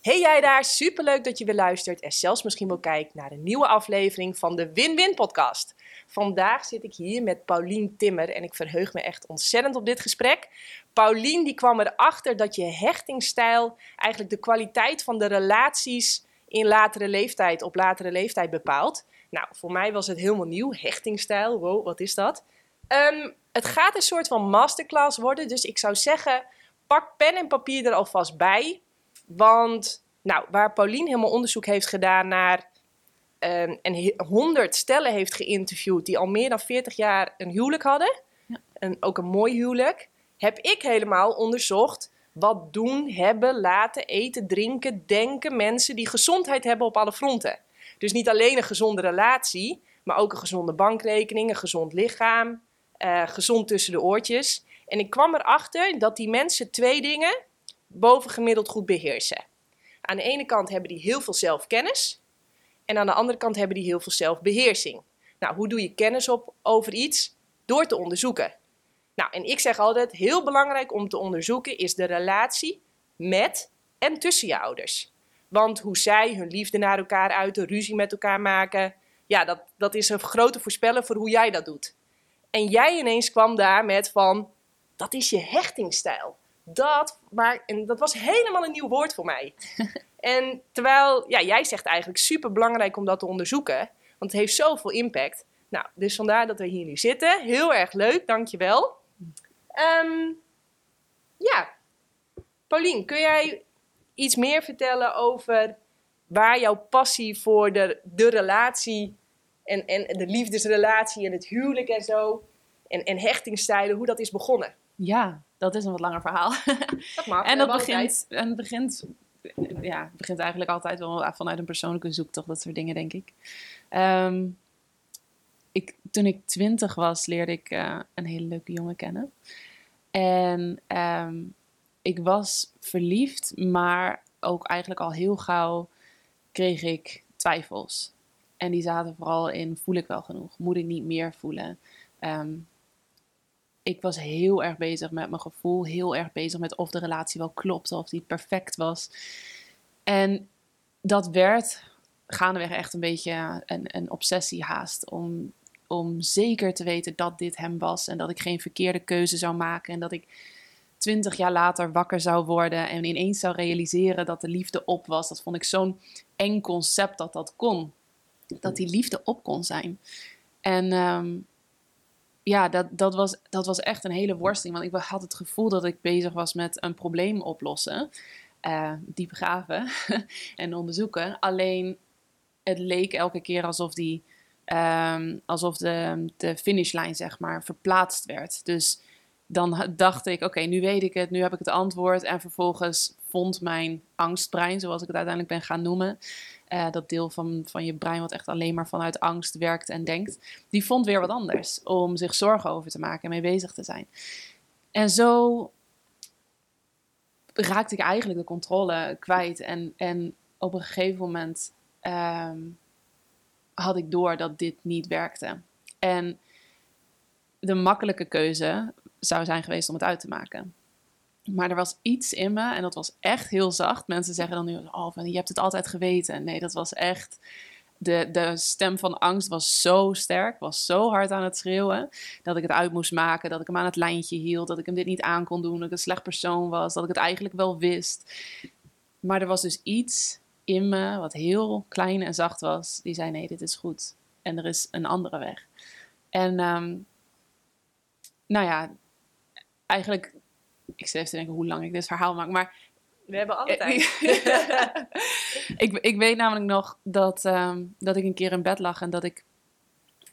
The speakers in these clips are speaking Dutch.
Hey jij daar, superleuk dat je weer luistert en zelfs misschien wel kijkt naar een nieuwe aflevering van de Win-Win podcast. Vandaag zit ik hier met Paulien Timmer en ik verheug me echt ontzettend op dit gesprek. Paulien die kwam erachter dat je hechtingstijl eigenlijk de kwaliteit van de relaties in latere leeftijd op latere leeftijd bepaalt. Nou, voor mij was het helemaal nieuw, hechtingstijl, wow, wat is dat? Ehm, het gaat een soort van masterclass worden, dus ik zou zeggen, pak pen en papier er alvast bij. Want nou, waar Paulien helemaal onderzoek heeft gedaan naar um, en 100 stellen heeft geïnterviewd die al meer dan 40 jaar een huwelijk hadden, ja. en ook een mooi huwelijk, heb ik helemaal onderzocht wat doen, hebben, laten, eten, drinken, denken mensen die gezondheid hebben op alle fronten. Dus niet alleen een gezonde relatie, maar ook een gezonde bankrekening, een gezond lichaam, uh, gezond tussen de oortjes. En ik kwam erachter dat die mensen twee dingen bovengemiddeld goed beheersen. Aan de ene kant hebben die heel veel zelfkennis en aan de andere kant hebben die heel veel zelfbeheersing. Nou, hoe doe je kennis op over iets? Door te onderzoeken. Nou, en ik zeg altijd, heel belangrijk om te onderzoeken is de relatie met en tussen je ouders. Want hoe zij hun liefde naar elkaar uiten, ruzie met elkaar maken, ja, dat, dat is een grote voorspeller voor hoe jij dat doet. En jij ineens kwam daar met van, dat is je hechtingstijl. Dat, maar, en dat was helemaal een nieuw woord voor mij. en terwijl, ja, jij zegt eigenlijk super belangrijk om dat te onderzoeken, want het heeft zoveel impact. Nou, dus vandaar dat we hier nu zitten. Heel erg leuk, dankjewel. Um, ja, Paulien, kun jij iets meer vertellen over waar jouw passie voor de, de relatie en, en de liefdesrelatie en het huwelijk en zo en, en hechtingstijlen, hoe dat is begonnen? Ja, dat is een wat langer verhaal. Dat mag. en dat begint, en het begint, ja, het begint eigenlijk altijd wel vanuit een persoonlijke zoektocht, dat soort dingen, denk ik. Um, ik, toen ik twintig was, leerde ik uh, een hele leuke jongen kennen. En um, ik was verliefd, maar ook eigenlijk al heel gauw kreeg ik twijfels. En die zaten vooral in: voel ik wel genoeg? Moet ik niet meer voelen? Um, ik was heel erg bezig met mijn gevoel, heel erg bezig met of de relatie wel klopte, of die perfect was. En dat werd gaandeweg echt een beetje een, een obsessie haast om om zeker te weten dat dit hem was en dat ik geen verkeerde keuze zou maken en dat ik twintig jaar later wakker zou worden en ineens zou realiseren dat de liefde op was. Dat vond ik zo'n eng concept dat dat kon. Dat die liefde op kon zijn. En um, ja, dat, dat, was, dat was echt een hele worsteling. Want ik had het gevoel dat ik bezig was met een probleem oplossen. Uh, diep graven en onderzoeken. Alleen het leek elke keer alsof die Um, alsof de, de finishlijn, zeg maar, verplaatst werd. Dus dan dacht ik, oké, nu weet ik het, nu heb ik het antwoord. En vervolgens vond mijn angstbrein, zoals ik het uiteindelijk ben gaan noemen, uh, dat deel van, van je brein wat echt alleen maar vanuit angst werkt en denkt, die vond weer wat anders om zich zorgen over te maken en mee bezig te zijn. En zo raakte ik eigenlijk de controle kwijt. En, en op een gegeven moment um, had ik door dat dit niet werkte. En de makkelijke keuze zou zijn geweest om het uit te maken. Maar er was iets in me en dat was echt heel zacht. Mensen zeggen dan nu, oh, van, je hebt het altijd geweten. Nee, dat was echt... De, de stem van angst was zo sterk, was zo hard aan het schreeuwen, dat ik het uit moest maken, dat ik hem aan het lijntje hield, dat ik hem dit niet aan kon doen, dat ik een slecht persoon was, dat ik het eigenlijk wel wist. Maar er was dus iets in me, wat heel klein en zacht was, die zei: Nee, dit is goed. En er is een andere weg. En um, nou ja, eigenlijk, ik zit even te denken hoe lang ik dit verhaal maak, maar. We hebben alle tijd. ik, ik weet namelijk nog dat, um, dat ik een keer in bed lag en dat ik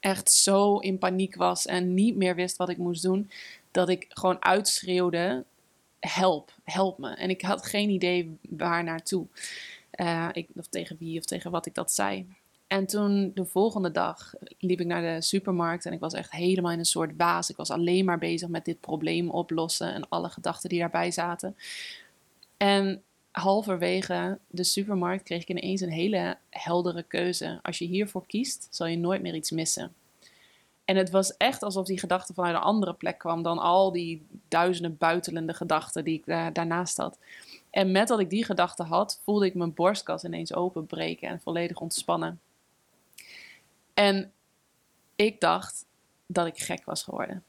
echt zo in paniek was en niet meer wist wat ik moest doen, dat ik gewoon uitschreeuwde: help, help me. En ik had geen idee waar naartoe. Uh, ik, of tegen wie of tegen wat ik dat zei. En toen de volgende dag liep ik naar de supermarkt en ik was echt helemaal in een soort waas. Ik was alleen maar bezig met dit probleem oplossen en alle gedachten die daarbij zaten. En halverwege de supermarkt kreeg ik ineens een hele heldere keuze. Als je hiervoor kiest, zal je nooit meer iets missen. En het was echt alsof die gedachte vanuit een andere plek kwam dan al die duizenden buitelende gedachten die ik daarnaast had. En met dat ik die gedachte had, voelde ik mijn borstkas ineens openbreken en volledig ontspannen. En ik dacht dat ik gek was geworden.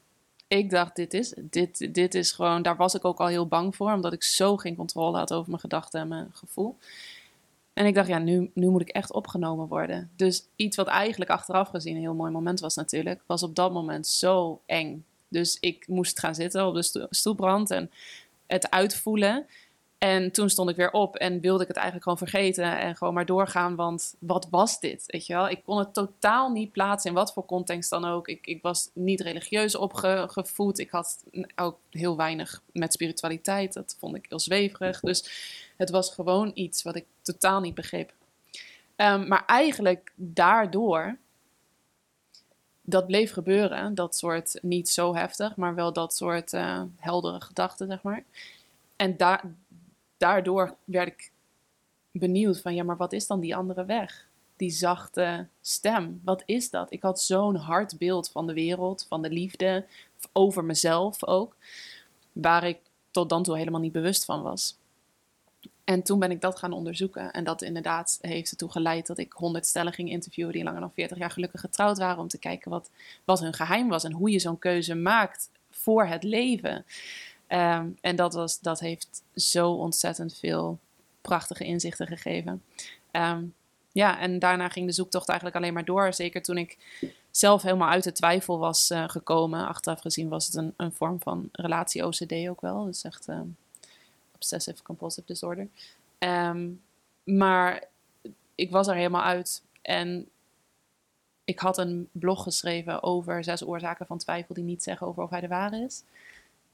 Ik dacht, dit is, dit, dit is gewoon, daar was ik ook al heel bang voor, omdat ik zo geen controle had over mijn gedachten en mijn gevoel. En ik dacht, ja, nu, nu moet ik echt opgenomen worden. Dus iets wat eigenlijk achteraf gezien een heel mooi moment was natuurlijk, was op dat moment zo eng. Dus ik moest gaan zitten op de stoelbrand en het uitvoelen. En toen stond ik weer op en wilde ik het eigenlijk gewoon vergeten en gewoon maar doorgaan, want wat was dit? Weet je wel? Ik kon het totaal niet plaatsen in wat voor context dan ook. Ik, ik was niet religieus opgevoed. Ik had ook heel weinig met spiritualiteit. Dat vond ik heel zweverig. Dus het was gewoon iets wat ik totaal niet begreep. Ehm, maar eigenlijk daardoor, dat bleef gebeuren, dat soort niet zo heftig, maar wel dat soort uh, heldere gedachten, zeg maar. En daar daardoor werd ik benieuwd van, ja, maar wat is dan die andere weg? Die zachte stem, wat is dat? Ik had zo'n hard beeld van de wereld, van de liefde, over mezelf ook, waar ik tot dan toe helemaal niet bewust van was. En toen ben ik dat gaan onderzoeken. En dat inderdaad heeft ertoe geleid dat ik honderd stellen ging interviewen die langer dan 40 jaar gelukkig getrouwd waren. Om te kijken wat, wat hun geheim was en hoe je zo'n keuze maakt voor het leven. Ehm, en dat, was, dat heeft zo ontzettend veel prachtige inzichten gegeven. Ehm, ja, en daarna ging de zoektocht eigenlijk alleen maar door. Zeker toen ik zelf helemaal uit de twijfel was uh, gekomen. Achteraf gezien was het een, een vorm van relatie-OCD ook wel. Dus echt uh, obsessive compulsive disorder. maar ik was er helemaal uit. En ik had een blog geschreven over zes oorzaken van twijfel die niet zeggen over of hij de ware is.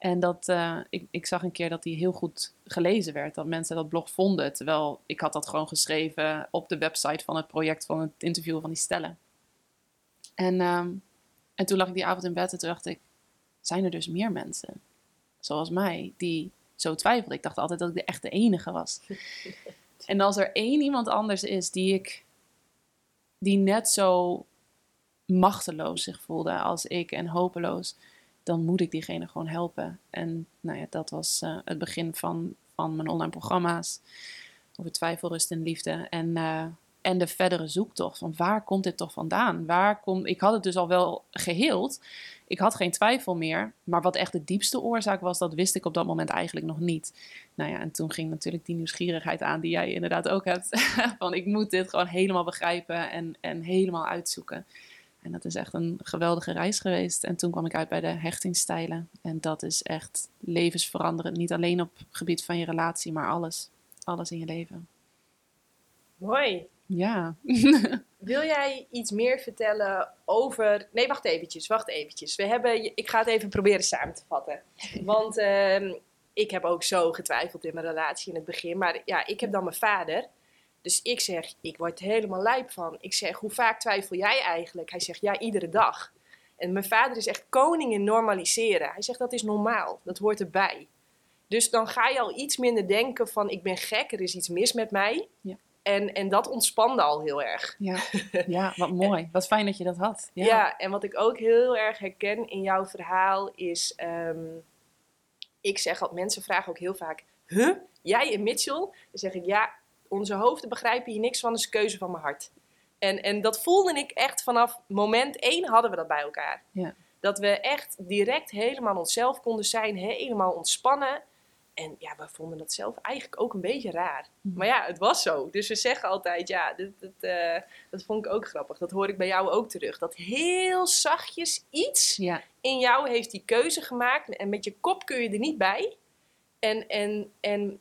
En dat, uh, ik, ik zag een keer dat die heel goed gelezen werd. Dat mensen dat blog vonden. Terwijl ik had dat gewoon geschreven op de website van het project van het interview van die stellen. En, um, en toen lag ik die avond in bed en toen dacht ik... Zijn er dus meer mensen, zoals mij, die zo twijfelden? Ik dacht altijd dat ik de echte enige was. en als er één iemand anders is die ik... Die net zo machteloos zich voelde als ik en hopeloos dan moet ik diegene gewoon helpen. En nou ja, dat was uh, het begin van, van mijn online programma's over twijfel, rust en liefde. En, uh, en de verdere zoektocht van waar komt dit toch vandaan? Waar kom, ik had het dus al wel geheeld. Ik had geen twijfel meer. Maar wat echt de diepste oorzaak was, dat wist ik op dat moment eigenlijk nog niet. Nou ja, en toen ging natuurlijk die nieuwsgierigheid aan die jij inderdaad ook hebt. van ik moet dit gewoon helemaal begrijpen en, en helemaal uitzoeken. En dat is echt een geweldige reis geweest. En toen kwam ik uit bij de hechtingsstijlen. En dat is echt levensveranderend. Niet alleen op het gebied van je relatie, maar alles. Alles in je leven. Mooi. Ja. Wil jij iets meer vertellen over... Nee, wacht eventjes, wacht eventjes. We hebben... Ik ga het even proberen samen te vatten. Want uh, ik heb ook zo getwijfeld in mijn relatie in het begin. Maar ja, ik heb dan mijn vader. Dus ik zeg, ik word helemaal lijp van. Ik zeg, hoe vaak twijfel jij eigenlijk? Hij zegt, ja, iedere dag. En mijn vader is echt koning in normaliseren. Hij zegt, dat is normaal, dat hoort erbij. Dus dan ga je al iets minder denken van, ik ben gek, er is iets mis met mij. Ja. En, en dat ontspande al heel erg. Ja, ja wat mooi. wat fijn dat je dat had. Ja. ja. en wat ik ook heel erg herken in jouw verhaal is... Ehm, ik zeg al, mensen vragen ook heel vaak... Huh? Jij en Mitchell? Dan zeg ik, ja, onze hoofden begrijpen hier niks van, is keuze van mijn hart. En, en dat voelde ik echt vanaf moment één hadden we dat bij elkaar. Ja. Dat we echt direct helemaal onszelf konden zijn, helemaal ontspannen. En ja, we vonden dat zelf eigenlijk ook een beetje raar. Mhm. Maar ja, het was zo. Dus we zeggen altijd, ja, dit, dit, uh, dat vond ik ook grappig. Dat hoor ik bij jou ook terug. Dat heel zachtjes iets ja. in jou heeft die keuze gemaakt. En met je kop kun je er niet bij. En, en, en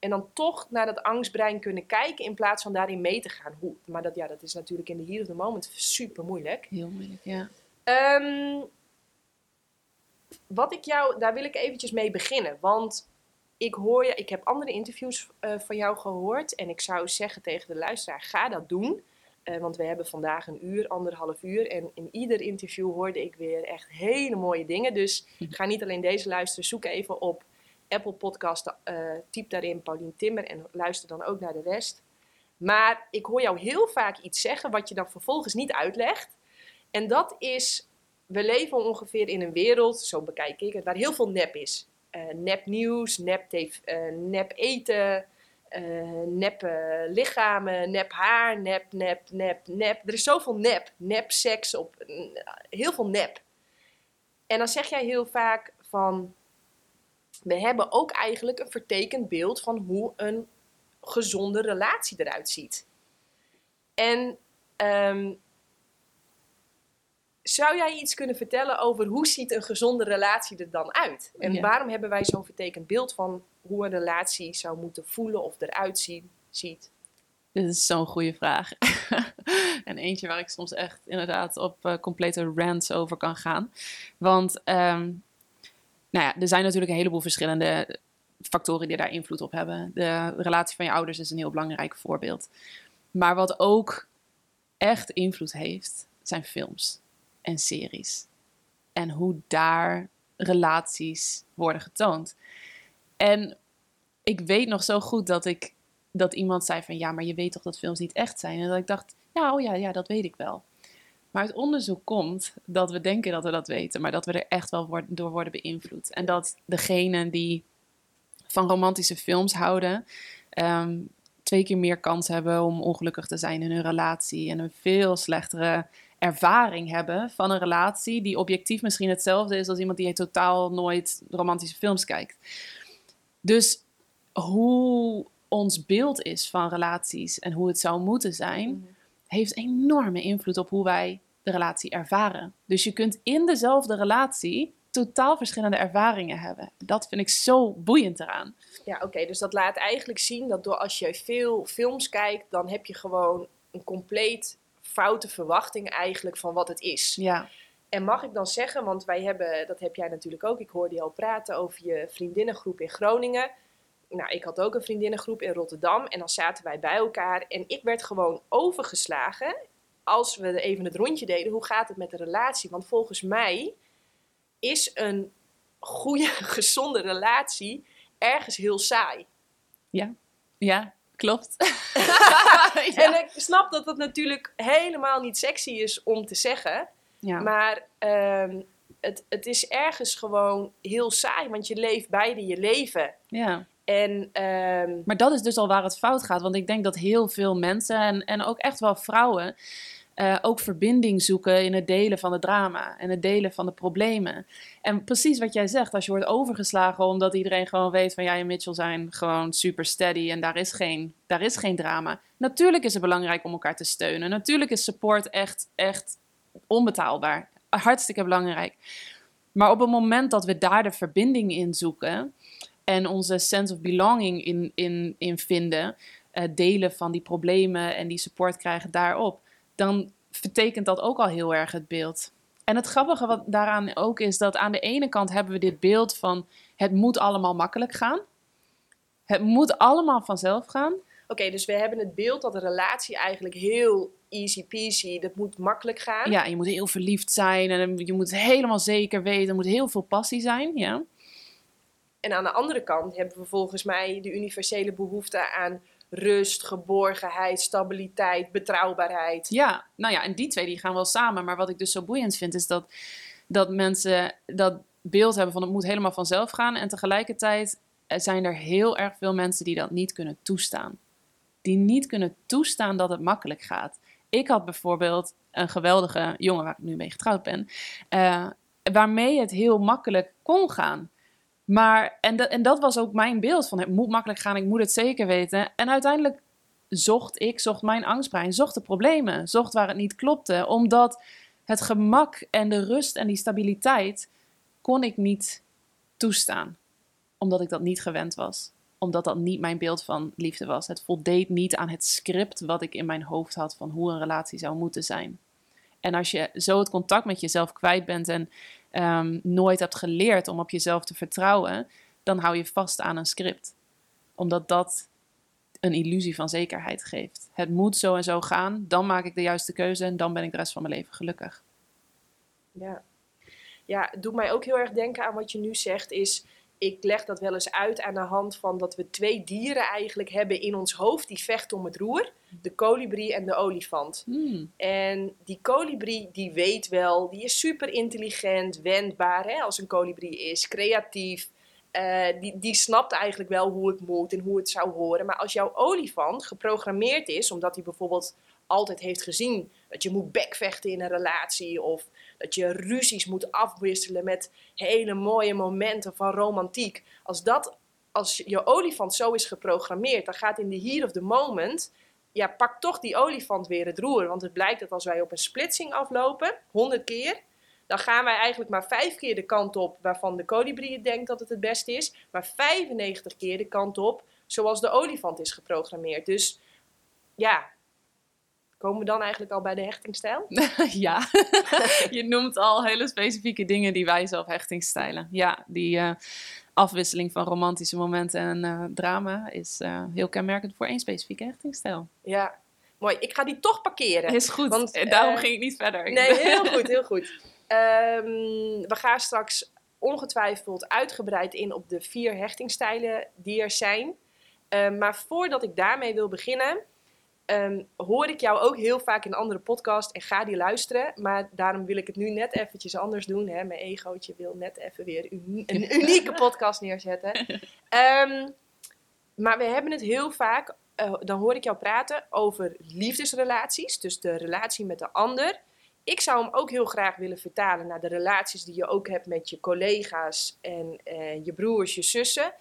en dan toch naar dat angstbrein kunnen kijken in plaats van daarin mee te gaan. Hoe, maar dat, ja, dat is natuurlijk in de hier of the moment super moeilijk. Heel moeilijk, ja. Um, wat ik jou, daar wil ik eventjes mee beginnen. Want ik hoor je, ik heb andere interviews uh, van jou gehoord. En ik zou zeggen tegen de luisteraar, ga dat doen. Uh, want we hebben vandaag een uur, anderhalf uur. En in ieder interview hoorde ik weer echt hele mooie dingen. Dus ga niet alleen deze luisteren, zoek even op Apple Podcast, uh, typ daarin Paulien Timmer en luister dan ook naar de rest. Maar ik hoor jou heel vaak iets zeggen wat je dan vervolgens niet uitlegt. En dat is, we leven ongeveer in een wereld, zo bekijk ik het, waar heel veel nep is. uh, nep nieuws, nep, uh, nep eten, uh, nep lichamen, nep haar, nep, nep, nep, nep. Er is zoveel nep. Nep seks, op, heel veel nep. En dan zeg jij heel vaak van, we hebben ook eigenlijk een vertekend beeld van hoe een gezonde relatie eruit ziet. En um, zou jij iets kunnen vertellen over hoe ziet een gezonde relatie er dan uit? En waarom hebben wij zo'n vertekend beeld van hoe een relatie zou moeten voelen of eruit zien, ziet? Dit is zo'n goede vraag. en eentje waar ik soms echt inderdaad op uh, complete rants over kan gaan. Want um, nou ja, er zijn natuurlijk een heleboel verschillende factoren die daar invloed op hebben. De relatie van je ouders is een heel belangrijk voorbeeld. Maar wat ook echt invloed heeft, zijn films en series. En hoe daar relaties worden getoond. En ik weet nog zo goed dat ik dat iemand zei van ja, maar je weet toch dat films niet echt zijn. En dat ik dacht, oh ja, ja, dat weet ik wel. Maar het onderzoek komt dat we denken dat we dat weten, maar dat we er echt wel door worden beïnvloed. En dat degenen die van romantische films houden, ehm, twee keer meer kans hebben om ongelukkig te zijn in hun relatie en een veel slechtere ervaring hebben van een relatie die objectief misschien hetzelfde is als iemand die totaal nooit romantische films kijkt. Dus hoe ons beeld is van relaties en hoe het zou moeten zijn, mhm. Heeft enorme invloed op hoe wij de relatie ervaren. Dus je kunt in dezelfde relatie totaal verschillende ervaringen hebben. Dat vind ik zo boeiend eraan. Ja, oké. dus dat laat eigenlijk zien dat door als je veel films kijkt, dan heb je gewoon een compleet foute verwachting eigenlijk van wat het is. Ja. En mag ik dan zeggen, want wij hebben, dat heb jij natuurlijk ook, ik hoorde je al praten over je vriendinnengroep in Groningen. Nou, ik had ook een vriendinnengroep in Rotterdam en dan zaten wij bij elkaar en ik werd gewoon overgeslagen als we even het rondje deden, hoe gaat het met de relatie? Want volgens mij is een goede, gezonde relatie ergens heel saai. Ja, ja, klopt. En ik snap dat dat natuurlijk helemaal niet sexy is om te zeggen. Ja. Maar um, het, het is ergens gewoon heel saai, want je leeft beide je leven. Ja. En, um... Maar dat is dus al waar het fout gaat. Want ik denk dat heel veel mensen, en, en ook echt wel vrouwen, uh, ook verbinding zoeken in het delen van het drama en het delen van de problemen. En precies wat jij zegt, als je wordt overgeslagen omdat iedereen gewoon weet van jij en Mitchell zijn gewoon super steady en daar is geen, daar is geen drama. Natuurlijk is het belangrijk om elkaar te steunen. Natuurlijk is support echt, echt onbetaalbaar. Hartstikke belangrijk. Maar op het moment dat we daar de verbinding in zoeken en onze sense of belonging in, in, in vinden, uh, delen van die problemen en die support krijgen daarop dan vertekent dat ook al heel erg het beeld. En het grappige wat daaraan ook is dat aan de ene kant hebben we dit beeld van het moet allemaal makkelijk gaan. Het moet allemaal vanzelf gaan. Oké, dus we hebben het beeld dat een relatie eigenlijk heel easy peasy, dat moet makkelijk gaan. Ja, je moet heel verliefd zijn en je moet helemaal zeker weten, er moet heel veel passie zijn, ja. En aan de andere kant hebben we volgens mij de universele behoefte aan rust, geborgenheid, stabiliteit, betrouwbaarheid. Ja, nou ja, en die twee die gaan wel samen. Maar wat ik dus zo boeiend vind, is dat, dat mensen dat beeld hebben van het moet helemaal vanzelf gaan. En tegelijkertijd zijn er heel erg veel mensen die dat niet kunnen toestaan. Die niet kunnen toestaan dat het makkelijk gaat. Ik had bijvoorbeeld een geweldige jongen waar ik nu mee getrouwd ben, uh, waarmee het heel makkelijk kon gaan. Maar, en, dat en dat was ook mijn beeld van het moet makkelijk gaan, ik moet het zeker weten. En uiteindelijk zocht ik, zocht mijn angstbrein, zocht de problemen, zocht waar het niet klopte. Omdat het gemak en de rust en die stabiliteit kon ik niet toestaan. Omdat ik dat niet gewend was. Omdat dat niet mijn beeld van liefde was. Het voldeed niet aan het script wat ik in mijn hoofd had van hoe een relatie zou moeten zijn. En als je zo het contact met jezelf kwijt bent en um, nooit hebt geleerd om op jezelf te vertrouwen, dan hou je vast aan een script. Omdat dat een illusie van zekerheid geeft. Het moet zo en zo gaan, dan maak ik de juiste keuze en dan ben ik de rest van mijn leven gelukkig. Ja, ja het doet mij ook heel erg denken aan wat je nu zegt, is ik leg dat wel eens uit aan de hand van dat we twee dieren eigenlijk hebben in ons hoofd die vechten om het roer. De kolibrie en de olifant. Hmm. En die kolibrie die weet wel, die is super intelligent, wendbaar hè, als een kolibrie is, creatief. eh, die, die snapt eigenlijk wel hoe het moet en hoe het zou horen. Maar als jouw olifant geprogrammeerd is, omdat hij bijvoorbeeld altijd heeft gezien dat je moet bekvechten in een relatie of dat je ruzies moet afwisselen met hele mooie momenten van romantiek. Als dat, als je olifant zo is geprogrammeerd, dan gaat in de here of the moment, ja, pak toch die olifant weer het roer. Want het blijkt dat als wij op een splitsing aflopen, 100 keer, dan gaan wij eigenlijk maar vijf keer de kant op waarvan de kolibrie denkt dat het het beste is, maar 95 keer de kant op zoals de olifant is geprogrammeerd. Dus ja, komen we dan eigenlijk al bij de hechtingstijl? ja, je noemt al hele specifieke dingen die wij zelf hechtingstijlen. Ja, die uh, afwisseling van romantische momenten en uh, drama is uh, heel kenmerkend voor één specifieke hechtingstijl. Ja, mooi. Ik ga die toch parkeren. Is goed, want, daarom ging ik niet verder. Nee, heel goed, heel goed. Um, we gaan straks ongetwijfeld uitgebreid in op de vier hechtingstijlen die er zijn. Um, maar voordat ik daarmee wil beginnen, um, hoor ik jou ook heel vaak in andere podcasts en ga die luisteren. Maar daarom wil ik het nu net eventjes anders doen. Hè? Mijn egootje wil net even weer een unieke podcast neerzetten. maar we hebben het heel vaak, uh, dan hoor ik jou praten over liefdesrelaties. Dus de relatie met de ander. Ik zou hem ook heel graag willen vertalen naar de relaties die je ook hebt met je collega's en uh, je broers, je zussen.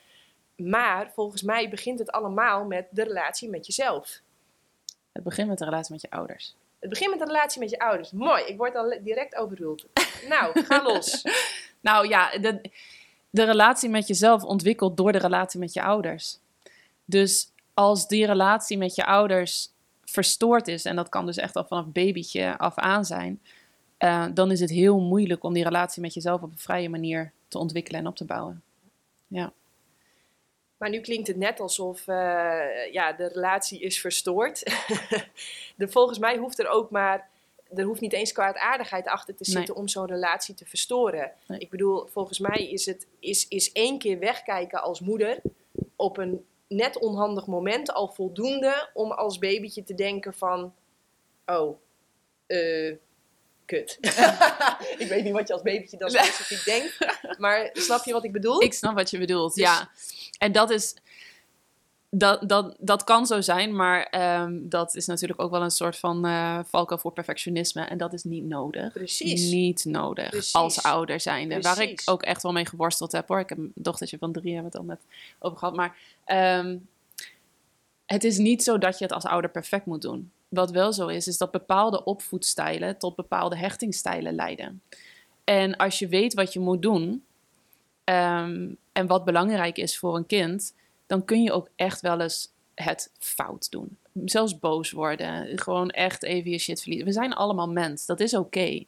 Maar volgens mij begint het allemaal met de relatie met jezelf. Het begint met de relatie met je ouders. Het begint met de relatie met je ouders. Mooi, ik word al direct overruled. nou, ga los. nou ja, de, de relatie met jezelf ontwikkelt door de relatie met je ouders. Dus als die relatie met je ouders verstoord is, en dat kan dus echt al vanaf babytje af aan zijn, uh, dan is het heel moeilijk om die relatie met jezelf op een vrije manier te ontwikkelen en op te bouwen. Ja. Maar nu klinkt het net alsof uh, ja, de relatie is verstoord. de, volgens mij hoeft er ook maar. Er hoeft niet eens kwaadaardigheid achter te zitten om zo'n relatie te verstoren. Nee. Ik bedoel, volgens mij is het is, is één keer wegkijken als moeder op een net onhandig moment al voldoende om als babytje te denken van, oh, uh, kut. ik weet niet wat je als babytje dan specifiek denkt, maar snap je wat ik bedoel? Ik snap wat je bedoelt, dus ja. En dat is, dat, dat, dat kan zo zijn, maar um, dat is natuurlijk ook wel een soort van uh, valkuil voor perfectionisme. En dat is niet nodig. Precies. Niet nodig Precies. als ouder zijnde. Waar ik ook echt wel mee geworsteld heb hoor. Ik heb een dochtertje van drie, hebben we het al net over gehad. Maar um, het is niet zo dat je het als ouder perfect moet doen. Wat wel zo is, is dat bepaalde opvoedstijlen tot bepaalde hechtingstijlen leiden. En als je weet wat je moet doen um, en wat belangrijk is voor een kind, dan kun je ook echt wel eens het fout doen. Zelfs boos worden. Gewoon echt even je shit verliezen. We zijn allemaal mens. Dat is oké.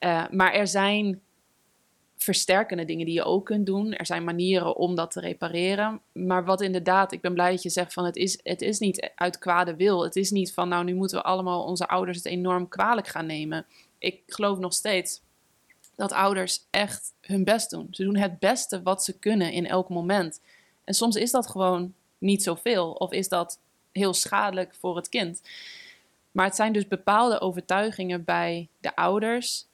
Uh, maar er zijn versterkende dingen die je ook kunt doen. Er zijn manieren om dat te repareren. Maar wat inderdaad, ik ben blij dat je zegt van het is, het is niet uit kwade wil. Het is niet van nou nu moeten we allemaal onze ouders het enorm kwalijk gaan nemen. Ik geloof nog steeds dat ouders echt hun best doen. Ze doen het beste wat ze kunnen in elk moment. En soms is dat gewoon niet zoveel of is dat heel schadelijk voor het kind. Maar het zijn dus bepaalde overtuigingen bij de ouders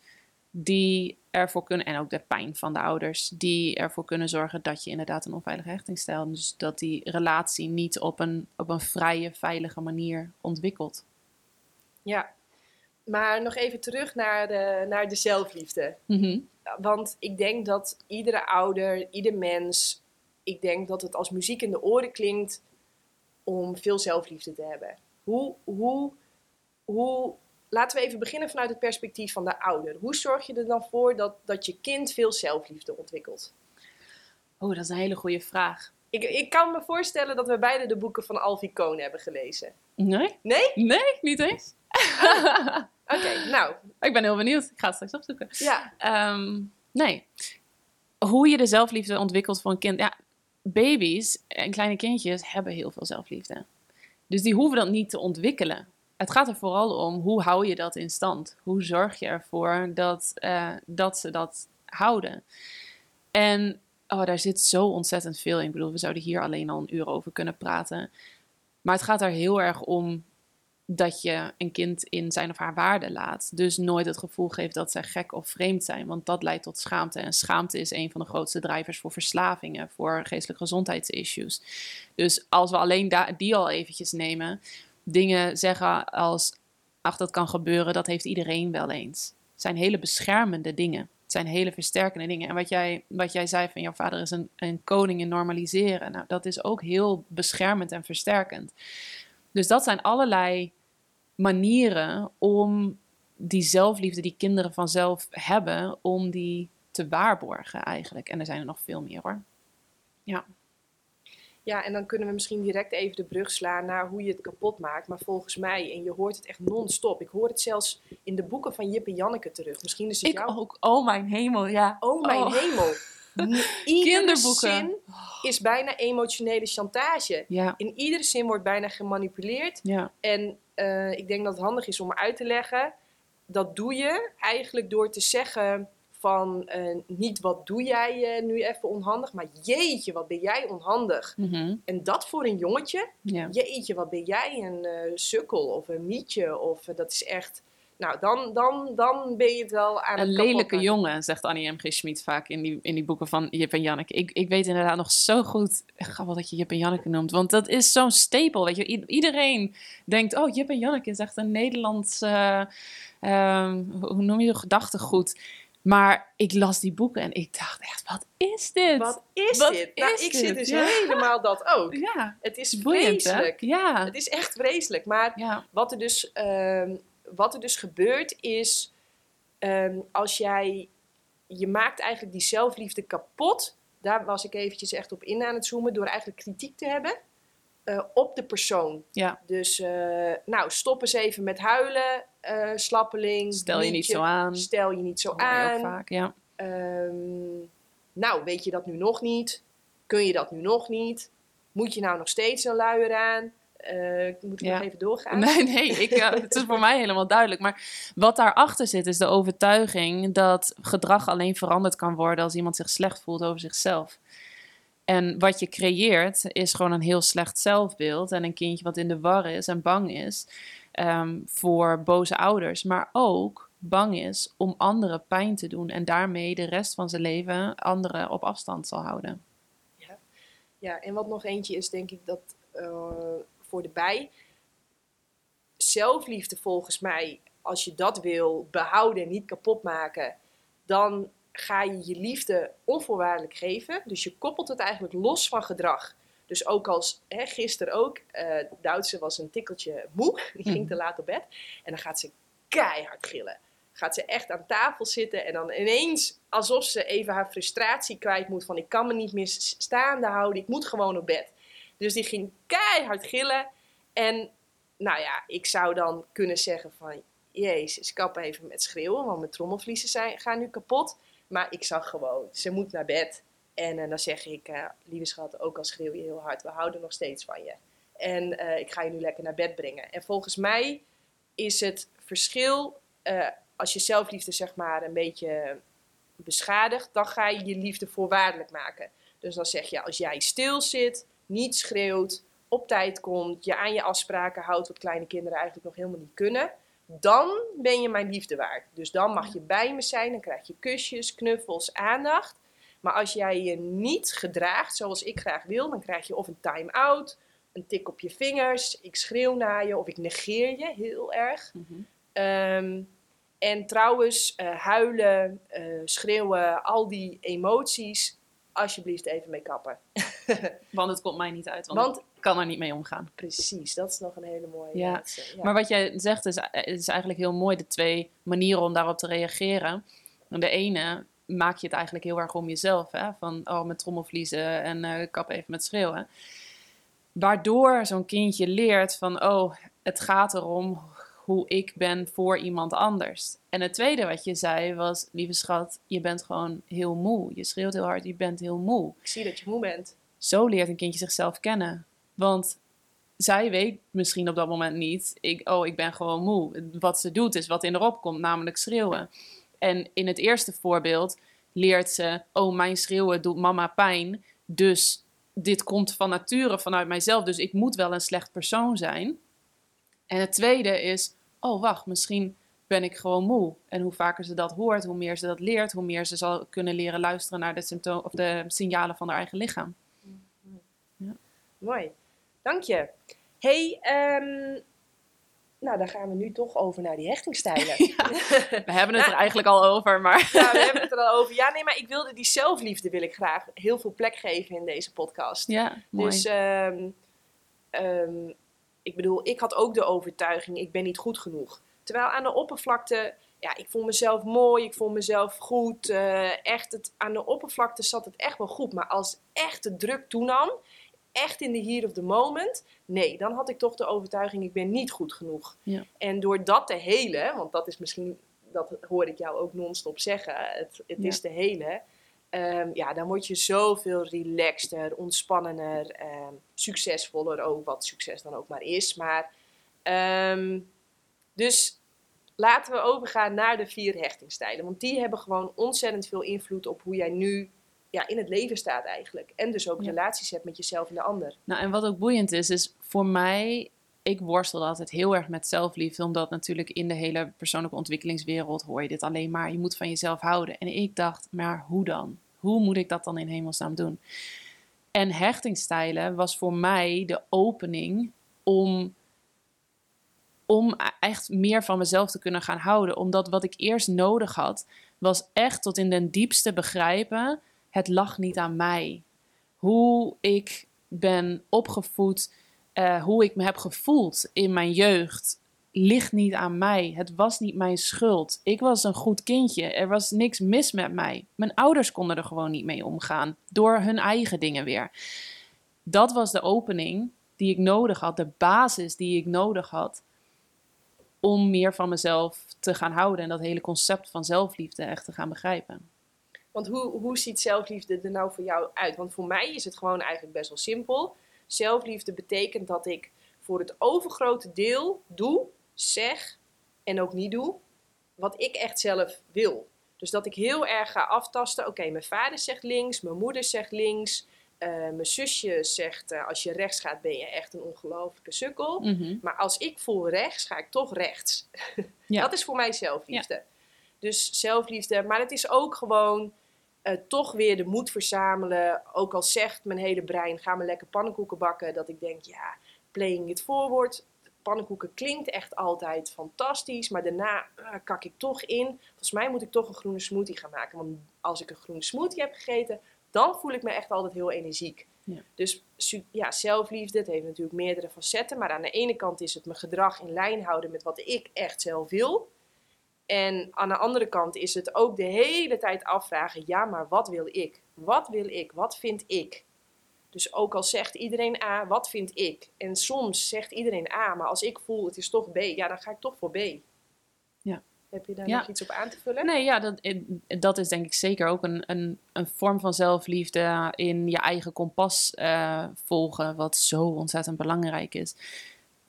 die ervoor kunnen, en ook de pijn van de ouders, die ervoor kunnen zorgen dat je inderdaad een onveilige hechting Dus dat die relatie niet op een, op een vrije, veilige manier ontwikkelt. Ja, maar nog even terug naar de, naar de zelfliefde. Mm Want ik denk dat iedere ouder, ieder mens ik denk dat het als muziek in de oren klinkt om veel zelfliefde te hebben. Hoe, hoe, hoe, laten we even beginnen vanuit het perspectief van de ouder. Hoe zorg je er dan voor dat, dat je kind veel zelfliefde ontwikkelt? Oh, dat is een hele goede vraag. Ik, ik kan me voorstellen dat we beide de boeken van Alfie Kohn hebben gelezen. Nee? Nee? Nee, niet eens. Oké, nou. Ik ben heel benieuwd. Ik ga het straks opzoeken. Ja. Um, nee. Hoe je de zelfliefde ontwikkelt voor een kind. Ja, baby's en kleine kindjes hebben heel veel zelfliefde. Dus die hoeven dat niet te ontwikkelen. Het gaat er vooral om hoe hou je dat in stand? Hoe zorg je ervoor dat, uh, dat ze dat houden? En oh, daar zit zo ontzettend veel in. Ik bedoel, we zouden hier alleen al een uur over kunnen praten. Maar het gaat er heel erg om dat je een kind in zijn of haar waarde laat. Dus nooit het gevoel geeft dat zij gek of vreemd zijn, want dat leidt tot schaamte. En schaamte is een van de grootste drijvers voor verslavingen, voor geestelijke gezondheidsissues. Dus als we alleen die al eventjes nemen, dingen zeggen als, ach dat kan gebeuren, dat heeft iedereen wel eens. Het zijn hele beschermende dingen. Het zijn hele versterkende dingen. En wat jij, wat jij zei van jouw vader is een, een koning in normaliseren. Nou, dat is ook heel beschermend en versterkend. Dus dat zijn allerlei manieren om die zelfliefde die kinderen vanzelf hebben, om die te waarborgen eigenlijk. En er zijn er nog veel meer hoor. Ja. Ja, en dan kunnen we misschien direct even de brug slaan naar hoe je het kapot maakt. Maar volgens mij, en je hoort het echt non-stop. Ik hoor het zelfs in de boeken van Jip en Janneke terug. Misschien is het ik ook. Oh mijn hemel, ja. Oh mijn oh. hemel. Iedere zin is bijna emotionele chantage. Ja. In iedere zin wordt bijna gemanipuleerd. Ja. En uh, ik denk dat het handig is om uit te leggen. Dat doe je eigenlijk door te zeggen van uh, niet wat doe jij uh, nu even onhandig, maar jeetje, wat ben jij onhandig. Mm -hmm. En dat voor een jongetje, ja. jeetje, wat ben jij een sukkel of een mietje. Of dat is echt nou, dan, dan, dan ben je het wel aan een het Een lelijke jongen, zegt Annie M. G. Schmid vaak in die, in die boeken van Jip en Janneke. Ik, ik weet inderdaad nog zo goed, grappig dat je Jip en Janneke noemt, want dat is zo'n stapel, weet je. iedereen denkt, oh, Jip en Janneke is echt een Nederlands, uh, hoe noem je het, gedachtegoed. Maar ik las die boeken en ik dacht echt, wat is dit? Wat is wat dit? Nou, ik dit? zit dus helemaal dat ook. Ja. Het is vreselijk. Ja. Het is echt vreselijk. Maar ja. wat er dus... Uh, wat er dus gebeurt is, um, als jij, je maakt eigenlijk die zelfliefde kapot. Daar was ik eventjes echt op in aan het zoomen, door eigenlijk kritiek te hebben uh, op de persoon. Ja. Dus, uh, nou, stop eens even met huilen, uh, slappeling. Stel je niet zo aan. Stel je niet zo aan. Vaak, ja. Um, nou, weet je dat nu nog niet? Kun je dat nu nog niet? Moet je nou nog steeds een luier aan? Uh, moet ik ja. nog even doorgaan? Nee, nee, ik, uh, het is voor mij helemaal duidelijk. Maar wat daarachter zit is de overtuiging dat gedrag alleen veranderd kan worden als iemand zich slecht voelt over zichzelf. En wat je creëert is gewoon een heel slecht zelfbeeld en een kindje wat in de war is en bang is um, voor boze ouders, maar ook bang is om anderen pijn te doen en daarmee de rest van zijn leven anderen op afstand zal houden. Ja, ja en wat nog eentje is, denk ik dat. Uh voor de bij. Zelfliefde volgens mij, als je dat wil behouden en niet kapot maken, dan ga je je liefde onvoorwaardelijk geven. Dus je koppelt het eigenlijk los van gedrag. Dus ook als hè, gisteren ook, uh, Duitse was een tikkeltje moe, die ging te laat op bed. En dan gaat ze keihard gillen. Gaat ze echt aan tafel zitten en dan ineens alsof ze even haar frustratie kwijt moet van ik kan me niet meer staande houden, ik moet gewoon op bed. Dus die ging keihard gillen. En nou ja, ik zou dan kunnen zeggen van... Jezus, kap even met schreeuwen, want mijn trommelvliezen zijn, gaan nu kapot. Maar ik zag gewoon, ze moet naar bed. En uh, dan zeg ik, uh, lieve schat, ook al schreeuw je heel hard, we houden nog steeds van je. En uh, ik ga je nu lekker naar bed brengen. En volgens mij is het verschil, als je zelfliefde zeg maar een beetje beschadigt, dan ga je je liefde voorwaardelijk maken. Dus dan zeg je, als jij stil zit, niet schreeuwt, op tijd komt, je aan je afspraken houdt, wat kleine kinderen eigenlijk nog helemaal niet kunnen, dan ben je mijn liefde waard. Dus dan mag je bij me zijn, dan krijg je kusjes, knuffels, aandacht. Maar als jij je niet gedraagt zoals ik graag wil, dan krijg je of een time-out, een tik op je vingers, ik schreeuw naar je of ik negeer je heel erg. Mm -hmm. um, en trouwens, uh, huilen, uh, schreeuwen, al die emoties, alsjeblieft even mee kappen. want het komt mij niet uit, want, want, ik kan er niet mee omgaan. Precies, dat is nog een hele mooie. Ja. Laatste, ja. Maar wat jij zegt is, is eigenlijk heel mooi, de twee manieren om daarop te reageren. De ene maak je het eigenlijk heel erg om jezelf, hè? van oh, met trommelvliezen en uh, kap even met schreeuwen. Waardoor zo'n kindje leert van, oh, het gaat erom hoe ik ben voor iemand anders. En het tweede wat je zei was, lieve schat, je bent gewoon heel moe. Je schreeuwt heel hard, je bent heel moe. Ik zie dat je moe bent. Zo leert een kindje zichzelf kennen. Want zij weet misschien op dat moment niet, ik, oh, ik ben gewoon moe. Wat ze doet is wat in erop komt, namelijk schreeuwen. En in het eerste voorbeeld leert ze, oh, mijn schreeuwen doet mama pijn. Dus dit komt van nature vanuit mijzelf. Dus ik moet wel een slecht persoon zijn. En het tweede is, oh wacht, misschien ben ik gewoon moe. En hoe vaker ze dat hoort, hoe meer ze dat leert, hoe meer ze zal kunnen leren luisteren naar de, symptomen of de signalen van haar eigen lichaam. Ja. Mooi, dank je. hey, ehm, nou dan gaan we nu toch over naar die hechtingstijlen. we hebben het er eigenlijk al over, maar... ja, we hebben het er al over. Ja, nee, maar ik wilde die zelfliefde wil ik graag heel veel plek geven in deze podcast. Ja, mooi. Dus ehm, ehm, ik bedoel, ik had ook de overtuiging, ik ben niet goed genoeg. Terwijl aan de oppervlakte, ja, ik vond mezelf mooi, ik vond mezelf goed. eh, echt, het, aan de oppervlakte zat het echt wel goed. Maar als echt de druk toenam, echt in de here of the moment, nee, dan had ik toch de overtuiging, ik ben niet goed genoeg. Ja. En door dat te helen, want dat is misschien, dat hoor ik jou ook non-stop zeggen, het, het Ja. is te helen. Ehm, ja, dan word je zoveel relaxter, ontspannender, ehm, succesvoller ook, wat succes dan ook maar is. Maar, ehm, dus laten we overgaan naar de vier hechtingstijlen. Want die hebben gewoon ontzettend veel invloed op hoe jij nu ja, in het leven staat eigenlijk. En dus ook Ja. relaties hebt met jezelf en de ander. Nou, en wat ook boeiend is, is voor mij, ik worstel altijd heel erg met zelfliefde, omdat natuurlijk in de hele persoonlijke ontwikkelingswereld hoor je dit alleen maar, je moet van jezelf houden. En ik dacht, maar hoe dan? Hoe moet ik dat dan in hemelsnaam doen? En hechtingstijlen was voor mij de opening om, om echt meer van mezelf te kunnen gaan houden. Omdat wat ik eerst nodig had, was echt tot in den diepste begrijpen, het lag niet aan mij. Hoe ik ben opgevoed, eh, hoe ik me heb gevoeld in mijn jeugd, ligt niet aan mij. Het was niet mijn schuld. Ik was een goed kindje. Er was niks mis met mij. Mijn ouders konden er gewoon niet mee omgaan. Door hun eigen dingen weer. Dat was de opening die ik nodig had. De basis die ik nodig had. Om meer van mezelf te gaan houden. En dat hele concept van zelfliefde echt te gaan begrijpen. Want hoe, hoe ziet zelfliefde er nou voor jou uit? Want voor mij is het gewoon eigenlijk best wel simpel. Zelfliefde betekent dat ik voor het overgrote deel doe, zeg en ook niet doe wat ik echt zelf wil. Dus dat ik heel erg ga aftasten. Oké, mijn vader zegt links, mijn moeder zegt links. eh, mijn zusje zegt eh, als je rechts gaat ben je echt een ongelofelijke sukkel. Mhm. Maar als ik voel rechts, ga ik toch rechts. Ja. Dat is voor mij zelfliefde. Dus zelfliefde, maar het is ook gewoon eh, toch weer de moed verzamelen. Ook al zegt mijn hele brein, ga maar lekker pannenkoeken bakken. Dat ik denk, ja, playing it forward. Pannenkoeken klinkt echt altijd fantastisch, maar daarna eh, kak ik toch in. Volgens mij moet ik toch een groene smoothie gaan maken. Want als ik een groene smoothie heb gegeten, dan voel ik me echt altijd heel energiek. Ja. Dus ja, zelfliefde, het heeft natuurlijk meerdere facetten. Maar aan de ene kant is het mijn gedrag in lijn houden met wat ik echt zelf wil. En aan de andere kant is het ook de hele tijd afvragen: ja, maar wat wil ik? Wat wil ik? Wat vind ik? Dus ook al zegt iedereen A, wat vind ik? En soms zegt iedereen A, maar als ik voel het is toch B, ja, dan ga ik toch voor B. Ja. Heb je daar Ja. nog iets op aan te vullen? Nee, ja, dat, eh, dat is denk ik zeker ook een, een, een vorm van zelfliefde in je eigen kompas eh, volgen, wat zo ontzettend belangrijk is.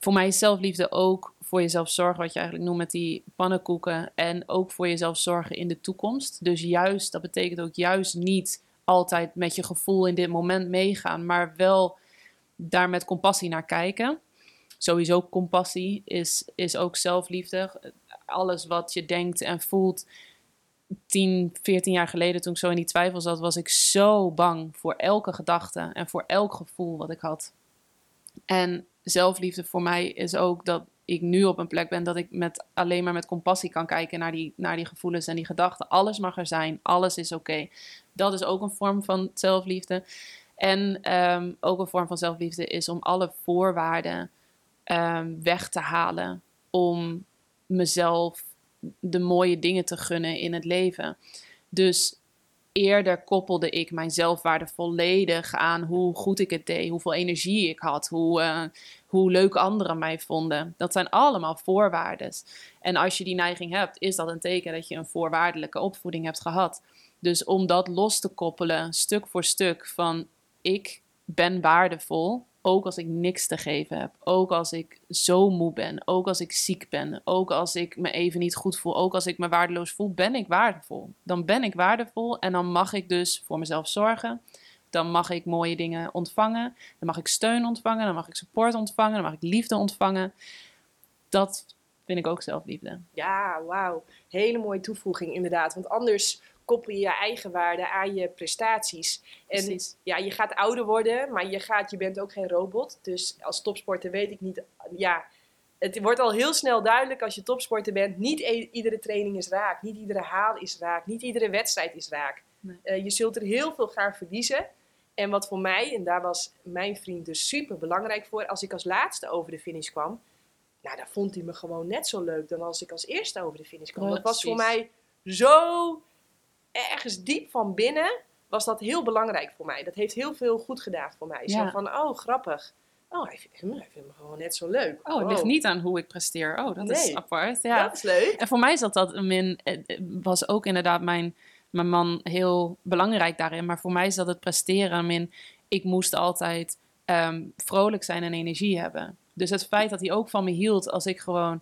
Voor mij is zelfliefde ook voor jezelf zorgen, wat je eigenlijk noemt met die pannenkoeken. En ook voor jezelf zorgen in de toekomst. Dus juist, dat betekent ook juist niet altijd met je gevoel in dit moment meegaan, maar wel daar met compassie naar kijken. Sowieso compassie is, is ook zelfliefde. Alles wat je denkt en voelt. 10, 14 jaar geleden, toen ik zo in die twijfel zat, was ik zo bang voor elke gedachte en voor elk gevoel wat ik had. En zelfliefde voor mij is ook dat ik nu op een plek ben dat ik met, alleen maar met compassie kan kijken naar die, naar die gevoelens en die gedachten. Alles mag er zijn, alles is oké. Dat is ook een vorm van zelfliefde. En ehm, ook een vorm van zelfliefde is om alle voorwaarden ehm, weg te halen om mezelf de mooie dingen te gunnen in het leven. Dus eerder koppelde ik mijn zelfwaarde volledig aan hoe goed ik het deed, hoeveel energie ik had, hoe, eh, hoe leuk anderen mij vonden. Dat zijn allemaal voorwaarden. En als je die neiging hebt, is dat een teken dat je een voorwaardelijke opvoeding hebt gehad. Dus om dat los te koppelen, stuk voor stuk, van ik ben waardevol, ook als ik niks te geven heb, ook als ik zo moe ben, ook als ik ziek ben, ook als ik me even niet goed voel, ook als ik me waardeloos voel, ben ik waardevol. Dan ben ik waardevol en dan mag ik dus voor mezelf zorgen. Dan mag ik mooie dingen ontvangen. Dan mag ik steun ontvangen. Dan mag ik support ontvangen. Dan mag ik liefde ontvangen. dat vind ik ook zelfliefde. Ja, wauw. Hele mooie toevoeging inderdaad. Want anders koppel je je eigen waarde aan je prestaties. En Precies. ja, je gaat ouder worden, maar je, gaat, je bent ook geen robot. Dus als topsporter weet ik niet... Ja, het wordt al heel snel duidelijk als je topsporter bent. Niet e- iedere training is raak. Niet iedere haal is raak. Niet iedere wedstrijd is raak. Nee. Eh, je zult er heel veel gaan verliezen. En wat voor mij, en daar was mijn vriend dus super belangrijk voor... Als ik als laatste over de finish kwam... Nou, dan vond hij me gewoon net zo leuk dan als ik als eerste over de finish kwam. Dat was voor mij zo ergens diep van binnen was dat heel belangrijk voor mij. Dat heeft heel veel goed gedaan voor mij. Zo Ja. van, oh, grappig. Oh, hij vindt, hij vindt me gewoon net zo leuk. Oh, het ligt niet aan hoe ik presteer. Oh, dat is apart. Ja. Dat is leuk. En voor mij zat dat, min, eh, eh, was ook inderdaad mijn, mijn man heel belangrijk daarin. Maar voor mij is dat het presteren, min, ik moest altijd ehm, vrolijk zijn en energie hebben. Dus het feit dat hij ook van me hield als ik gewoon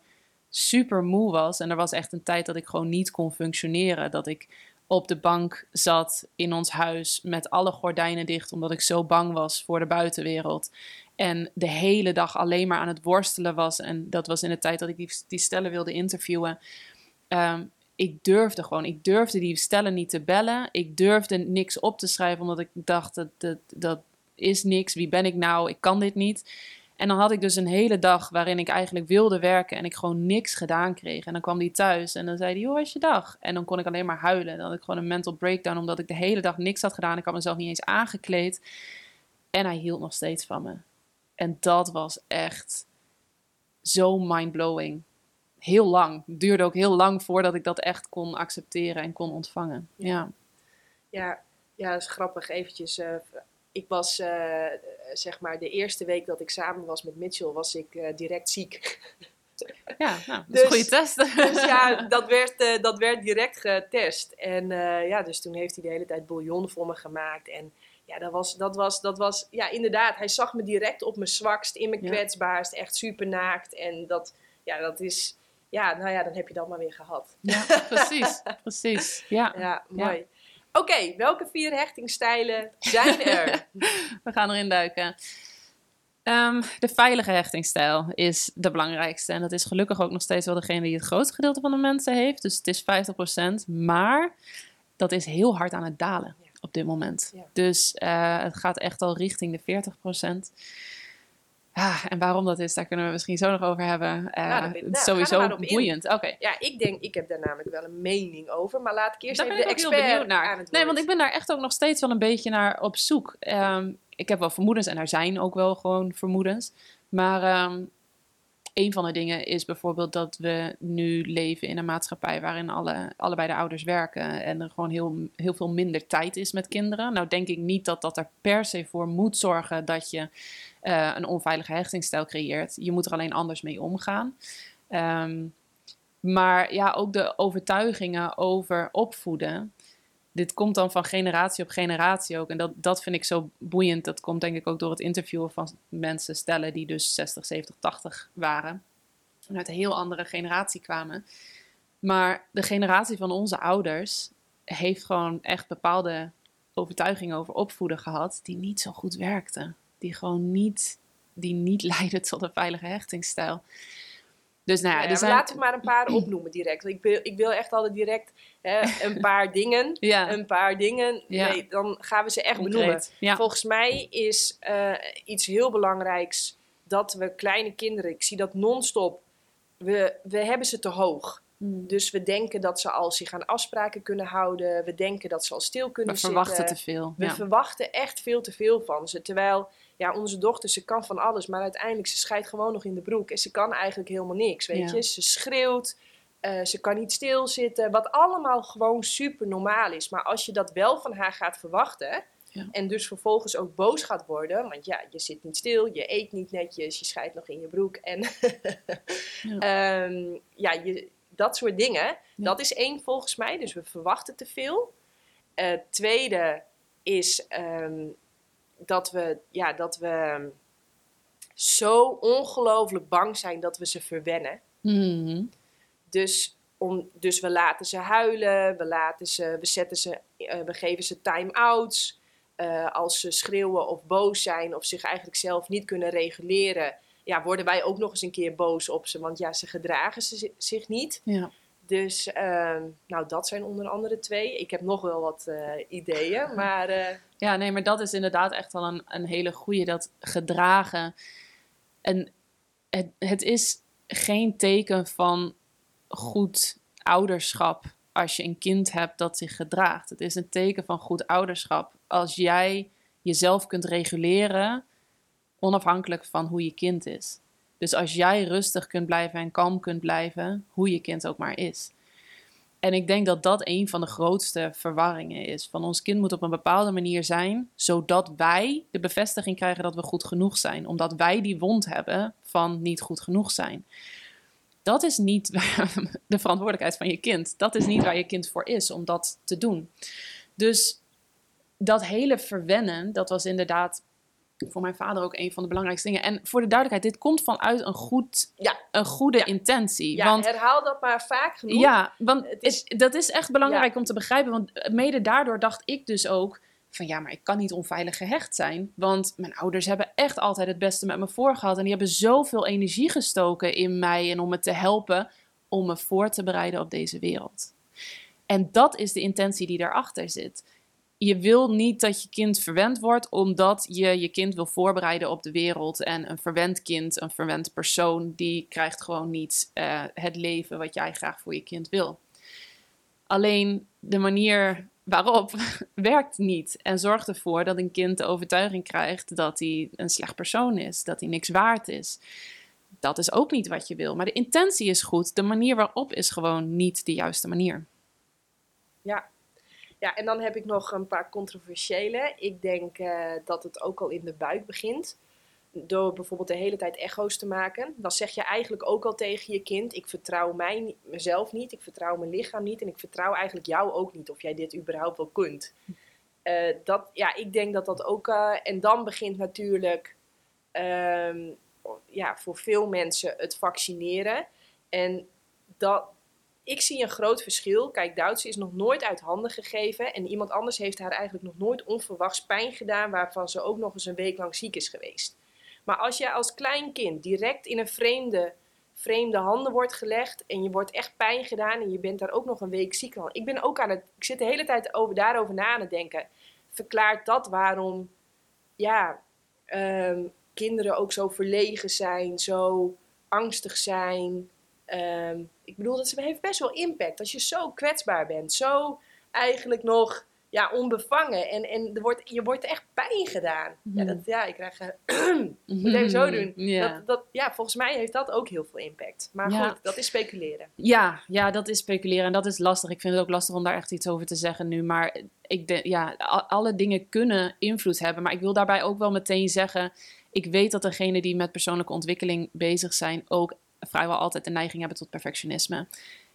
super moe was. En er was echt een tijd dat ik gewoon niet kon functioneren. Dat ik op de bank zat in ons huis met alle gordijnen dicht, omdat ik zo bang was voor de buitenwereld. En de hele dag alleen maar aan het worstelen was. En dat was in de tijd dat ik die, die stellen wilde interviewen. Ehm, ik durfde gewoon, ik durfde die stellen niet te bellen. Ik durfde niks op te schrijven, omdat ik dacht, dat, dat, is niks. Wie ben ik nou? Ik kan dit niet. En dan had ik dus een hele dag waarin ik eigenlijk wilde werken en ik gewoon niks gedaan kreeg. En dan kwam die thuis en dan zei hij, hoe was je dag? En dan kon ik alleen maar huilen. Dan had ik gewoon een mental breakdown, omdat ik de hele dag niks had gedaan. Ik had mezelf niet eens aangekleed. En hij hield nog steeds van me. En dat was echt zo mindblowing. Heel lang. Het duurde ook heel lang voordat ik dat echt kon accepteren en kon ontvangen. Ja. Ja, ja, dat is grappig. Eventjes, eh, ik was, eh, zeg maar, de eerste week dat ik samen was met Mitchell, was ik eh, direct ziek. Ja, nou, dat is Dus- een goede test. Dus ja, dat werd, dat werd direct getest. En ja, dus toen heeft hij de hele tijd bouillon voor me gemaakt. En ja, dat was, dat was, dat was, ja, inderdaad. Hij zag me direct op mijn zwakst, in mijn kwetsbaarst, echt super naakt. En dat, ja, dat is, ja, nou ja, dan heb je dat maar weer gehad. Ja, precies. Precies. Ja, Ja, mooi. Oké, welke vier hechtingstijlen zijn er? we gaan erin duiken. Ehm, de veilige hechtingstijl is de belangrijkste. En dat is gelukkig ook nog steeds wel degene die het grootste gedeelte van de mensen heeft. Dus het is 50%. Maar dat is heel hard aan het dalen op dit moment. Ja. Dus eh, het gaat echt al richting de 40%. Ah, en waarom dat is, daar kunnen we misschien zo nog over hebben. Nou, het is er sowieso boeiend. Oké. ja, ik denk, ik heb daar namelijk wel een mening over. Maar laat ik eerst Daar even de expert heel naar. aan het Nee, want ik ben daar echt ook nog steeds wel een beetje naar op zoek. Ehm, ik heb wel vermoedens en er zijn ook wel gewoon vermoedens. Maar ehm, een van de dingen is bijvoorbeeld dat we nu leven in een maatschappij waarin alle, allebei de ouders werken en er gewoon heel, heel veel minder tijd is met kinderen. Nou denk ik niet dat dat er per se voor moet zorgen dat je eh, een onveilige hechtingsstijl creëert. Je moet er alleen anders mee omgaan. Ehm, maar ja, ook de overtuigingen over opvoeden. Dit komt dan van generatie op generatie ook. En dat, dat vind ik zo boeiend. Dat komt denk ik ook door het interviewen van mensen stellen die dus 60, 70, 80 waren. En uit een heel andere generatie kwamen. Maar de generatie van onze ouders heeft gewoon echt bepaalde overtuigingen over opvoeden gehad die niet zo goed werkten. Die gewoon niet, die niet leidden tot een veilige hechtingsstijl. Dus nou ja, zijn... Laten we maar een paar opnoemen direct. Ik wil, ik wil echt altijd direct hè, een paar dingen. Ja, Een paar dingen. Ja. Nee, dan gaan we ze echt concreet. benoemen. Volgens mij is eh, iets heel belangrijks dat we kleine kinderen, ik zie dat non-stop, we, we hebben ze te hoog. Mm. Dus we denken dat ze al zich aan afspraken kunnen houden. We denken dat ze al stil kunnen We zitten. verwachten te veel. We verwachten echt veel te veel van ze. Terwijl, ja, onze dochter, ze kan van alles. Maar uiteindelijk, ze scheidt gewoon nog in de broek. En ze kan eigenlijk helemaal niks, weet Ja. je. Ze schreeuwt, eh, ze kan niet stilzitten. Wat allemaal gewoon super normaal is. Maar als je dat wel van haar gaat verwachten... Ja. En dus vervolgens ook boos gaat worden. Want ja, je zit niet stil, je eet niet netjes, je scheidt nog in je broek. En Ja. Ehm, ja, je, dat soort dingen. Dat is één volgens mij. Dus we verwachten te veel. Eh, tweede is ehm, dat we, ja, dat we zo ongelooflijk bang zijn dat we ze verwennen. Mhm. Dus, om, dus we laten ze huilen, we, laten ze, we, zetten ze, eh, we geven ze time-outs. Eh, als ze schreeuwen of boos zijn of zich eigenlijk zelf niet kunnen reguleren, ja, worden wij ook nog eens een keer boos op ze. Want ja, ze gedragen ze zi- zich niet. Ja. Dus ehm, nou, dat zijn onder andere twee. Ik heb nog wel wat eh, ideeën, maar Ja, nee, maar dat is inderdaad echt wel een, een hele goede, dat gedragen. En het, het is geen teken van goed ouderschap als je een kind hebt dat zich gedraagt. Het is een teken van goed ouderschap als jij jezelf kunt reguleren onafhankelijk van hoe je kind is. Dus als jij rustig kunt blijven en kalm kunt blijven, hoe je kind ook maar is. En ik denk dat dat een van de grootste verwarringen is. Van ons kind moet op een bepaalde manier zijn, zodat wij de bevestiging krijgen dat we goed genoeg zijn. Omdat wij die wond hebben van niet goed genoeg zijn. Dat is niet de verantwoordelijkheid van je kind. Dat is niet waar je kind voor is om dat te doen. Dus dat hele verwennen, dat was inderdaad voor mijn vader ook een van de belangrijkste dingen. En voor de duidelijkheid, dit komt vanuit een, goed, Ja. een goede Ja. intentie. ja, want herhaal dat maar vaak genoeg. ja, want Het is- het- dat is echt belangrijk om te begrijpen. Want mede daardoor dacht ik dus ook van ja, maar ik kan niet onveilig gehecht zijn. Want mijn ouders hebben echt altijd het beste met me voorgehad. En die hebben zoveel energie gestoken in mij en om me te helpen om me voor te bereiden op deze wereld. En dat is de intentie die daarachter zit. Je wil niet dat je kind verwend wordt omdat je je kind wil voorbereiden op de wereld. En een verwend kind, een verwend persoon, die krijgt gewoon niet eh, het leven wat jij graag voor je kind wil. Alleen de manier waarop werkt niet en zorgt ervoor dat een kind de overtuiging krijgt dat hij een slecht persoon is, dat hij niks waard is. Dat is ook niet wat je wil. Maar de intentie is goed, de manier waarop is gewoon niet de juiste manier. Ja. Ja, en dan heb ik nog een paar controversiële. Ik denk eh, dat het ook al in de buik begint. Door bijvoorbeeld de hele tijd echo's te maken. Dan zeg je eigenlijk ook al tegen je kind: Ik vertrouw mij, mezelf niet, ik vertrouw mijn lichaam niet. En ik vertrouw eigenlijk jou ook niet of jij dit überhaupt wel kunt. Eh, dat, ja, ik denk dat dat ook. eh, en dan begint natuurlijk ehm, ja, voor veel mensen het vaccineren. En dat, ik zie een groot verschil. Kijk, Duitse is nog nooit uit handen gegeven. En iemand anders heeft haar eigenlijk nog nooit onverwachts pijn gedaan. Waarvan ze ook nog eens een week lang ziek is geweest. Maar als je als klein kind direct in een vreemde, vreemde handen wordt gelegd. En je wordt echt pijn gedaan. En je bent daar ook nog een week ziek van. Ik ben ook aan het. Ik zit de hele tijd over, daarover na aan het denken. Verklaart dat waarom. Ja. ehm, kinderen ook zo verlegen zijn. Zo angstig zijn. Ehm, ik bedoel, dat heeft best wel impact. Als je zo kwetsbaar bent, zo eigenlijk nog ja, onbevangen. En, en er wordt, je wordt echt pijn gedaan. Ja, Mhm. dat, ja ik krijg... eh, moet even zo doen. Dat, dat, ja, volgens mij heeft dat ook heel veel impact. Maar Ja. goed, dat is speculeren. Ja, ja, dat is speculeren en dat is lastig. Ik vind het ook lastig om daar echt iets over te zeggen nu. Maar ik denk, ja, alle dingen kunnen invloed hebben. Maar ik wil daarbij ook wel meteen zeggen: ik weet dat degenen die met persoonlijke ontwikkeling bezig zijn ook vrijwel altijd de neiging hebben tot perfectionisme.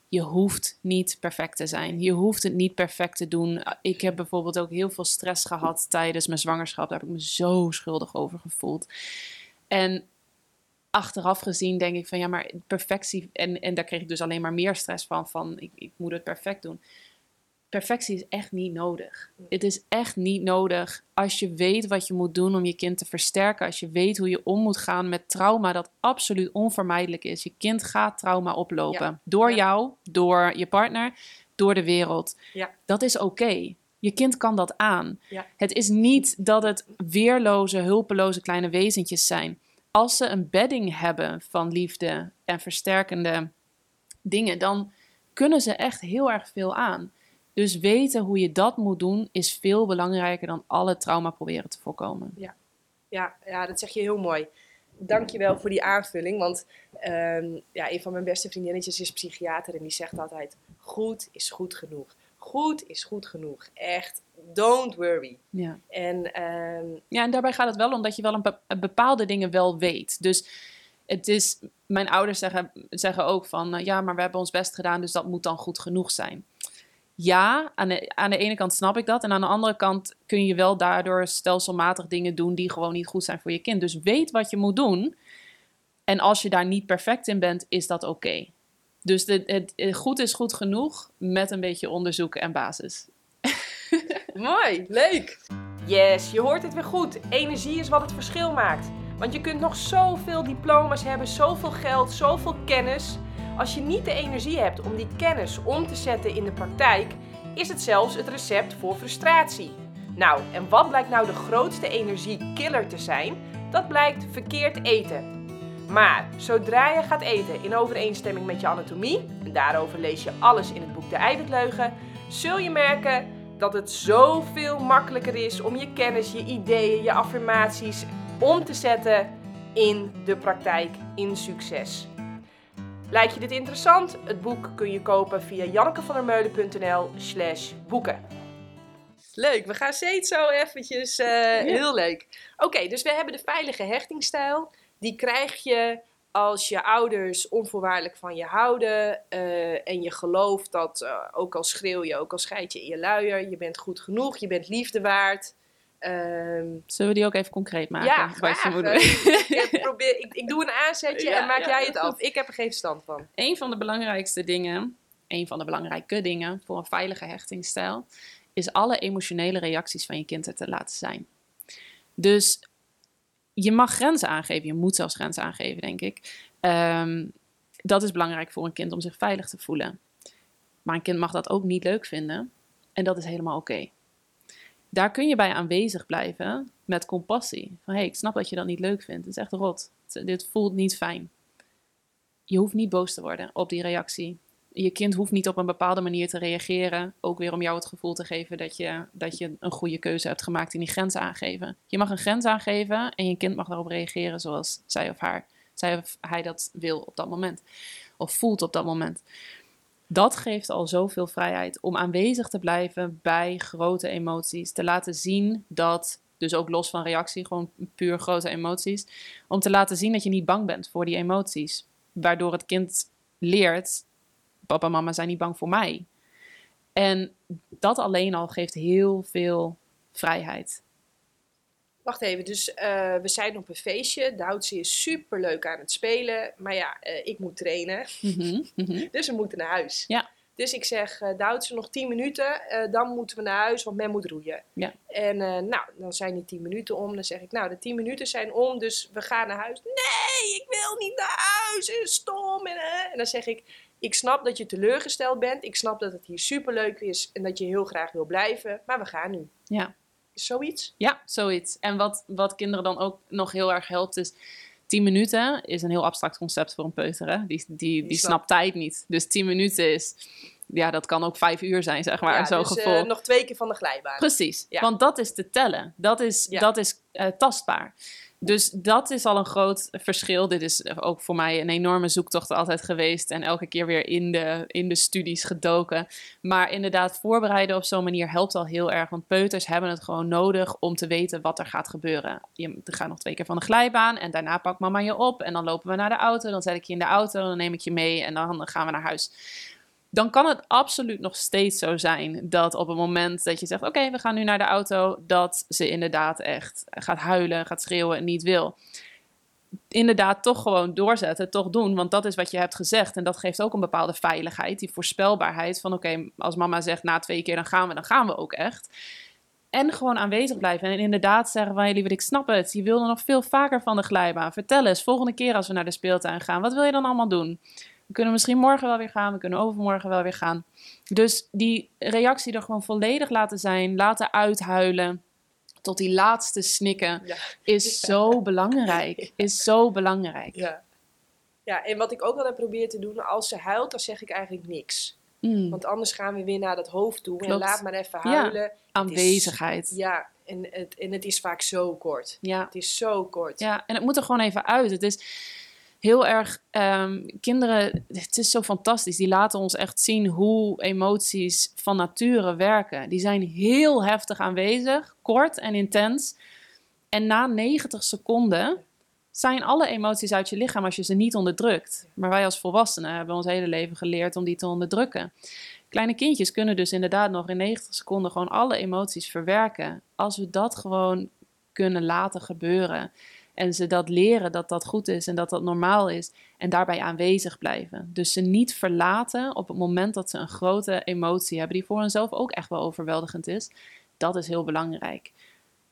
Je hoeft niet perfect te zijn. Je hoeft het niet perfect te doen. Ik heb bijvoorbeeld ook heel veel stress gehad tijdens mijn zwangerschap. Daar heb ik me zo schuldig over gevoeld. En achteraf gezien denk ik van ja, maar perfectie. En, en daar kreeg ik dus alleen maar meer stress van. Van ik, ik moet het perfect doen. Perfectie is echt niet nodig. Het is echt niet nodig als je weet wat je moet doen om je kind te versterken. Als je weet hoe je om moet gaan met trauma, dat absoluut onvermijdelijk is. Je kind gaat trauma oplopen. Ja. Door Ja. jou, door je partner, door de wereld. Ja. Dat is oké. Je kind kan dat aan. Het is niet dat het weerloze, hulpeloze kleine wezentjes zijn. Als ze een bedding hebben van liefde en versterkende dingen, dan kunnen ze echt heel erg veel aan. Dus weten hoe je dat moet doen is veel belangrijker dan alle trauma proberen te voorkomen. Ja, ja, dat zeg je heel mooi. Dankjewel voor die aanvulling. Want ehm, ja, een van mijn beste vriendinnetjes is psychiater en die zegt altijd: goed is goed genoeg. Goed is goed genoeg. Echt, don't worry. Ja. En ehm, Ja, en daarbij gaat het wel om dat je wel een, be- een bepaalde dingen wel weet. Dus het is, mijn ouders zeggen, zeggen ook van, ja, maar we hebben ons best gedaan, dus dat moet dan goed genoeg zijn. Ja, aan de, aan de ene kant snap ik dat. En aan de andere kant kun je wel daardoor stelselmatig dingen doen die gewoon niet goed zijn voor je kind. Dus weet wat je moet doen. En als je daar niet perfect in bent, is dat oké. Dus het, het goed is goed genoeg met een beetje onderzoek en basis. Mooi, leuk. Yes, je hoort het weer goed. Energie is wat het verschil maakt. Want je kunt nog zoveel diploma's hebben, zoveel geld, zoveel kennis. Als je niet de energie hebt om die kennis om te zetten in de praktijk, is het zelfs het recept voor frustratie. Nou, en wat blijkt nou de grootste energiekiller te zijn? Dat blijkt verkeerd eten. Maar zodra je gaat eten in overeenstemming met je anatomie, en daarover lees je alles in het boek De Eiwitleugen, zul je merken dat het zoveel makkelijker is om je kennis, je ideeën, je affirmaties om te zetten in de praktijk, in succes. Lijkt je dit interessant? Het boek kun je kopen via jannekevandermeulen.nl slash boeken. Leuk, we gaan steeds zo eventjes, uh, heel leuk. Oké, dus we hebben de veilige hechtingstijl. Die krijg je als je ouders onvoorwaardelijk van je houden uh, en je gelooft dat, uh, ook al schreeuw je, ook al scheid je in je luier, je bent goed genoeg, je bent liefde waard. Um, Zullen we die ook even concreet maken? Ja, graag. probeer, ik, ik, doe een aanzetje ja, en maak ja, jij het af. Ik heb er geen stand van. Een van de belangrijkste dingen, een van de belangrijke dingen voor een veilige hechtingsstijl, is alle emotionele reacties van je kind er te laten zijn. Dus je mag grenzen aangeven. Je moet zelfs grenzen aangeven, denk ik. Um, dat is belangrijk voor een kind om zich veilig te voelen. Maar een kind mag dat ook niet leuk vinden. En dat is helemaal oké. Daar kun je bij aanwezig blijven met compassie. Van hé, hey, ik snap dat je dat niet leuk vindt. Het is echt rot. Dit voelt niet fijn. Je hoeft niet boos te worden op die reactie je kind hoeft niet op een bepaalde manier te reageren. Ook weer om jou het gevoel te geven dat je, dat je een goede keuze hebt gemaakt in die grens aangeven. Je mag een grens aangeven en je kind mag daarop reageren zoals zij of haar, zij of hij dat wil op dat moment. Of voelt op dat moment. Dat geeft al zoveel vrijheid om aanwezig te blijven bij grote emoties. Te laten zien dat, dus ook los van reactie, gewoon puur grote emoties. Om te laten zien dat je niet bang bent voor die emoties. Waardoor het kind leert papa en mama zijn niet bang voor mij. En dat alleen al geeft heel veel vrijheid. Wacht even, dus uh, we zijn op een feestje. Doutsie is super leuk aan het spelen. Maar ja, uh, ik moet trainen. Mm -hmm, dus we moeten naar huis. Ja. Dus ik zeg, uh, nog 10 minuten. dan moeten we naar huis, want men moet roeien. Ja. En nou, dan zijn die 10 minuten om. Dan zeg ik, nou, de 10 minuten zijn om, dus we gaan naar huis. Nee, ik wil niet naar huis. Het is stom. En, en dan zeg ik, ik snap dat je teleurgesteld bent. Ik snap dat het hier superleuk is en dat je heel graag wil blijven. Maar we gaan nu. Ja. Zoiets? Ja, zoiets. En wat, wat kinderen dan ook nog heel erg helpt is... 10 minuten is een heel abstract concept voor een peuter. Hè? Die, die, die, snapt tijd niet. Dus 10 minuten is ja, dat kan ook vijf uur zijn, zeg maar. Ja, zo dus, uh, nog twee keer van de glijbaan. Precies, ja. want dat is te tellen. Dat is, ja. dat is uh, tastbaar. Dus dat is al een groot verschil. Dit is ook voor mij een enorme zoektocht altijd geweest. En elke keer weer in de, in de studies gedoken. Maar inderdaad, voorbereiden op zo'n manier helpt al heel erg. Want peuters hebben het gewoon nodig om te weten wat er gaat gebeuren. Je gaat nog twee keer van de glijbaan. En daarna pakt mama je op. En dan lopen we naar de auto. Dan zet ik je in de auto. Dan neem ik je mee. En dan gaan we naar huis dan kan het absoluut nog steeds zo zijn dat op het moment dat je zegt: Oké, we gaan nu naar de auto, dat ze inderdaad echt gaat huilen, gaat schreeuwen en niet wil. Inderdaad, toch gewoon doorzetten, toch doen, want dat is wat je hebt gezegd. En dat geeft ook een bepaalde veiligheid, die voorspelbaarheid van: Oké, als mama zegt na twee keer dan gaan we, dan gaan we ook echt. En gewoon aanwezig blijven. En inderdaad zeggen van, lieverd, ik snap het. Je wilde nog veel vaker van de glijbaan. Vertel eens, volgende keer als we naar de speeltuin gaan, wat wil je dan allemaal doen? We kunnen misschien morgen wel weer gaan, we kunnen overmorgen wel weer gaan. Dus die reactie er gewoon volledig laten zijn, laten uithuilen tot die laatste snikken is zo belangrijk. Is zo belangrijk. Ja. ja, en wat ik ook altijd probeer te doen, als ze huilt, dan zeg ik eigenlijk niks. Mm. Want anders gaan we weer naar dat hoofd toe Klopt. en laat maar even huilen. Ja. Aanwezigheid. Is, ja, en het, en het is vaak zo kort. Ja. Het is zo kort. Ja, en het moet er gewoon even uit. Het is heel erg, um, kinderen, het is zo fantastisch. Die laten ons echt zien hoe emoties van nature werken. Die zijn heel heftig aanwezig, kort en intens. En na 90 seconden zijn alle emoties uit je lichaam als je ze niet onderdrukt. Maar wij als volwassenen hebben ons hele leven geleerd om die te onderdrukken. Kleine kindjes kunnen dus inderdaad nog in 90 seconden gewoon alle emoties verwerken. Als we dat gewoon kunnen laten gebeuren. En ze dat leren dat dat goed is en dat dat normaal is. En daarbij aanwezig blijven. Dus ze niet verlaten op het moment dat ze een grote emotie hebben, die voor henzelf ook echt wel overweldigend is. Dat is heel belangrijk.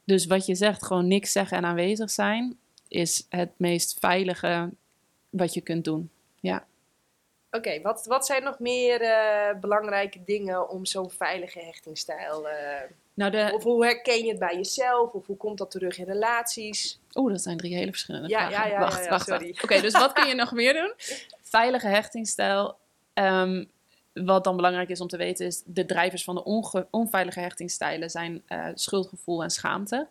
Dus wat je zegt, gewoon niks zeggen en aanwezig zijn, is het meest veilige wat je kunt doen. Oké, wat, wat zijn nog meer eh, belangrijke dingen om zo'n veilige hechtingsstijl... eh, Nou, de, of hoe herken je het bij jezelf? Of hoe komt dat terug in relaties? Oeh, dat zijn drie hele verschillende Ja, vragen. ja, ja, wacht, wacht, sorry. wacht. Oké, dus wat kun je nog meer doen? Veilige hechtingsstijl. Ehm, wat dan belangrijk is om te weten is... de drijvers van de onveilige hechtingsstijlen zijn eh, schuldgevoel en schaamte.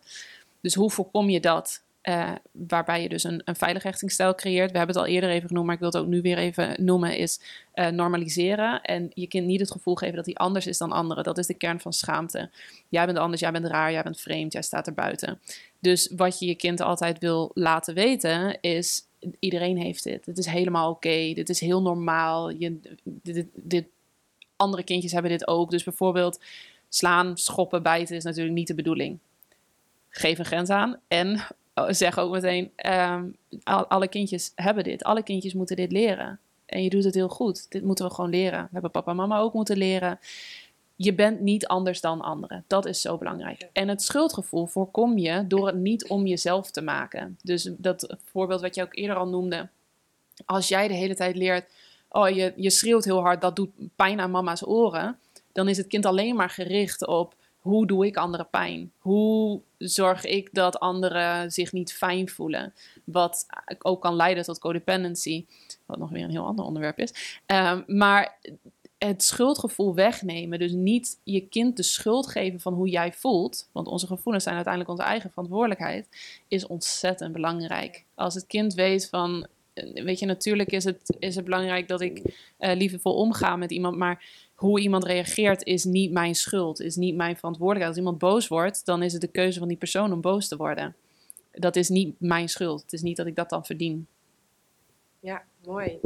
Dus hoe voorkom je dat? eh, waarbij je dus een, een veilige hechtingsstijl creëert. We hebben het al eerder even genoemd, maar ik wil het ook nu weer even noemen, is eh, normaliseren. En je kind niet het gevoel geven dat hij anders is dan anderen. Dat is de kern van schaamte. Jij bent anders, jij bent raar, jij bent vreemd, jij staat er buiten. Dus wat je je kind altijd wil laten weten is, iedereen heeft dit. Het is helemaal oké, dit is heel normaal. Je, dit, andere kindjes hebben dit ook. Dus bijvoorbeeld slaan, schoppen, bijten is natuurlijk niet de bedoeling. Geef een grens aan en oh, zeg ook meteen, ehm, al- alle kindjes hebben dit. Alle kindjes moeten dit leren. En je doet het heel goed. Dit moeten we gewoon leren. We hebben papa en mama ook moeten leren. Je bent niet anders dan anderen. Dat is zo belangrijk. En het schuldgevoel voorkom je door het niet om jezelf te maken. Dus dat voorbeeld wat je ook eerder al noemde. Als jij de hele tijd leert, oh je, je schreeuwt heel hard, dat doet pijn aan mama's oren. Dan is het kind alleen maar gericht op hoe doe ik anderen pijn? Hoe zorg ik dat anderen zich niet fijn voelen? Wat ook kan leiden tot codependency. Wat nog weer een heel ander onderwerp is. Ehm, maar het schuldgevoel wegnemen. Dus niet je kind de schuld geven van hoe jij voelt. Want onze gevoelens zijn uiteindelijk onze eigen verantwoordelijkheid. Is ontzettend belangrijk. Als het kind weet van. eh, Weet je, natuurlijk is het, is het belangrijk dat ik eh liefdevol omga met iemand. Maar hoe iemand reageert is niet mijn schuld. Is niet mijn verantwoordelijkheid. Als iemand boos wordt, dan is het de keuze van die persoon om boos te worden. Dat is niet mijn schuld. Het is niet dat ik dat dan verdien. Ja, mooi.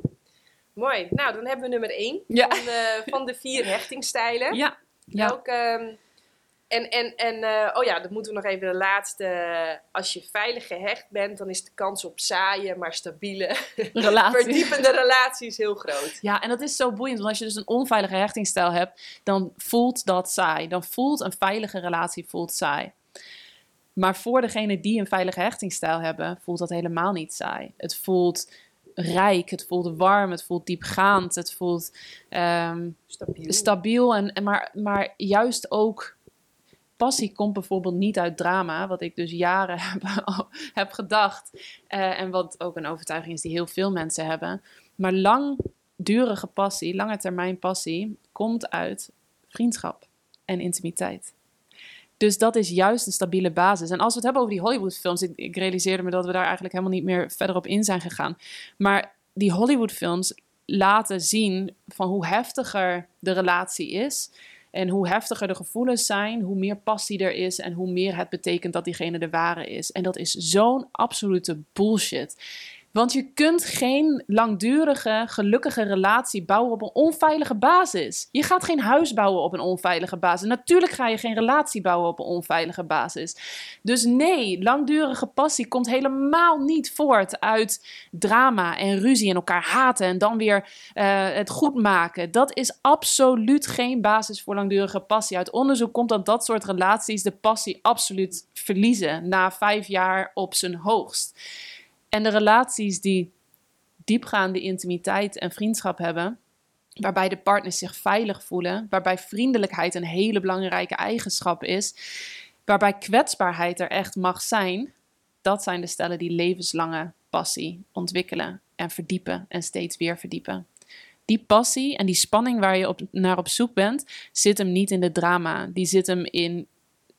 Mooi. Nou, dan hebben we nummer één Ja. van, de, van de vier hechtingstijlen. Ja, ehm, en, en, en eh, oh ja, dan moeten we nog even de laatste. Als je veilig gehecht bent, dan is de kans op saaie, maar stabiele, relatie. verdiepende relaties heel groot. Ja, en dat is zo boeiend. Want als je dus een onveilige hechtingsstijl hebt, dan voelt dat saai. Dan voelt een veilige relatie voelt saai. Maar voor degene die een veilige hechtingsstijl hebben, voelt dat helemaal niet saai. Het voelt rijk, het voelt warm, het voelt diepgaand, het voelt ehm, Stabiel. stabiel. En, en maar, maar juist ook, passie komt bijvoorbeeld niet uit drama, wat ik dus jaren heb, heb gedacht. Eh, en wat ook een overtuiging is die heel veel mensen hebben. Maar langdurige passie, lange termijn passie, komt uit vriendschap en intimiteit. Dus dat is juist een stabiele basis. En als we het hebben over die Hollywoodfilms, ik, ik realiseerde me dat we daar eigenlijk helemaal niet meer verder op in zijn gegaan. Maar die Hollywoodfilms laten zien van hoe heftiger de relatie is. En hoe heftiger de gevoelens zijn, hoe meer passie er is en hoe meer het betekent dat diegene de ware is. En dat is zo'n absolute bullshit. Want je kunt geen langdurige, gelukkige relatie bouwen op een onveilige basis. Je gaat geen huis bouwen op een onveilige basis. Natuurlijk ga je geen relatie bouwen op een onveilige basis. Dus nee, langdurige passie komt helemaal niet voort uit drama en ruzie en elkaar haten en dan weer eh, het goed maken. Dat is absoluut geen basis voor langdurige passie. Uit onderzoek komt dat dat soort relaties de passie absoluut verliezen na vijf jaar op zijn hoogst. En de relaties die diepgaande intimiteit en vriendschap hebben, waarbij de partners zich veilig voelen, waarbij vriendelijkheid een hele belangrijke eigenschap is, waarbij kwetsbaarheid er echt mag zijn, dat zijn de stellen die levenslange passie ontwikkelen en verdiepen en steeds weer verdiepen. Die passie en die spanning waar je op, naar op zoek bent, zit hem niet in de drama. Die zit hem in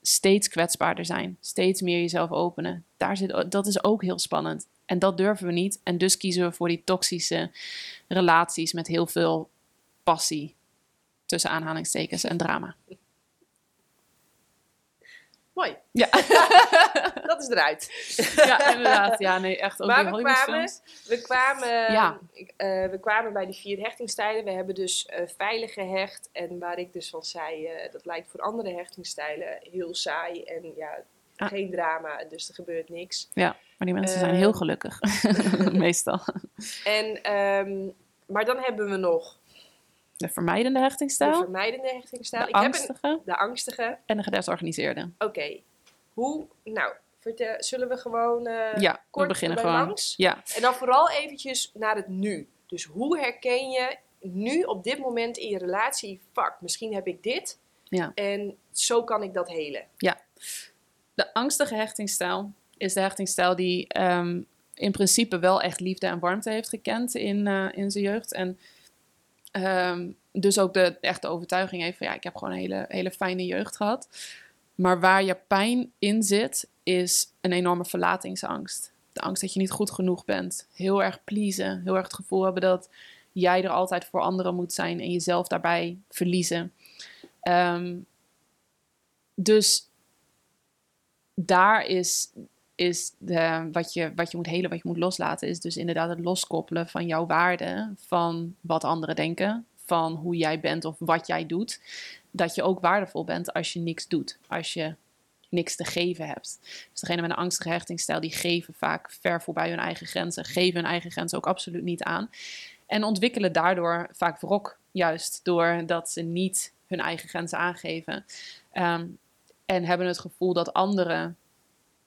steeds kwetsbaarder zijn, steeds meer jezelf openen. Daar zit, dat is ook heel spannend. En dat durven we niet. En dus kiezen we voor die toxische relaties met heel veel passie, tussen aanhalingstekens, en drama. Mooi. Ja, Dat is eruit. ja inderdaad. Ja, nee, echt ook Maar die we Hollywoodfilms. We kwamen, Ja. ik, eh, we kwamen bij die vier hechtingstijlen. We hebben dus eh, veilig gehecht. En waar ik dus van zei, eh, dat lijkt voor andere hechtingstijlen heel saai. En ja, Ah. geen drama, dus er gebeurt niks. Ja, maar die mensen zijn Eh, heel gelukkig. Meestal. En, ehm, maar dan hebben we nog De vermijdende de hechtingstijl, vermijdende hechtingstijl. de Ik heb een, angstige de angstige. en de gedesorganiseerde. Oké, hoe, nou, Vertel, zullen we gewoon eh, ja, kort we beginnen gewoon. langs? Ja, En dan vooral eventjes naar het nu. Dus hoe herken je nu op dit moment in je relatie, fuck, misschien heb ik dit. Ja. En zo kan ik dat helen. De angstige hechtingsstijl is de hechtingsstijl die ehm, in principe wel echt liefde en warmte heeft gekend in, eh, in zijn jeugd. En ehm, dus ook de echte overtuiging heeft van ja, ik heb gewoon een hele, hele fijne jeugd gehad. Maar waar je pijn in zit, is een enorme verlatingsangst. De angst dat je niet goed genoeg bent. Heel erg pleasen. Heel erg het gevoel hebben dat jij er altijd voor anderen moet zijn en jezelf daarbij verliezen. Ehm, dus daar is, is de, wat, je, wat je moet helen, wat je moet loslaten, is dus inderdaad het loskoppelen van jouw waarde, van wat anderen denken, van hoe jij bent of wat jij doet. Dat je ook waardevol bent als je niks doet, als je niks te geven hebt. Dus degene met een angstige hechtingsstijl, die geven vaak ver voorbij hun eigen grenzen, geven hun eigen grenzen ook absoluut niet aan. En ontwikkelen daardoor vaak wrok, juist doordat ze niet hun eigen grenzen aangeven. Ehm, en hebben het gevoel dat anderen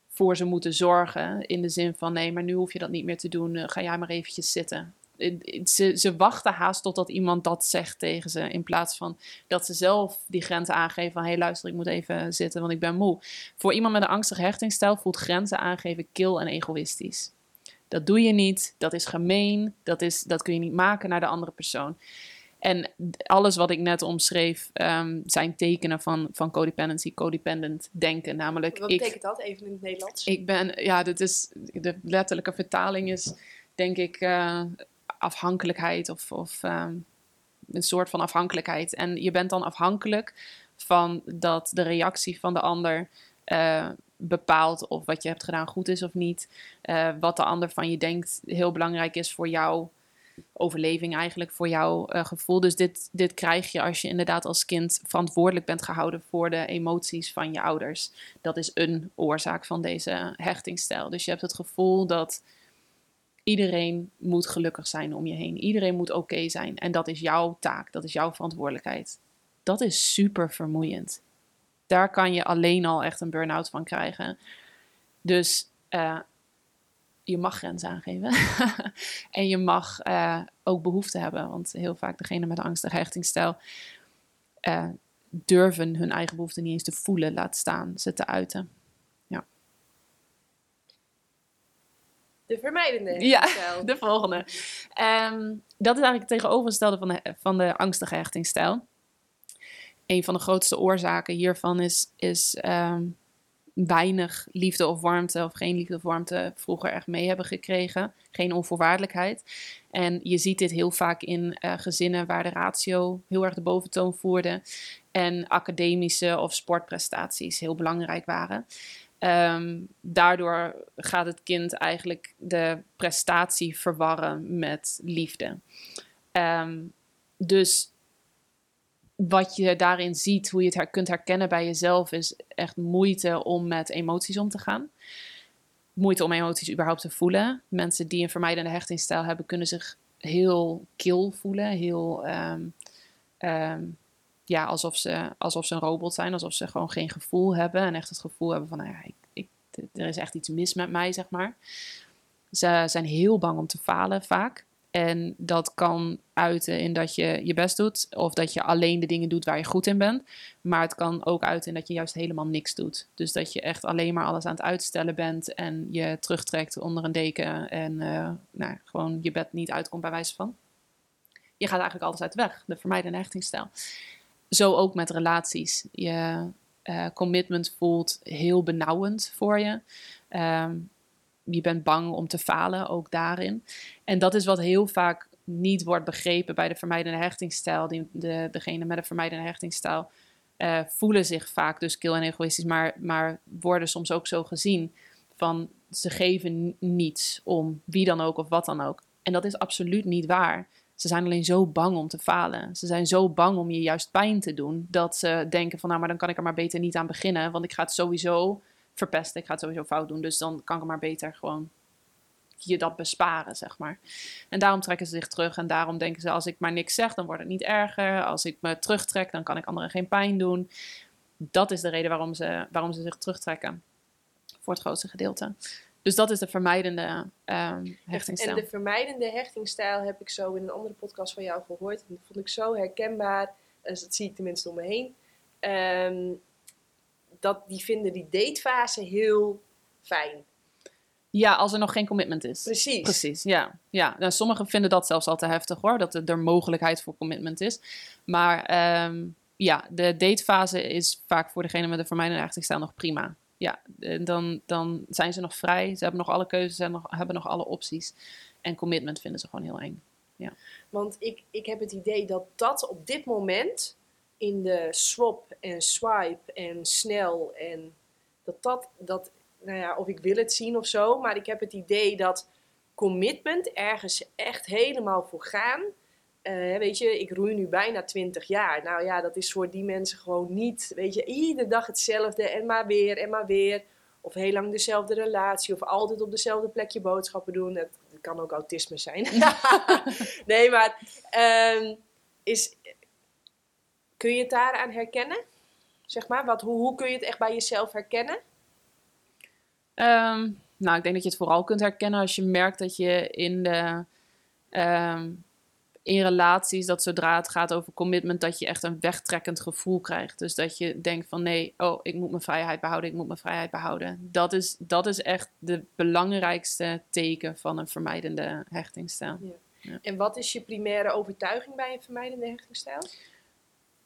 voor ze moeten zorgen. In de zin van nee, maar nu hoef je dat niet meer te doen. eh, ga jij maar eventjes zitten. Eh, eh, Ze, ze wachten haast totdat iemand dat zegt tegen ze. In plaats van dat ze zelf die grenzen aangeven van hé hey, luister, ik moet even zitten, want ik ben moe. Voor iemand met een angstige hechtingsstijl voelt grenzen aangeven kil en egoïstisch. Dat doe je niet, dat is gemeen, dat, is, dat kun je niet maken naar de andere persoon. En alles wat ik net omschreef ehm, zijn tekenen van, van codependency, codependent denken. Namelijk, Wat ik, betekent dat even in het Nederlands? ik ben, ja, dit is, de letterlijke vertaling is denk ik eh, afhankelijkheid of, of ehm, een soort van afhankelijkheid. En je bent dan afhankelijk van dat de reactie van de ander eh, bepaalt of wat je hebt gedaan goed is of niet. Eh, wat de ander van je denkt heel belangrijk is voor jouw overleving eigenlijk, voor jouw eh, gevoel. Dus dit, dit krijg je als je inderdaad als kind verantwoordelijk bent gehouden voor de emoties van je ouders. Dat is een oorzaak van deze hechtingsstijl. Dus je hebt het gevoel dat iedereen moet gelukkig zijn om je heen. Iedereen moet oké zijn. En dat is jouw taak, dat is jouw verantwoordelijkheid. Dat is super vermoeiend. Daar kan je alleen al echt een burn-out van krijgen. Dus eh, je mag grenzen aangeven. en je mag eh, ook behoefte hebben. Want heel vaak degene met een angstige hechtingsstijl eh, durven hun eigen behoeften niet eens te voelen, laat staan ze te uiten. De vermijdende Ja. De volgende. Ehm, dat is eigenlijk het tegenovergestelde van de, van de angstige hechtingsstijl. Een van de grootste oorzaken hiervan is, is ehm, weinig liefde of warmte, of geen liefde of warmte vroeger echt mee hebben gekregen. Geen onvoorwaardelijkheid. En je ziet dit heel vaak in eh, gezinnen waar de ratio heel erg de boventoon voerde. En academische of sportprestaties heel belangrijk waren. Ehm, daardoor gaat het kind eigenlijk de prestatie verwarren met liefde. Ehm, dus wat je daarin ziet, hoe je het her kunt herkennen bij jezelf, is echt moeite om met emoties om te gaan. Moeite om emoties überhaupt te voelen. Mensen die een vermijdende hechtingsstijl hebben, kunnen zich heel kil voelen. Heel, ehm, ehm, ja, alsof ze, alsof ze een robot zijn. Alsof ze gewoon geen gevoel hebben. En echt het gevoel hebben van, nou ja, ik, ik, er is echt iets mis met mij, zeg maar. Ze zijn heel bang om te falen vaak. En dat kan uiten in dat je je best doet. Of dat je alleen de dingen doet waar je goed in bent. Maar het kan ook uiten in dat je juist helemaal niks doet. Dus dat je echt alleen maar alles aan het uitstellen bent. En je terugtrekt onder een deken. En eh, nou, gewoon je bed niet uitkomt bij wijze van. Je gaat eigenlijk alles uit de weg. De vermijdende hechtingsstijl. Zo ook met relaties. Je eh, commitment voelt heel benauwend voor je. Ehm, je bent bang om te falen, ook daarin. En dat is wat heel vaak niet wordt begrepen bij de vermijdende hechtingsstijl. Die, de, degene met een vermijdende hechtingsstijl eh, voelen zich vaak dus kil en egoïstisch, maar, maar worden soms ook zo gezien van ze geven niets om wie dan ook of wat dan ook. En dat is absoluut niet waar. Ze zijn alleen zo bang om te falen. Ze zijn zo bang om je juist pijn te doen. Dat ze denken van nou, maar dan kan ik er maar beter niet aan beginnen. Want ik ga het sowieso verpesten. Ik ga het sowieso fout doen. Dus dan kan ik maar beter gewoon je dat besparen, zeg maar. En daarom trekken ze zich terug. En daarom denken ze, als ik maar niks zeg, dan wordt het niet erger. Als ik me terugtrek, dan kan ik anderen geen pijn doen. Dat is de reden waarom ze, waarom ze zich terugtrekken. voor het grootste gedeelte. Dus dat is de vermijdende um, hechtingsstijl. En de vermijdende hechtingsstijl heb ik zo in een andere podcast van jou gehoord. En dat vond ik zo herkenbaar. Dat zie ik tenminste om me heen. Um, dat die vinden die datefase heel fijn. Ja, als er nog geen commitment is. Precies. Precies, ja. ja. Nou, sommigen vinden dat zelfs al te heftig hoor, dat er mogelijkheid voor commitment is. Maar ehm, ja, de datefase is vaak voor degene met de vermijdende hechtingsstijl nog prima. Ja, dan, dan zijn ze nog vrij, ze hebben nog alle keuzes en nog, hebben nog alle opties. En commitment vinden ze gewoon heel eng. Ja. Want ik, ik heb het idee dat dat op dit moment in de swap en swipe en snel en dat dat, dat, nou ja, of ik wil het zien of zo, maar ik heb het idee dat commitment ergens echt helemaal voor gaan. Uh, weet je, ik roei nu bijna 20 jaar. Nou ja, dat is voor die mensen gewoon niet, weet je, iedere dag hetzelfde en maar weer en maar weer. Of heel lang dezelfde relatie, of altijd op dezelfde plekje boodschappen doen. Het, kan ook autisme zijn. nee, maar um, is, kun je het daaraan herkennen? Zeg maar, wat, hoe, hoe kun je het echt bij jezelf herkennen? Um, nou, ik denk dat je het vooral kunt herkennen als je merkt dat je in de... Um, in relaties, dat zodra het gaat over commitment, dat je echt een wegtrekkend gevoel krijgt. Dus dat je denkt van nee, oh, ik moet mijn vrijheid behouden, ik moet mijn vrijheid behouden. Dat is, dat is echt de belangrijkste teken van een vermijdende hechtingsstijl. Ja. Ja. En wat is je primaire overtuiging bij een vermijdende hechtingsstijl?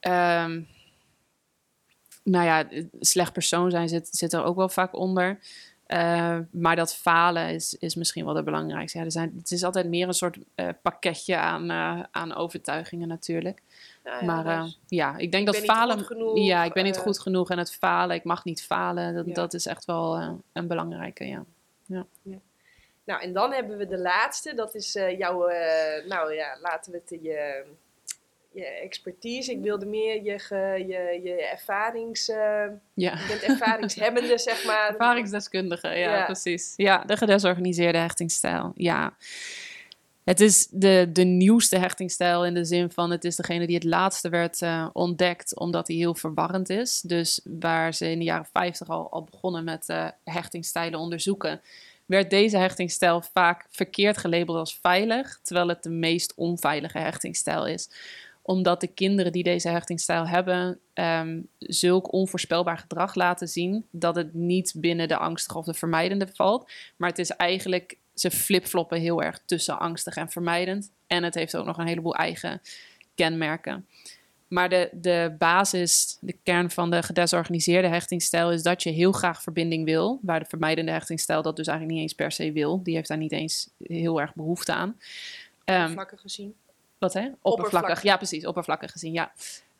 Um, nou ja, slecht persoon zijn zit, zit er ook wel vaak onder. Uh, maar dat falen is, is misschien wel de belangrijkste. Ja, er zijn, het is altijd meer een soort uh, pakketje aan, uh, aan overtuigingen natuurlijk. Ja, maar dus ja, ik denk ik dat falen. Genoeg, ja, ik ben niet goed genoeg en het falen, ik mag niet falen. Dat, ja. dat is echt wel een belangrijke, ja. ja. Nou, en dan hebben we de laatste. Dat is jouw, nou ja, laten we het je je expertise. Ik wilde meer je, ge, je, je ervarings... Uh, ja. Je bent ervaringshebbende, zeg maar. Ervaringsdeskundige, ja, ja, precies. Ja, de gedesorganiseerde hechtingsstijl, ja. Het is de, de nieuwste hechtingsstijl in de zin van het is degene die het laatste werd uh, ontdekt omdat hij heel verwarrend is. Dus waar ze in de jaren 50 al, al begonnen met uh, hechtingsstijlen onderzoeken, werd deze hechtingsstijl vaak verkeerd gelabeld als veilig, terwijl het de meest onveilige hechtingsstijl is omdat de kinderen die deze hechtingsstijl hebben, um, zulk onvoorspelbaar gedrag laten zien dat het niet binnen de angstige of de vermijdende valt. Maar het is eigenlijk, ze flipfloppen heel erg tussen angstig en vermijdend. En het heeft ook nog een heleboel eigen kenmerken. Maar de, de basis, de kern van de gedesorganiseerde hechtingsstijl is dat je heel graag verbinding wil. Waar de vermijdende hechtingsstijl dat dus eigenlijk niet eens per se wil. Die heeft daar niet eens heel erg behoefte aan. Um, Vlakken gezien. Wat hè? Oppervlakkig. Ja, precies. Oppervlakkig gezien, ja.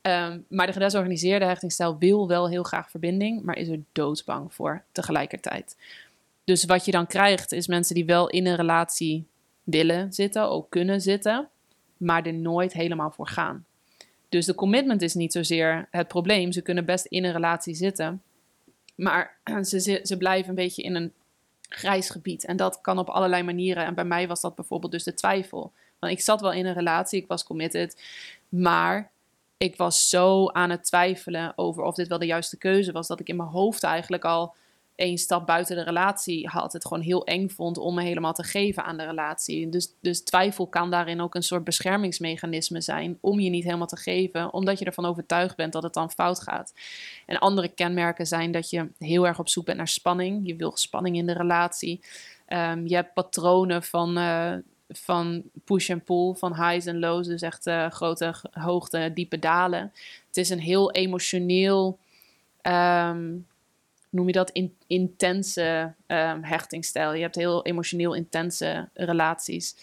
Um, maar de gedesorganiseerde hechtingsstijl wil wel heel graag verbinding, maar is er doodsbang voor tegelijkertijd. Dus wat je dan krijgt, is mensen die wel in een relatie willen zitten, ook kunnen zitten, maar er nooit helemaal voor gaan. Dus de commitment is niet zozeer het probleem. Ze kunnen best in een relatie zitten, maar ze, ze blijven een beetje in een grijs gebied. En dat kan op allerlei manieren. En bij mij was dat bijvoorbeeld dus de twijfel. Ik zat wel in een relatie, ik was committed. Maar ik was zo aan het twijfelen over of dit wel de juiste keuze was. Dat ik in mijn hoofd eigenlijk al één stap buiten de relatie had. Het gewoon heel eng vond om me helemaal te geven aan de relatie. Dus, dus twijfel kan daarin ook een soort beschermingsmechanisme zijn. Om je niet helemaal te geven. Omdat je ervan overtuigd bent dat het dan fout gaat. En andere kenmerken zijn dat je heel erg op zoek bent naar spanning. Je wil spanning in de relatie. Um, je hebt patronen van. Uh, van push en pull, van highs en lows, dus echt uh, grote hoogte, diepe dalen. Het is een heel emotioneel, um, noem je dat, in, intense um, hechtingsstijl. Je hebt heel emotioneel intense relaties.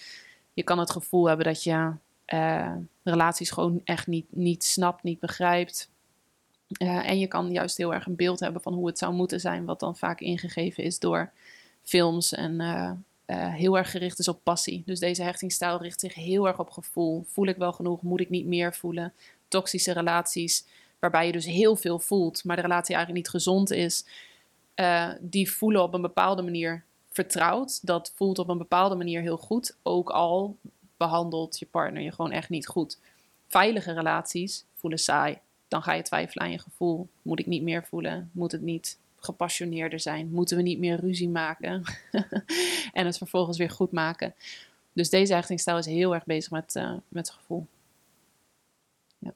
Je kan het gevoel hebben dat je uh, relaties gewoon echt niet, niet snapt, niet begrijpt. Uh, en je kan juist heel erg een beeld hebben van hoe het zou moeten zijn, wat dan vaak ingegeven is door films en uh, heel erg gericht is op passie. Dus deze hechtingsstijl richt zich heel erg op gevoel. Voel ik wel genoeg? Moet ik niet meer voelen? Toxische relaties, waarbij je dus heel veel voelt, maar de relatie eigenlijk niet gezond is. Uh, die voelen op een bepaalde manier vertrouwd. Dat voelt op een bepaalde manier heel goed. Ook al behandelt je partner je gewoon echt niet goed. Veilige relaties voelen saai. Dan ga je twijfelen aan je gevoel. Moet ik niet meer voelen? Moet het niet? Gepassioneerder zijn? Moeten we niet meer ruzie maken en het vervolgens weer goed maken? Dus deze hechtingsstijl is heel erg bezig met, uh, met het gevoel. Ja.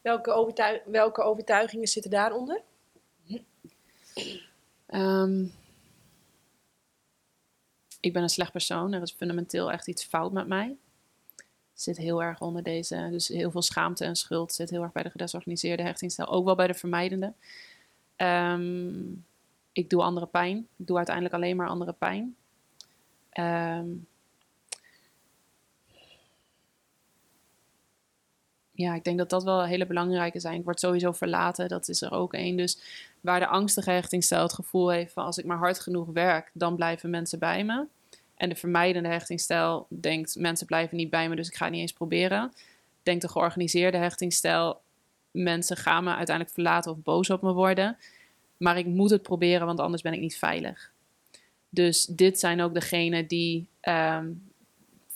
Welke, overtuig welke overtuigingen zitten daaronder? Um, ik ben een slecht persoon. Er is fundamenteel echt iets fout met mij. Zit heel erg onder deze. Dus heel veel schaamte en schuld zit heel erg bij de gedesorganiseerde hechtingsstijl. Ook wel bij de vermijdende. Um, ik doe andere pijn. Ik doe uiteindelijk alleen maar andere pijn. Um, ja, ik denk dat dat wel hele belangrijke zijn. Ik word sowieso verlaten, dat is er ook één. Dus waar de angstige hechtingsstijl het gevoel heeft van als ik maar hard genoeg werk, dan blijven mensen bij me. En de vermijdende hechtingsstijl denkt mensen blijven niet bij me, dus ik ga het niet eens proberen. Denkt de georganiseerde hechtingsstijl mensen gaan me uiteindelijk verlaten of boos op me worden. Maar ik moet het proberen, want anders ben ik niet veilig. Dus dit zijn ook degenen die um,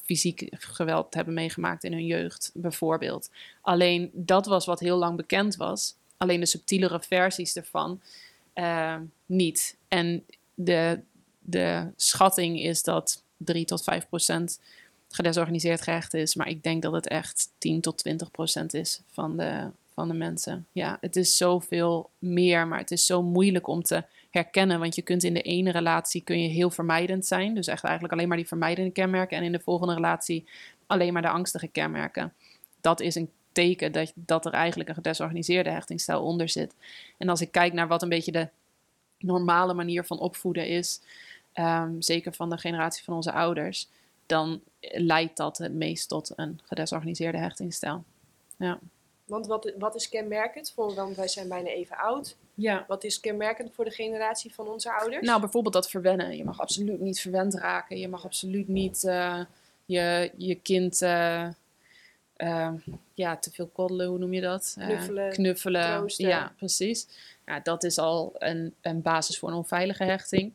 fysiek geweld hebben meegemaakt in hun jeugd, bijvoorbeeld. Alleen dat was wat heel lang bekend was. Alleen de subtielere versies ervan uh, niet. En de, de schatting is dat 3 tot 5 procent gedesorganiseerd gehecht is. Maar ik denk dat het echt 10 tot 20 procent is van de, van de mensen. Ja, het is zoveel meer, maar het is zo moeilijk om te herkennen. Want je kunt in de ene relatie kun je heel vermijdend zijn. Dus echt eigenlijk alleen maar die vermijdende kenmerken. En in de volgende relatie alleen maar de angstige kenmerken. Dat is een teken dat, dat er eigenlijk een gedesorganiseerde hechtingsstijl onder zit. En als ik kijk naar wat een beetje de normale manier van opvoeden is, ehm, zeker van de generatie van onze ouders, dan leidt dat het meest tot een gedesorganiseerde hechtingsstijl. Ja. Want wat, wat is kenmerkend? Voor, want wij zijn bijna even oud. Ja. Wat is kenmerkend voor de generatie van onze ouders? Nou, bijvoorbeeld dat verwennen. Je mag absoluut niet verwend raken. Je mag absoluut niet uh, je, je kind uh, uh, ja, te veel koddelen, hoe noem je dat? Knuffelen. knuffelen. Ja, precies. Ja, dat is al een, een basis voor een onveilige hechting.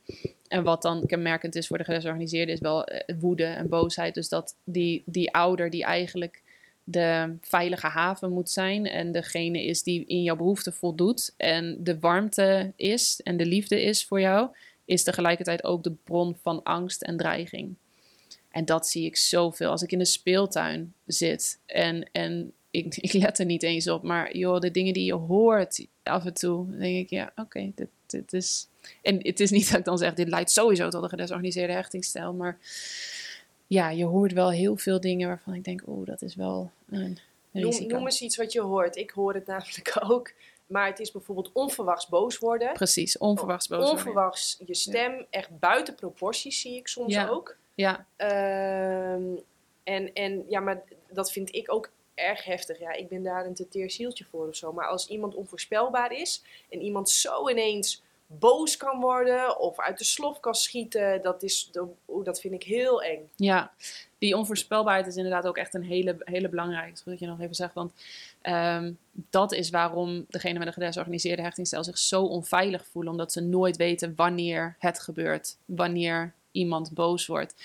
En wat dan kenmerkend is voor de gedesorganiseerde is wel woede en boosheid. Dus dat die, die ouder die eigenlijk de veilige haven moet zijn en degene is die in jouw behoefte voldoet en de warmte is en de liefde is voor jou, is tegelijkertijd ook de bron van angst en dreiging. En dat zie ik zoveel als ik in de speeltuin zit en, en ik, ik let er niet eens op, maar joh, de dingen die je hoort af en toe, denk ik, ja, oké, dit, dit is... En het is niet dat ik dan zeg, dit leidt sowieso tot een gedesorganiseerde hechtingsstijl, maar ja, je hoort wel heel veel dingen waarvan ik denk, oh, dat is wel een risico. Noem, noem eens iets wat je hoort. Ik hoor het namelijk ook. Maar het is bijvoorbeeld onverwachts boos worden. Precies, onverwachts boos worden. Onverwachts je stem echt buiten proporties zie ik soms ook. Ja. Ehm, en, en ja, maar dat vind ik ook erg heftig. Ja, ik ben daar een te teer zieltje voor of zo. Maar als iemand onvoorspelbaar is en iemand zo ineens boos kan worden of uit de slof kan schieten. Dat, is, dat vind ik heel eng. Ja, die onvoorspelbaarheid is inderdaad ook echt een hele, hele belangrijke. Dat je nog even zegt, want um, dat is waarom degene met een gedesorganiseerde hechtingsstijl zich zo onveilig voelen. Omdat ze nooit weten wanneer het gebeurt, wanneer iemand boos wordt.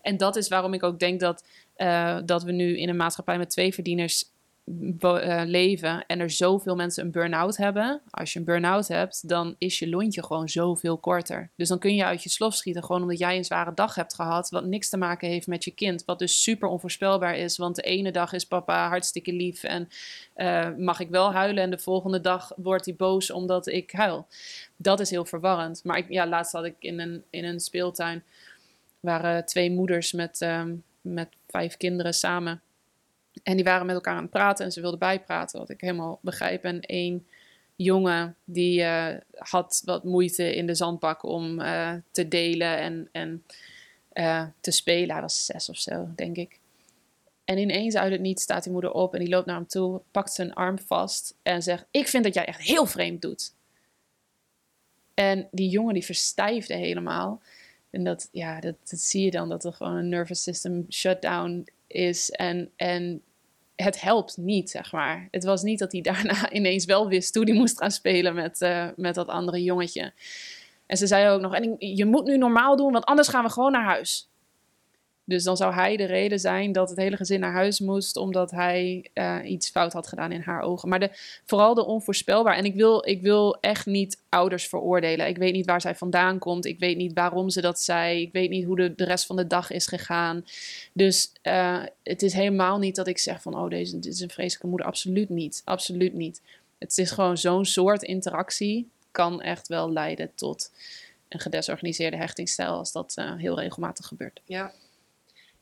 En dat is waarom ik ook denk dat, uh, dat we nu in een maatschappij met twee verdieners uh, leven en er zoveel mensen een burn-out hebben. Als je een burn-out hebt, dan is je lontje gewoon zoveel korter. Dus dan kun je uit je slof schieten, gewoon omdat jij een zware dag hebt gehad, wat niks te maken heeft met je kind. Wat dus super onvoorspelbaar is, want de ene dag is papa hartstikke lief en uh, mag ik wel huilen en de volgende dag wordt hij boos omdat ik huil. Dat is heel verwarrend. Maar ik, ja, laatst had ik in een, in een speeltuin, waren twee moeders met, um, met vijf kinderen samen. En die waren met elkaar aan het praten en ze wilden bijpraten, wat ik helemaal begrijp. En één jongen die uh, had wat moeite in de zandbak om uh, te delen en, en uh, te spelen. Hij was zes of zo, denk ik. En ineens uit het niet staat die moeder op en die loopt naar hem toe, pakt zijn arm vast en zegt: Ik vind dat jij echt heel vreemd doet. En die jongen die verstijfde helemaal. En dat, ja, dat zie je dan, dat er gewoon een nervous system shutdown is. En, en het helpt niet, zeg maar. Het was niet dat hij daarna ineens wel wist hoe hij moest gaan spelen met, uh, met dat andere jongetje. En ze zei ook nog, en je moet nu normaal doen, want anders gaan we gewoon naar huis. Dus dan zou hij de reden zijn dat het hele gezin naar huis moest, omdat hij eh, iets fout had gedaan in haar ogen. Maar de, vooral de onvoorspelbaar. En ik wil, ik wil echt niet ouders veroordelen. Ik weet niet waar zij vandaan komt. Ik weet niet waarom ze dat zei. Ik weet niet hoe de, de rest van de dag is gegaan. Dus uh, het is helemaal niet dat ik zeg van, oh, deze dit is een vreselijke moeder. Absoluut niet. Absoluut niet. Het is gewoon zo'n soort interactie kan echt wel leiden tot een gedesorganiseerde hechtingsstijl als dat uh, heel regelmatig gebeurt. Ja,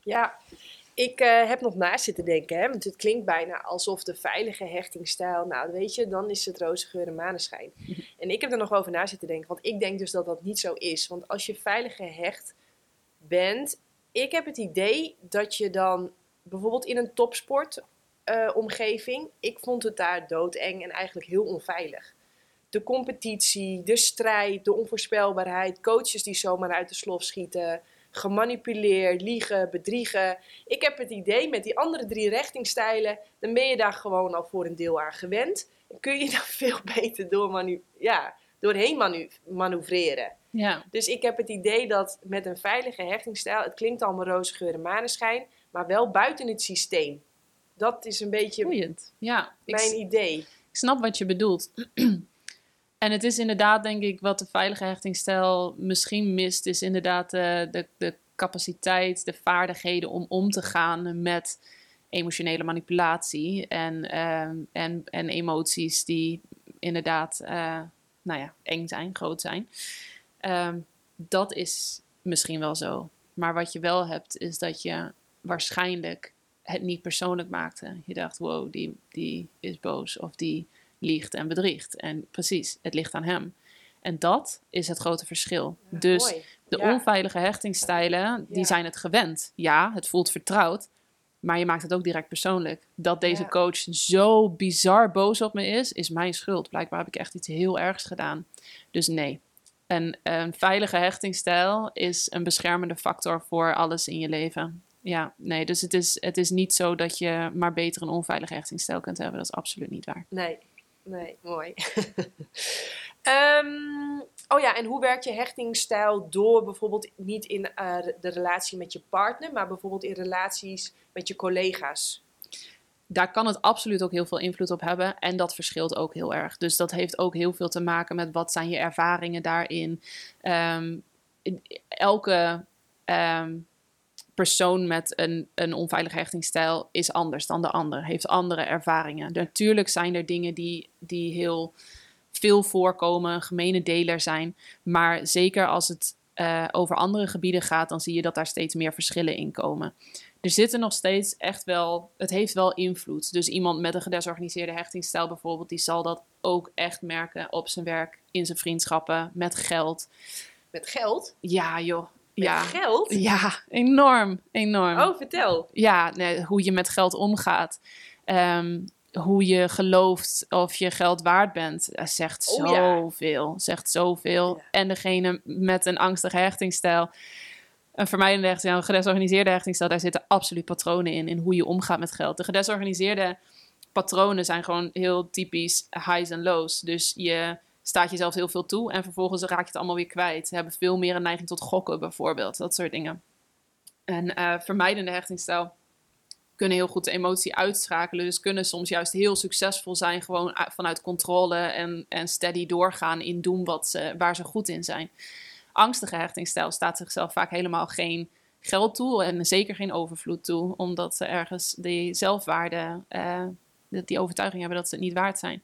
ja, ik uh, heb nog na zitten denken, hè, want het klinkt bijna alsof de veilige hechtingstijl, nou weet je, dan is het roze geur en maneschijn. En ik heb er nog over na zitten denken, want ik denk dus dat dat niet zo is. Want als je veilig gehecht bent, ik heb het idee dat je dan bijvoorbeeld in een topsportomgeving, uh, ik vond het daar doodeng en eigenlijk heel onveilig. De competitie, de strijd, de onvoorspelbaarheid, coaches die zomaar uit de slof schieten gemanipuleerd, liegen, bedriegen. Ik heb het idee met die andere drie richtingstijlen, dan ben je daar gewoon al voor een deel aan gewend. En kun je daar veel beter door manu ja, doorheen manu manoeuvreren. Ja. Dus ik heb het idee dat met een veilige hechtingstijl, het klinkt allemaal roze geur en maneschijn, maar wel buiten het systeem. Dat is een beetje Boeiend. Ja, mijn idee. Ik snap wat je bedoelt. En het is inderdaad, denk ik, wat de veilige hechtingstijl misschien mist, is inderdaad de, de, de capaciteit, de vaardigheden om om te gaan met emotionele manipulatie en, ehm, en, en emoties die inderdaad, uh, nou ja, eng zijn, groot zijn. Ehm, dat is misschien wel zo. Maar wat je wel hebt, is dat je waarschijnlijk het niet persoonlijk maakte. Je dacht, wow, die, die is boos of die liegt en bedriegt. En precies, het ligt aan hem. En dat is het grote verschil. dus de onveilige hechtingsstijlen, die zijn het gewend. Ja, het voelt vertrouwd, maar je maakt het ook direct persoonlijk. Dat deze coach zo bizar boos op me is, is mijn schuld. Blijkbaar heb ik echt iets heel ergs gedaan. Dus nee. Een, een veilige hechtingsstijl is een beschermende factor voor alles in je leven. Ja, nee, dus het is, het is niet zo dat je maar beter een onveilige hechtingsstijl kunt hebben. Dat is absoluut niet waar. Nee, Nee, mooi. um, oh ja, en hoe werkt je hechtingsstijl door bijvoorbeeld niet in uh, de relatie met je partner, maar bijvoorbeeld in relaties met je collega's? Daar kan het absoluut ook heel veel invloed op hebben en dat verschilt ook heel erg. Dus dat heeft ook heel veel te maken met wat zijn je ervaringen daarin. Um, elke um, persoon met een, een onveilige hechtingsstijl is anders dan de ander, heeft andere ervaringen. Natuurlijk zijn er dingen die, die heel veel voorkomen, gemene deler zijn, maar zeker als het uh, over andere gebieden gaat, dan zie je dat daar steeds meer verschillen in komen. Er zitten nog steeds echt wel, het heeft wel invloed. Dus iemand met een gedesorganiseerde hechtingsstijl bijvoorbeeld, die zal dat ook echt merken op zijn werk, in zijn vriendschappen, met geld. Met geld? Ja, joh ja. geld? Ja, enorm, enorm. Oh, vertel. Ja, nee, hoe je met geld omgaat. Um, hoe je gelooft of je geld waard bent, zegt oh, zoveel. Zegt zoveel. Ja. En degene met een angstige hechtingsstijl, een vermijdende hechtingsstijl, een gedesorganiseerde hechtingsstijl, daar zitten absoluut patronen in, in hoe je omgaat met geld. De gedesorganiseerde patronen zijn gewoon heel typisch highs en lows. Dus je staat jezelf heel veel toe en vervolgens raak je het allemaal weer kwijt. Ze hebben veel meer een neiging tot gokken bijvoorbeeld, dat soort dingen. En uh, vermijdende hechtingsstijl kunnen heel goed de emotie uitschakelen, dus kunnen soms juist heel succesvol zijn, gewoon vanuit controle en, en steady doorgaan in doen wat ze, waar ze goed in zijn. Angstige hechtingsstijl staat zichzelf vaak helemaal geen geld toe en zeker geen overvloed toe, omdat ze ergens die zelfwaarde, uh, die overtuiging hebben dat ze het niet waard zijn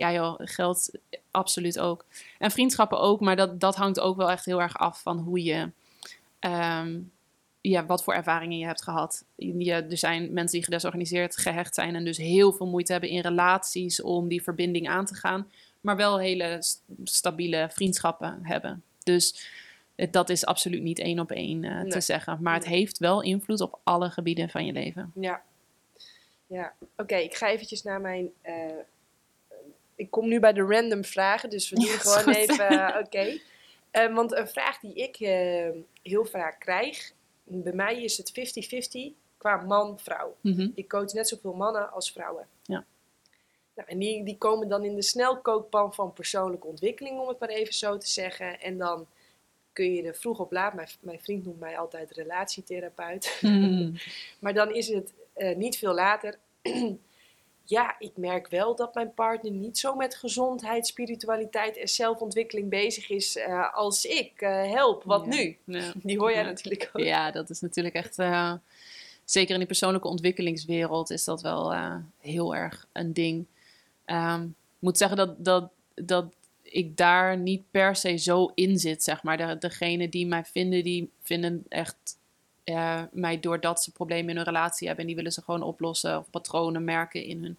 ja joh, geld absoluut ook. En vriendschappen ook, maar dat, dat hangt ook wel echt heel erg af van hoe je, um, ja, wat voor ervaringen je hebt gehad. Je, er zijn mensen die gedesorganiseerd gehecht zijn en dus heel veel moeite hebben in relaties om die verbinding aan te gaan, maar wel hele stabiele vriendschappen hebben. Dus dat is absoluut niet één op één uh, nee. te zeggen. Maar het heeft wel invloed op alle gebieden van je leven. Ja, ja. oké. ik ga eventjes naar mijn uh, ik kom nu bij de random vragen, dus we doen gewoon even, uh, oké. Uh, want een vraag die ik uh, heel vaak krijg, bij mij is het 50-50 qua man-vrouw. Mm -hmm. Ik coach net zoveel mannen als vrouwen. Ja. Nou, en die, die komen dan in de snelkookpan van persoonlijke ontwikkeling, om het maar even zo te zeggen. En dan kun je er vroeg op laat. Mijn, mijn vriend noemt mij altijd relatietherapeut. Hmm. maar dan is het eh, niet veel later. ja, ik merk wel dat mijn partner niet zo met gezondheid, spiritualiteit en zelfontwikkeling bezig is eh, als ik. Eh, help, wat Ja. nu? Ja. Die hoor jij Ja. natuurlijk ook. Ja, dat is natuurlijk echt. eh, zeker in die persoonlijke ontwikkelingswereld is dat wel heel erg een ding. Ehm, Ik moet zeggen dat, dat, dat ik daar niet per se zo in zit, zeg maar. De, degene die mij vinden, die vinden echt eh, mij doordat ze problemen in hun relatie hebben. En die willen ze gewoon oplossen. Of patronen merken in hun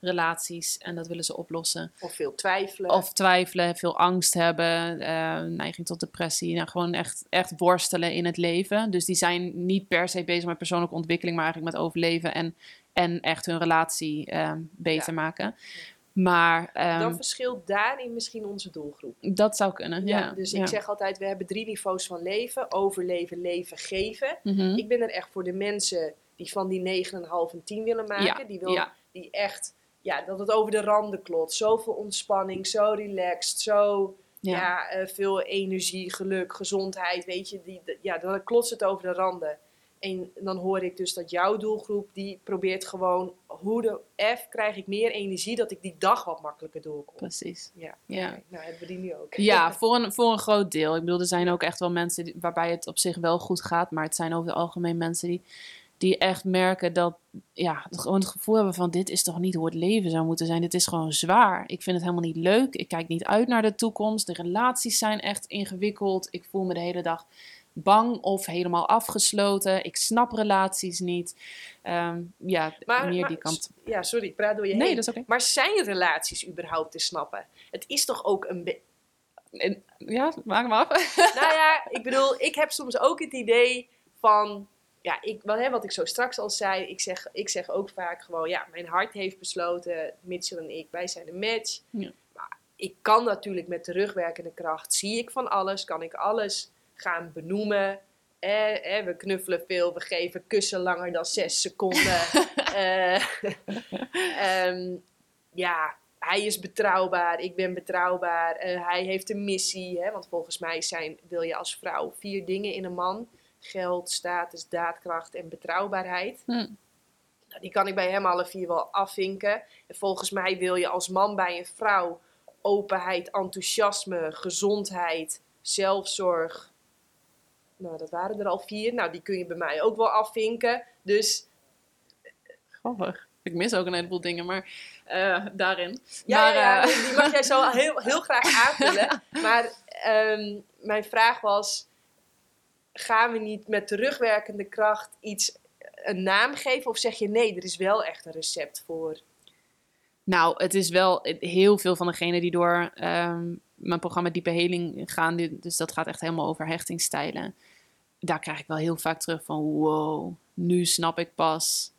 relaties. En dat willen ze oplossen. Of veel twijfelen. Of twijfelen, veel angst hebben, eh, neiging tot depressie. Nou, gewoon echt, echt worstelen in het leven. Dus die zijn niet per se bezig met persoonlijke ontwikkeling, maar eigenlijk met overleven en, en echt hun relatie eh, beter Ja. maken. Maar ehm, dan verschilt daarin misschien onze doelgroep. dat zou kunnen. Ja, Ja, dus ik ja. zeg altijd, we hebben drie niveaus van leven. Overleven, leven, geven. Mhm. Ik ben er echt voor de mensen die van die 9,5 en 10 willen maken. Ja, Die, wil, die echt, ja, dat het over de randen klopt. Zoveel ontspanning, zo relaxed, zo Ja. eh, veel energie, geluk, gezondheid. Weet je, die, ja, dan klotst het over de randen. En dan hoor ik dus dat jouw doelgroep, die probeert gewoon, hoe de F krijg ik meer energie, dat ik die dag wat makkelijker doorkom. Precies. Ja, Ja. nou hebben we die nu ook. Ja, voor een, voor een groot deel. Ik bedoel, er zijn ook echt wel mensen die- waarbij het op zich wel goed gaat. Maar het zijn over het algemeen mensen die, die echt merken dat... Ja, gewoon het gevoel hebben van dit is toch niet hoe het leven zou moeten zijn. Dit is gewoon zwaar. Ik vind het helemaal niet leuk. Ik kijk niet uit naar de toekomst. De relaties zijn echt ingewikkeld. Ik voel me de hele dag bang of helemaal afgesloten. Ik snap relaties niet. Ehm, ja, Maar- meer maar- die kant. Ja, sorry, ik praat door je Nee, heen. dat is oké. Maar zijn relaties überhaupt te snappen? Het is toch ook een. En- Ja, maak maar af. nou ja, ik bedoel, ik heb soms ook het idee van... Ja, ik, wat, hè, wat ik zo straks al zei, ik zeg, ik zeg ook vaak gewoon... Ja, mijn hart heeft besloten, Mitchell en ik, wij zijn een match. Ja. Maar ik kan natuurlijk met terugwerkende kracht, zie ik van alles, kan ik alles gaan benoemen... Eh, eh, we knuffelen veel, we geven kussen langer dan zes seconden. Eh, ehm, ja, hij is betrouwbaar, ik ben betrouwbaar. eh, hij heeft een missie. Hè, want volgens mij zijn, wil je als vrouw vier dingen in een man. Geld, status, daadkracht en betrouwbaarheid. Hm. Nou, die kan ik bij hem alle vier wel afvinken. En volgens mij wil je als man bij een vrouw openheid, enthousiasme, gezondheid, zelfzorg. Nou, dat waren er al vier. Nou, die kun je bij mij ook wel afvinken. Dus Grappig. Ik mis ook een heleboel dingen, maar eh, daarin. Ja, maar, ja, ja, eh, die- mag jij zo heel, heel graag aanvullen. Maar ehm, mijn vraag was: gaan we niet met terugwerkende kracht iets een naam geven? Of zeg je nee, er is wel echt een recept voor? Nou, het is wel heel veel van degenen die door ehm, mijn programma Diepe Heling gaan. Dus dat gaat echt helemaal over hechtingstijlen. Daar krijg ik wel heel vaak terug van: wow, nu snap ik pas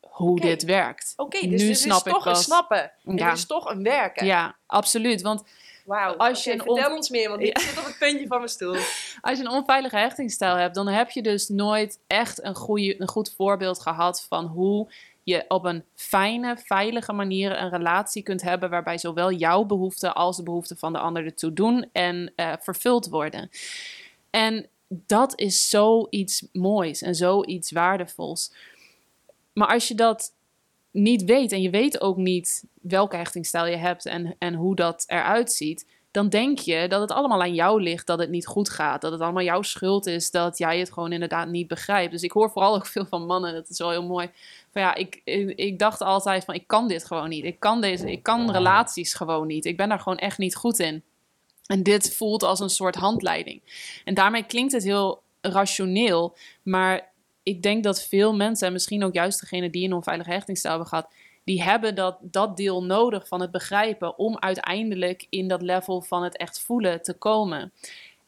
hoe dit werkt. Oké, Nu dus is snap ik toch een pas. snappen. En Ja. is toch een werken. Ja, absoluut. Want Wauw. Als je een vertel on- ons meer, want ik zit op het puntje van mijn stoel. als je een onveilige hechtingsstijl hebt, dan heb je dus nooit echt een, goede, een goed voorbeeld gehad van hoe je op een fijne, veilige manier een relatie kunt hebben waarbij zowel jouw behoeften als de behoeften van de ander ertoe doen en eh, vervuld worden. En dat is zoiets moois en zoiets waardevols. Maar als je dat niet weet en je weet ook niet welke hechtingsstijl je hebt en, en hoe dat eruit ziet, dan denk je dat het allemaal aan jou ligt dat het niet goed gaat. Dat het allemaal jouw schuld is dat jij het gewoon inderdaad niet begrijpt. Dus ik hoor vooral ook veel van mannen, dat is wel heel mooi. Van ja, ik, ik, ik dacht altijd van ik kan dit gewoon niet. Ik kan, deze, ik kan relaties gewoon niet. Ik ben daar gewoon echt niet goed in. En dit voelt als een soort handleiding. En daarmee klinkt het heel rationeel, maar ik denk dat veel mensen, en misschien ook juist degene die een onveilige hechtingsstijl hebben gehad, die hebben dat, dat deel nodig van het begrijpen om uiteindelijk in dat level van het echt voelen te komen.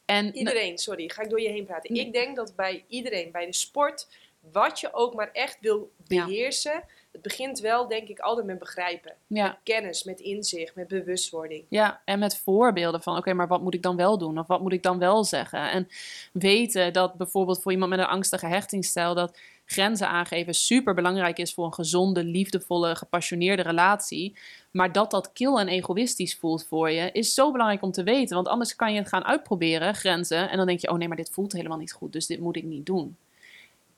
En Iedereen, sorry, ga ik door je heen praten. Nee. Ik denk dat bij iedereen, bij de sport, wat je ook maar echt wil Ja. beheersen, het begint wel, denk ik, altijd met begrijpen. ja, Kennis, met inzicht, met bewustwording. Ja, en met voorbeelden van, oké, maar wat moet ik dan wel doen? Of wat moet ik dan wel zeggen? En weten dat bijvoorbeeld voor iemand met een angstige hechtingsstijl, dat grenzen aangeven super belangrijk is voor een gezonde, liefdevolle, gepassioneerde relatie. Maar dat dat kil en egoïstisch voelt voor je, is zo belangrijk om te weten. Want anders kan je het gaan uitproberen, grenzen. En dan denk je, oh nee, maar dit voelt helemaal niet goed, dus dit moet ik niet doen.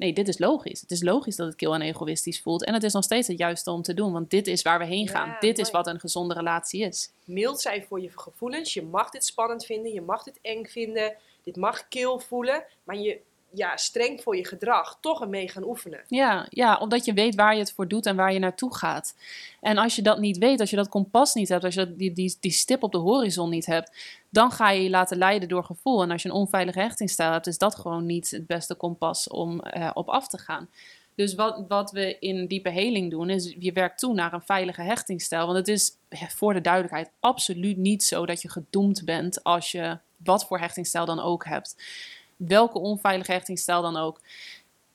Nee, dit is logisch. Het is logisch dat het kil en egoïstisch voelt. En het is nog steeds het juiste om te doen, want dit is waar we heen gaan. Ja, dit is wat een gezonde relatie is. Mild zijn voor je gevoelens. Je mag dit spannend vinden, je mag dit eng vinden, dit mag kil voelen, maar je ja, streng voor je gedrag toch ermee gaan oefenen. Ja, ja, omdat je weet waar je het voor doet en waar je naartoe gaat. En als je dat niet weet, als je dat kompas niet hebt, als je die, die, die stip op de horizon niet hebt, dan ga je je laten leiden door gevoel. En als je een onveilige hechtingsstijl hebt, is dat gewoon niet het beste kompas om eh, op af te gaan. Dus wat, wat we in diepe heling doen, is je werkt toe naar een veilige hechtingsstijl. Want het is eh, voor de duidelijkheid absoluut niet zo dat je gedoemd bent als je wat voor hechtingsstijl dan ook hebt. Welke onveilige hechtingsstijl dan ook.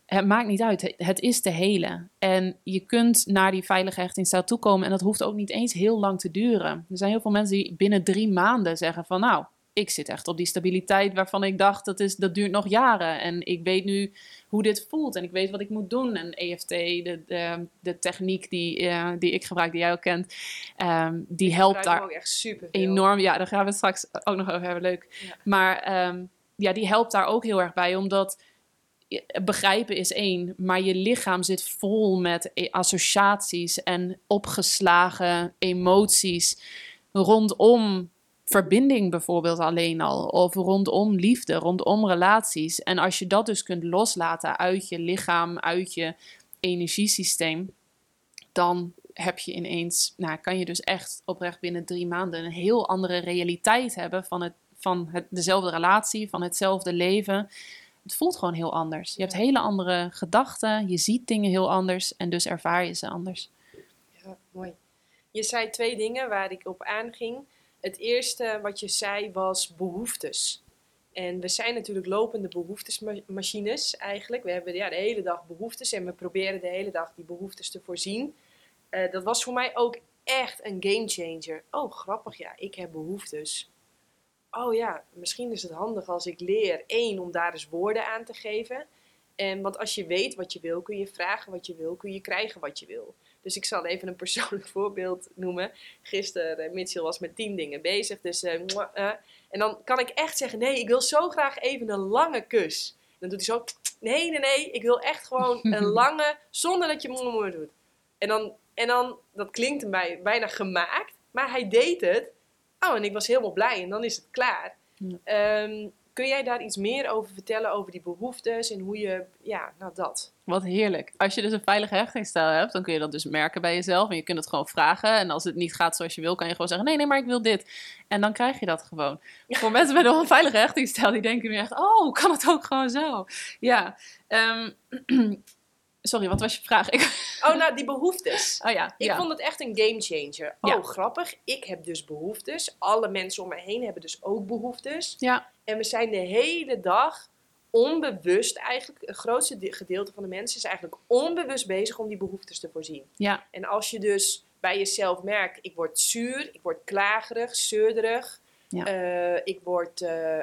Het maakt niet uit. Het is te helen. En je kunt naar die veilige hechtingsstijl toekomen. En dat hoeft ook niet eens heel lang te duren. Er zijn heel veel mensen die binnen drie maanden zeggen van nou, ik zit echt op die stabiliteit waarvan ik dacht dat, is, dat duurt nog jaren. En ik weet nu hoe dit voelt en ik weet wat ik moet doen. En EFT, de, de, de techniek die, eh, die ik gebruik, die jij ook kent, ehm, die helpt daar ook echt super enorm. Ja, daar gaan we het straks ook nog over hebben. Leuk. Ja. Maar ehm, ja, die helpt daar ook heel erg bij, omdat je- begrijpen is één, maar je lichaam zit vol met e- associaties en opgeslagen emoties rondom verbinding bijvoorbeeld alleen al, of rondom liefde, rondom relaties. En als je dat dus kunt loslaten uit je lichaam, uit je energiesysteem, dan heb je ineens, nou, kan je dus echt oprecht binnen drie maanden een heel andere realiteit hebben van, het, van het, dezelfde relatie, van hetzelfde leven. Het voelt gewoon heel anders. Je hebt hele andere gedachten, je ziet dingen heel anders en dus ervaar je ze anders. Ja, mooi. Je zei twee dingen waar ik op aanging. Het eerste wat je zei was behoeftes. En we zijn natuurlijk lopende behoeftesmachines eigenlijk. We hebben ja, de hele dag behoeftes en we proberen de hele dag die behoeftes te voorzien. Eh, dat was voor mij ook echt een gamechanger. Oh, grappig, ja, ik heb behoeftes. Oh ja, misschien is het handig als ik leer, één, om daar eens woorden aan te geven. En want als je weet wat je wil, kun je vragen wat je wil, kun je krijgen wat je wil. Dus ik zal even een persoonlijk voorbeeld noemen. Gisteren, eh, Mitchell was met tien dingen bezig. Dus, eh, mwah, eh. en dan kan ik echt zeggen, nee, ik wil zo graag even een lange kus. Dan doet hij zo, nee, nee, nee, ik wil echt gewoon een lange, zonder dat je moe doet. En dan, en dan, dat klinkt hem bij, bijna gemaakt, maar hij deed het. Oh, en ik was helemaal blij en dan is het klaar. Ja. Ehm, kun jij daar iets meer over vertellen, over die behoeftes en hoe je, ja, nou dat. Wat heerlijk. Als je dus een veilige hechtingsstijl hebt, dan kun je dat dus merken bij jezelf. En je kunt het gewoon vragen. En als het niet gaat zoals je wil, kan je gewoon zeggen: nee, nee, maar ik wil dit. En dan krijg je dat gewoon. Voor mensen met een onveilige hechtingsstijl, die denken nu echt: oh, kan het ook gewoon zo? Ja. ehm, sorry, wat was je vraag? Ik, Oh, nou, die behoeftes. oh ja. Ik ja. vond het echt een gamechanger. Oh, Ja. grappig. Ik heb dus behoeftes. Alle mensen om me heen hebben dus ook behoeftes. ja, En we zijn de hele dag onbewust eigenlijk, het grootste de- gedeelte van de mensen is eigenlijk onbewust bezig om die behoeftes te voorzien. ja, En als je dus bij jezelf merkt, ik word zuur, ik word klagerig, zeurderig, Ja. eh, ik word eh,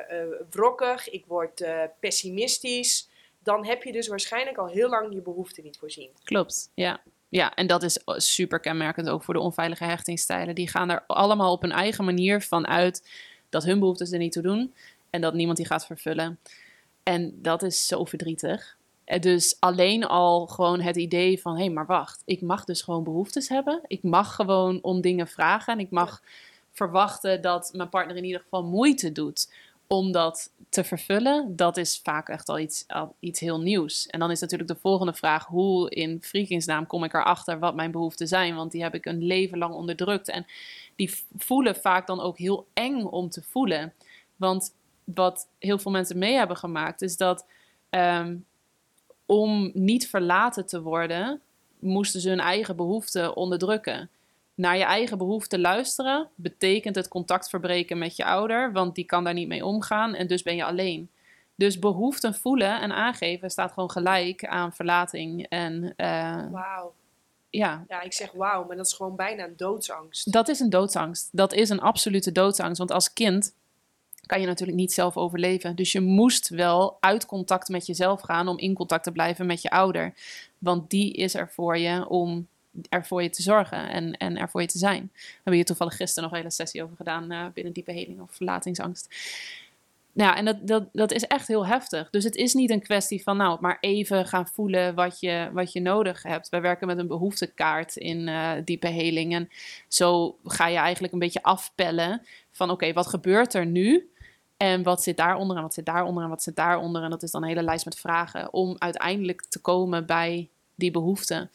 wrokkig, ik word pessimistisch, dan heb je dus waarschijnlijk al heel lang je behoeften niet voorzien. klopt. Ja. Ja, en dat is super kenmerkend ook voor de onveilige hechtingsstijlen. Die gaan er allemaal op hun eigen manier van uit dat hun behoeftes er niet toe doen. En dat niemand die gaat vervullen. En dat is zo verdrietig. Eh, Dus alleen al gewoon het idee van, hé, hey, maar wacht, ik mag dus gewoon behoeftes hebben. Ik mag gewoon om dingen vragen en ik mag verwachten dat mijn partner in ieder geval moeite doet om dat te vervullen. Dat is vaak echt al iets, al iets heel nieuws. En dan is natuurlijk de volgende vraag, hoe in Friekingsnaam kom ik erachter wat mijn behoeften zijn? Want die heb ik een leven lang onderdrukt. En die voelen vaak dan ook heel eng om te voelen. Want wat heel veel mensen mee hebben gemaakt, is dat ehm, om niet verlaten te worden, moesten ze hun eigen behoeften onderdrukken. Naar je eigen behoeften luisteren betekent het contact verbreken met je ouder, want die kan daar niet mee omgaan en dus ben je alleen. Dus behoeften voelen en aangeven staat gewoon gelijk aan verlating. En eh, Wauw. ja, Ja, ik zeg wauw, maar dat is gewoon bijna een doodsangst. dat is een doodsangst. Dat is een absolute doodsangst. Want als kind kan je natuurlijk niet zelf overleven. Dus je moest wel uit contact met jezelf gaan om in contact te blijven met je ouder. Want die is er voor je om er voor je te zorgen en, en er voor je te zijn. We hebben hier toevallig gisteren nog een hele sessie over gedaan uh, binnen diepe heling of verlatingsangst. Nou en dat, dat, dat is echt heel heftig. Dus het is niet een kwestie van, nou, maar even gaan voelen wat je, wat je nodig hebt. Wij werken met een behoeftekaart in uh, diepe heling. En zo ga je eigenlijk een beetje afpellen van, oké, wat gebeurt er nu? En wat zit daaronder en wat zit daaronder en wat zit daaronder? En dat is dan een hele lijst met vragen om uiteindelijk te komen bij die behoeften.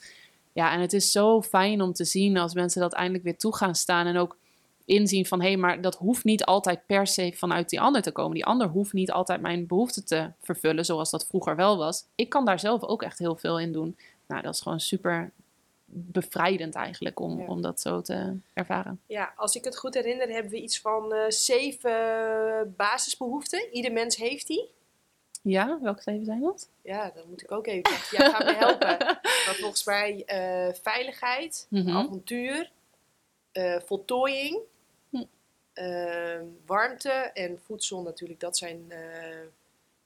Ja, en het is zo fijn om te zien als mensen dat eindelijk weer toe gaan staan. En ook inzien van hé, hey, maar dat hoeft niet altijd per se vanuit die ander te komen. Die ander hoeft niet altijd mijn behoeften te vervullen, zoals dat vroeger wel was. Ik kan daar zelf ook echt heel veel in doen. Nou, dat is gewoon super bevrijdend eigenlijk om, om dat zo te ervaren. Ja, als ik het goed herinner, hebben we iets van uh, zeven basisbehoeften. Ieder mens heeft die. Ja, welke zeven zijn dat? Ja, dan moet ik ook even. Ja, ga me helpen. maar volgens mij uh, veiligheid, mm -hmm. avontuur, uh, voltooiing, hm. warmte en voedsel natuurlijk. Dat zijn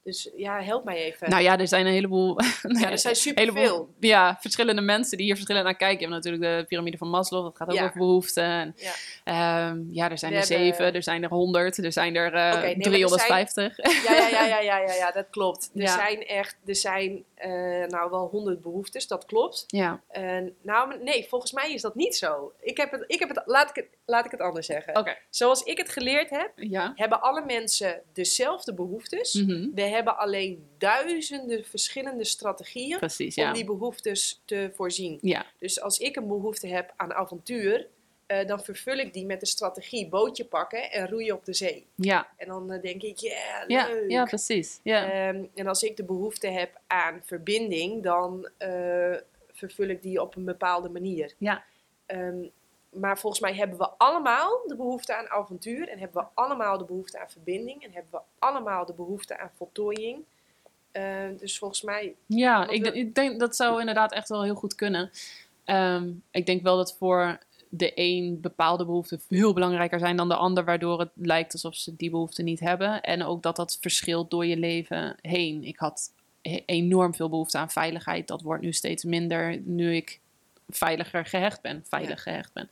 dus ja, help mij even. Nou ja, er zijn een heleboel. ja, er zijn superveel. Ja, verschillende mensen die hier verschillend naar kijken. Je hebt natuurlijk de piramide van Maslow, dat gaat ook over behoeften. En, ja. Um, ja, er zijn er zeven, er zijn er honderd, er zijn er uh, okay, nee, 350. Er zijn... ja, ja, ja, ja, ja, ja, dat klopt. Er zijn echt, er zijn uh, nou wel honderd behoeftes, dat klopt. Ja. Uh, nou, nee, volgens mij is dat niet zo. Ik heb het, ik heb het, laat ik het, laat ik het anders zeggen. Okay. Zoals ik het geleerd heb, ja. hebben alle mensen dezelfde behoeftes. Mm -hmm. We hebben alleen duizenden verschillende strategieën Precies, om die behoeftes te voorzien. Ja. Dus als ik een behoefte heb aan avontuur, uh, dan vervul ik die met de strategie bootje pakken en roeien op de zee. Ja. En dan uh, denk ik, yeah, ja, leuk. Ja, precies. Ja. Um, en als ik de behoefte heb aan verbinding, dan uh, vervul ik die op een bepaalde manier. Ja. Um, maar volgens mij hebben we allemaal de behoefte aan avontuur en hebben we allemaal de behoefte aan verbinding en hebben we allemaal de behoefte aan voltooiing. Uh, dus volgens mij. Ja, ik, we... ik, denk dat zou inderdaad echt wel heel goed kunnen. Um, ik denk wel dat voor de een bepaalde behoeften veel belangrijker zijn dan de ander, waardoor het lijkt alsof ze die behoeften niet hebben. En ook dat dat verschilt door je leven heen. Ik had enorm veel behoefte aan veiligheid. Dat wordt nu steeds minder nu ik veiliger gehecht ben, veilig ja. gehecht ben.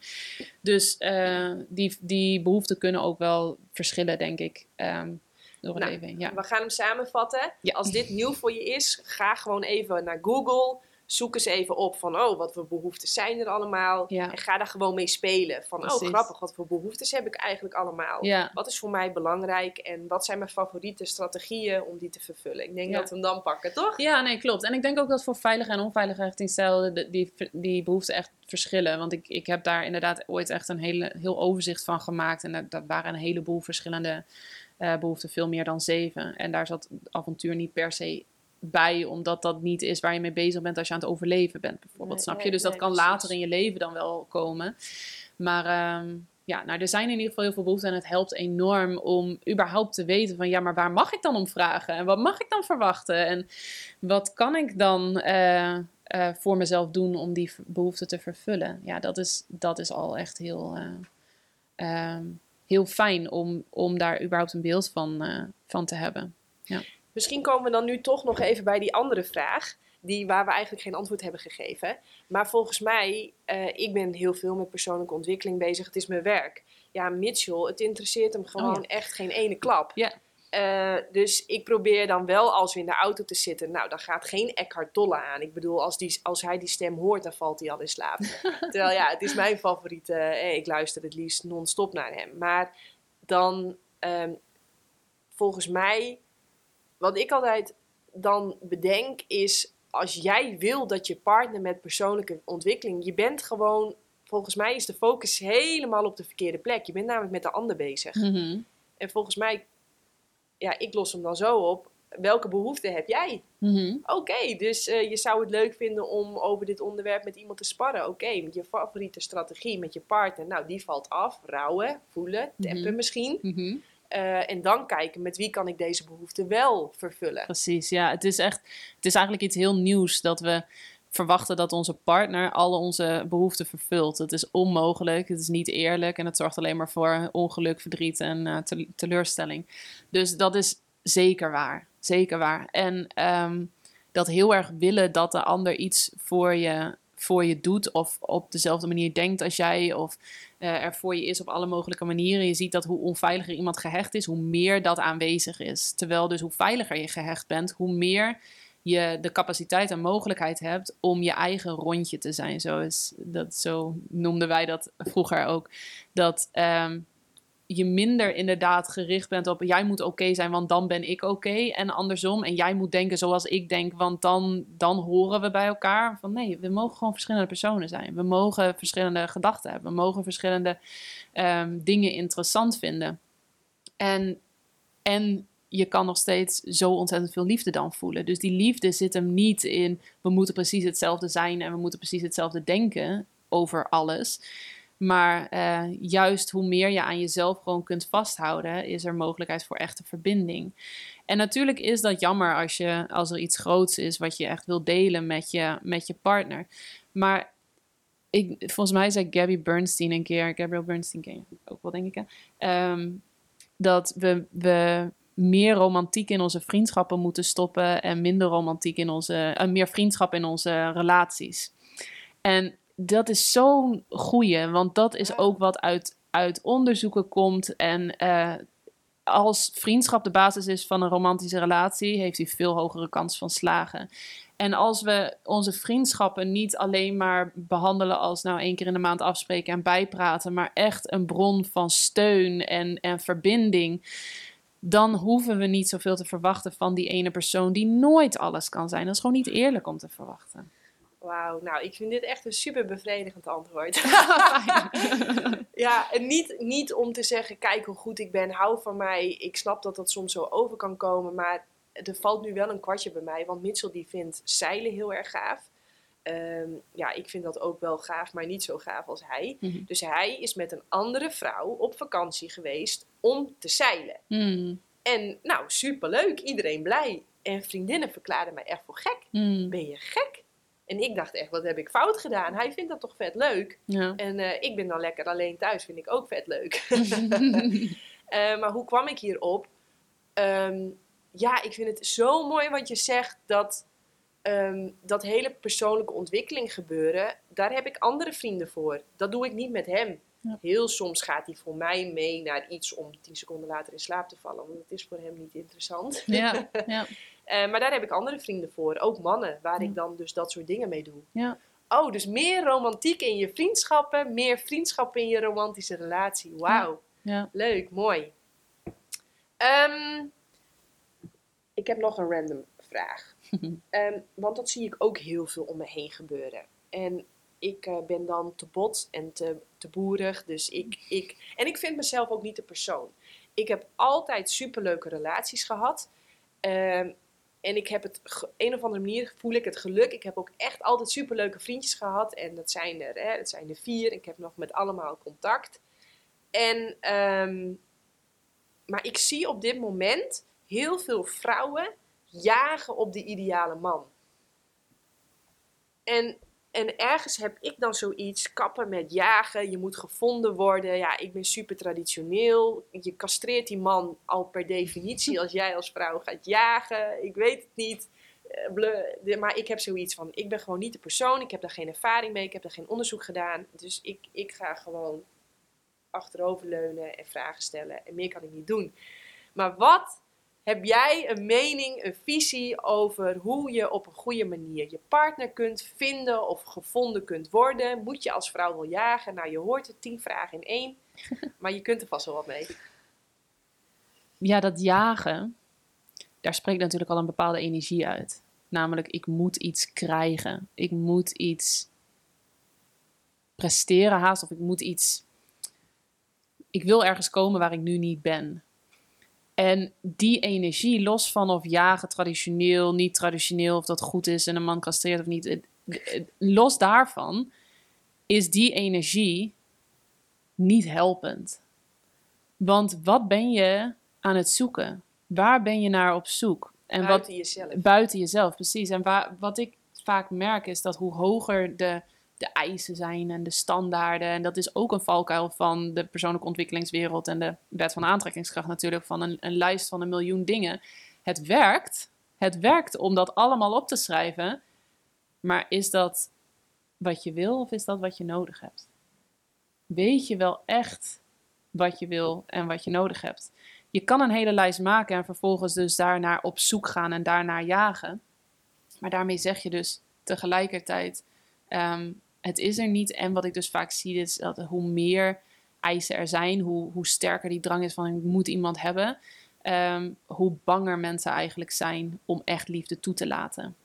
Dus uh, die, die behoeften kunnen ook wel verschillen, denk ik. Um, door het nou, leven. Ja. We gaan hem samenvatten. Ja. Als dit nieuw voor je is, ga gewoon even naar Google zoek eens even op van, oh, wat voor behoeftes zijn er allemaal? Ja. En ga daar gewoon mee spelen. Van, Precies. oh, grappig, wat voor behoeftes heb ik eigenlijk allemaal? Ja. Wat is voor mij belangrijk? En wat zijn mijn favoriete strategieën om die te vervullen? Ik denk Ja. dat we hem dan pakken, toch? Ja, nee, klopt. En ik denk ook dat voor veilige en onveilige hechtingsstijl die, die, die behoeften echt verschillen. Want ik, ik heb daar inderdaad ooit echt een hele, heel overzicht van gemaakt. En dat, dat waren een heleboel verschillende eh, behoeften, veel meer dan zeven. En daar zat avontuur niet per se bij, omdat dat niet is waar je mee bezig bent als je aan het overleven bent, bijvoorbeeld. Nee, snap je? nee, dus dat nee, kan precies. later in je leven dan wel komen. Maar ehm, ja, nou, er zijn in ieder geval heel veel behoeften en het helpt enorm om überhaupt te weten van ja, maar waar mag ik dan om vragen? En wat mag ik dan verwachten? En wat kan ik dan eh, eh, voor mezelf doen om die behoeften te vervullen? Ja, dat is, dat is al echt heel, eh, ehm, heel fijn om, om daar überhaupt een beeld van, van te hebben. Misschien komen we dan nu toch nog even bij die andere vraag. Die, waar we eigenlijk geen antwoord hebben gegeven. Maar volgens mij, eh, ik ben heel veel met persoonlijke ontwikkeling bezig. Het is mijn werk. Ja, Mitchell, het interesseert hem gewoon Oh echt geen ene klap. Ja. Eh, dus ik probeer dan wel als we in de auto te zitten. Nou, dan gaat geen Eckhart Tolle aan. Ik bedoel, als, die, als hij die stem hoort, dan valt hij al in slaap. Terwijl ja, het is mijn favoriete. Eh, ik luister het liefst non-stop naar hem. Maar dan, ehm, volgens mij, wat ik altijd dan bedenk is, als jij wil dat je partner met persoonlijke ontwikkeling, je bent gewoon, volgens mij is de focus helemaal op de verkeerde plek. Je bent namelijk met de ander bezig. Mhm. En volgens mij, ja, ik los hem dan zo op. Welke behoeften heb jij? Mhm. Oké, dus eh, je zou het leuk vinden om over dit onderwerp met iemand te sparren. Oké, met je favoriete strategie met je partner. Nou, die valt af. Rouwen, voelen, tappen Mhm. misschien. Eh, en dan kijken met wie kan ik deze behoefte wel vervullen. Precies, ja. Het is echt, het is eigenlijk iets heel nieuws dat we verwachten dat onze partner alle onze behoeften vervult. Dat is onmogelijk, het is niet eerlijk en het zorgt alleen maar voor ongeluk, verdriet en uh, teleurstelling. Dus dat is zeker waar, zeker waar. En um, dat heel erg willen dat de ander iets voor je, voor je doet of op dezelfde manier denkt als jij of uh, er voor je is op alle mogelijke manieren. Je ziet dat hoe onveiliger iemand gehecht is, hoe meer dat aanwezig is. Terwijl dus hoe veiliger je gehecht bent, hoe meer je de capaciteit en mogelijkheid hebt om je eigen rondje te zijn. Zo, is dat, zo noemden wij dat vroeger ook. Dat um, je minder inderdaad gericht bent op jij moet oké zijn, want dan ben ik oké. En andersom. En jij moet denken zoals ik denk, want dan, dan horen we bij elkaar. Van nee, we mogen gewoon verschillende personen zijn. We mogen verschillende gedachten hebben. We mogen verschillende um, dingen interessant vinden. En, en je kan nog steeds zo ontzettend veel liefde dan voelen. Dus die liefde zit hem niet in we moeten precies hetzelfde zijn en we moeten precies hetzelfde denken over alles. Maar uh, juist hoe meer je aan jezelf gewoon kunt vasthouden, is er mogelijkheid voor echte verbinding. En natuurlijk is dat jammer als, je, als er iets groots is wat je echt wil delen met je, met je partner. Maar ik, volgens mij zei Gabby Bernstein een keer, Gabriel Bernstein ken je ook wel, denk ik. Um, dat we, we meer romantiek in onze vriendschappen moeten stoppen en minder romantiek in onze, uh, meer vriendschap in onze relaties. En dat is zo'n goeie, want dat is ook wat uit, uit onderzoeken komt. En uh, als vriendschap de basis is van een romantische relatie, heeft hij veel hogere kans van slagen. En als we onze vriendschappen niet alleen maar behandelen als nou één keer in de maand afspreken en bijpraten, maar echt een bron van steun en, en verbinding, dan hoeven we niet zoveel te verwachten van die ene persoon die nooit alles kan zijn. Dat is gewoon niet eerlijk om te verwachten. Wauw, nou, ik vind dit echt een super bevredigend antwoord. ja, en niet, niet om te zeggen, kijk hoe goed ik ben, hou van mij. Ik snap dat dat soms zo over kan komen, maar er valt nu wel een kwartje bij mij. Want Mitchell die vindt zeilen heel erg gaaf. Ehm, ja, ik vind dat ook wel gaaf, maar niet zo gaaf als hij. Mhm. Dus hij is met een andere vrouw op vakantie geweest om te zeilen. Mhm. En nou, superleuk, iedereen blij. En vriendinnen verklaarden mij echt voor gek. Mhm. Ben je gek? En ik dacht echt, wat heb ik fout gedaan? Hij vindt dat toch vet leuk. Ja. En uh, ik ben dan lekker alleen thuis, vind ik ook vet leuk. uh, maar hoe kwam ik hierop? Um, ja, ik vind het zo mooi wat je zegt dat um, dat hele persoonlijke ontwikkeling gebeuren, daar heb ik andere vrienden voor. Dat doe ik niet met hem. Ja. Heel soms gaat hij voor mij mee naar iets om tien seconden later in slaap te vallen, want het is voor hem niet interessant. Ja, ja. Uh, maar daar heb ik andere vrienden voor, ook mannen, waar ik dan dus dat soort dingen mee doe. Ja. Oh, dus meer romantiek in je vriendschappen, meer vriendschap in je romantische relatie. Wauw, ja. leuk, mooi. Um, ik heb nog een random vraag. um, want dat zie ik ook heel veel om me heen gebeuren. En ik uh, ben dan te bot en te, te boerig. Dus ik, ik. En ik vind mezelf ook niet de persoon. Ik heb altijd superleuke relaties gehad. Um, en ik heb het, een of andere manier voel ik het geluk. Ik heb ook echt altijd superleuke vriendjes gehad. En dat zijn er, hè, dat zijn er vier. Ik heb nog met allemaal contact. En, um, maar ik zie op dit moment heel veel vrouwen jagen op de ideale man. En, en ergens heb ik dan zoiets, kappen met jagen, je moet gevonden worden. Ja, ik ben super traditioneel. Je castreert die man al per definitie als jij als vrouw gaat jagen. Ik weet het niet. Eh, maar ik heb zoiets van, ik ben gewoon niet de persoon. Ik heb daar geen ervaring mee. Ik heb daar geen onderzoek gedaan. Dus ik, ik ga gewoon achteroverleunen en vragen stellen. En meer kan ik niet doen. Maar wat heb jij een mening, een visie over hoe je op een goede manier je partner kunt vinden of gevonden kunt worden? Moet je als vrouw wel jagen? Nou, je hoort het tien vragen in één, maar je kunt er vast wel wat mee. Ja, dat jagen, daar spreekt natuurlijk al een bepaalde energie uit. Namelijk, ik moet iets krijgen. Ik moet iets presteren haast of ik moet iets... Ik wil ergens komen waar ik nu niet ben. En die energie, los van of jagen traditioneel, niet traditioneel, of dat goed is en een man castreert of niet, los daarvan is die energie niet helpend. Want wat ben je aan het zoeken? Waar ben je naar op zoek? En buiten jezelf. Buiten jezelf, precies. En waar, wat ik vaak merk is dat hoe hoger de, de eisen zijn en de standaarden, en dat is ook een valkuil van de persoonlijke ontwikkelingswereld en de wet van aantrekkingskracht natuurlijk, van een, een lijst van een miljoen dingen. Het werkt. Het werkt om dat allemaal op te schrijven. Maar is dat wat je wil of is dat wat je nodig hebt? Weet je wel echt wat je wil en wat je nodig hebt? Je kan een hele lijst maken en vervolgens dus daarnaar op zoek gaan en daarnaar jagen. Maar daarmee zeg je dus tegelijkertijd, ehm, het is er niet. En wat ik dus vaak zie is dat hoe meer eisen er zijn, hoe, hoe sterker die drang is van ik moet iemand hebben, ehm, hoe banger mensen eigenlijk zijn om echt liefde toe te laten.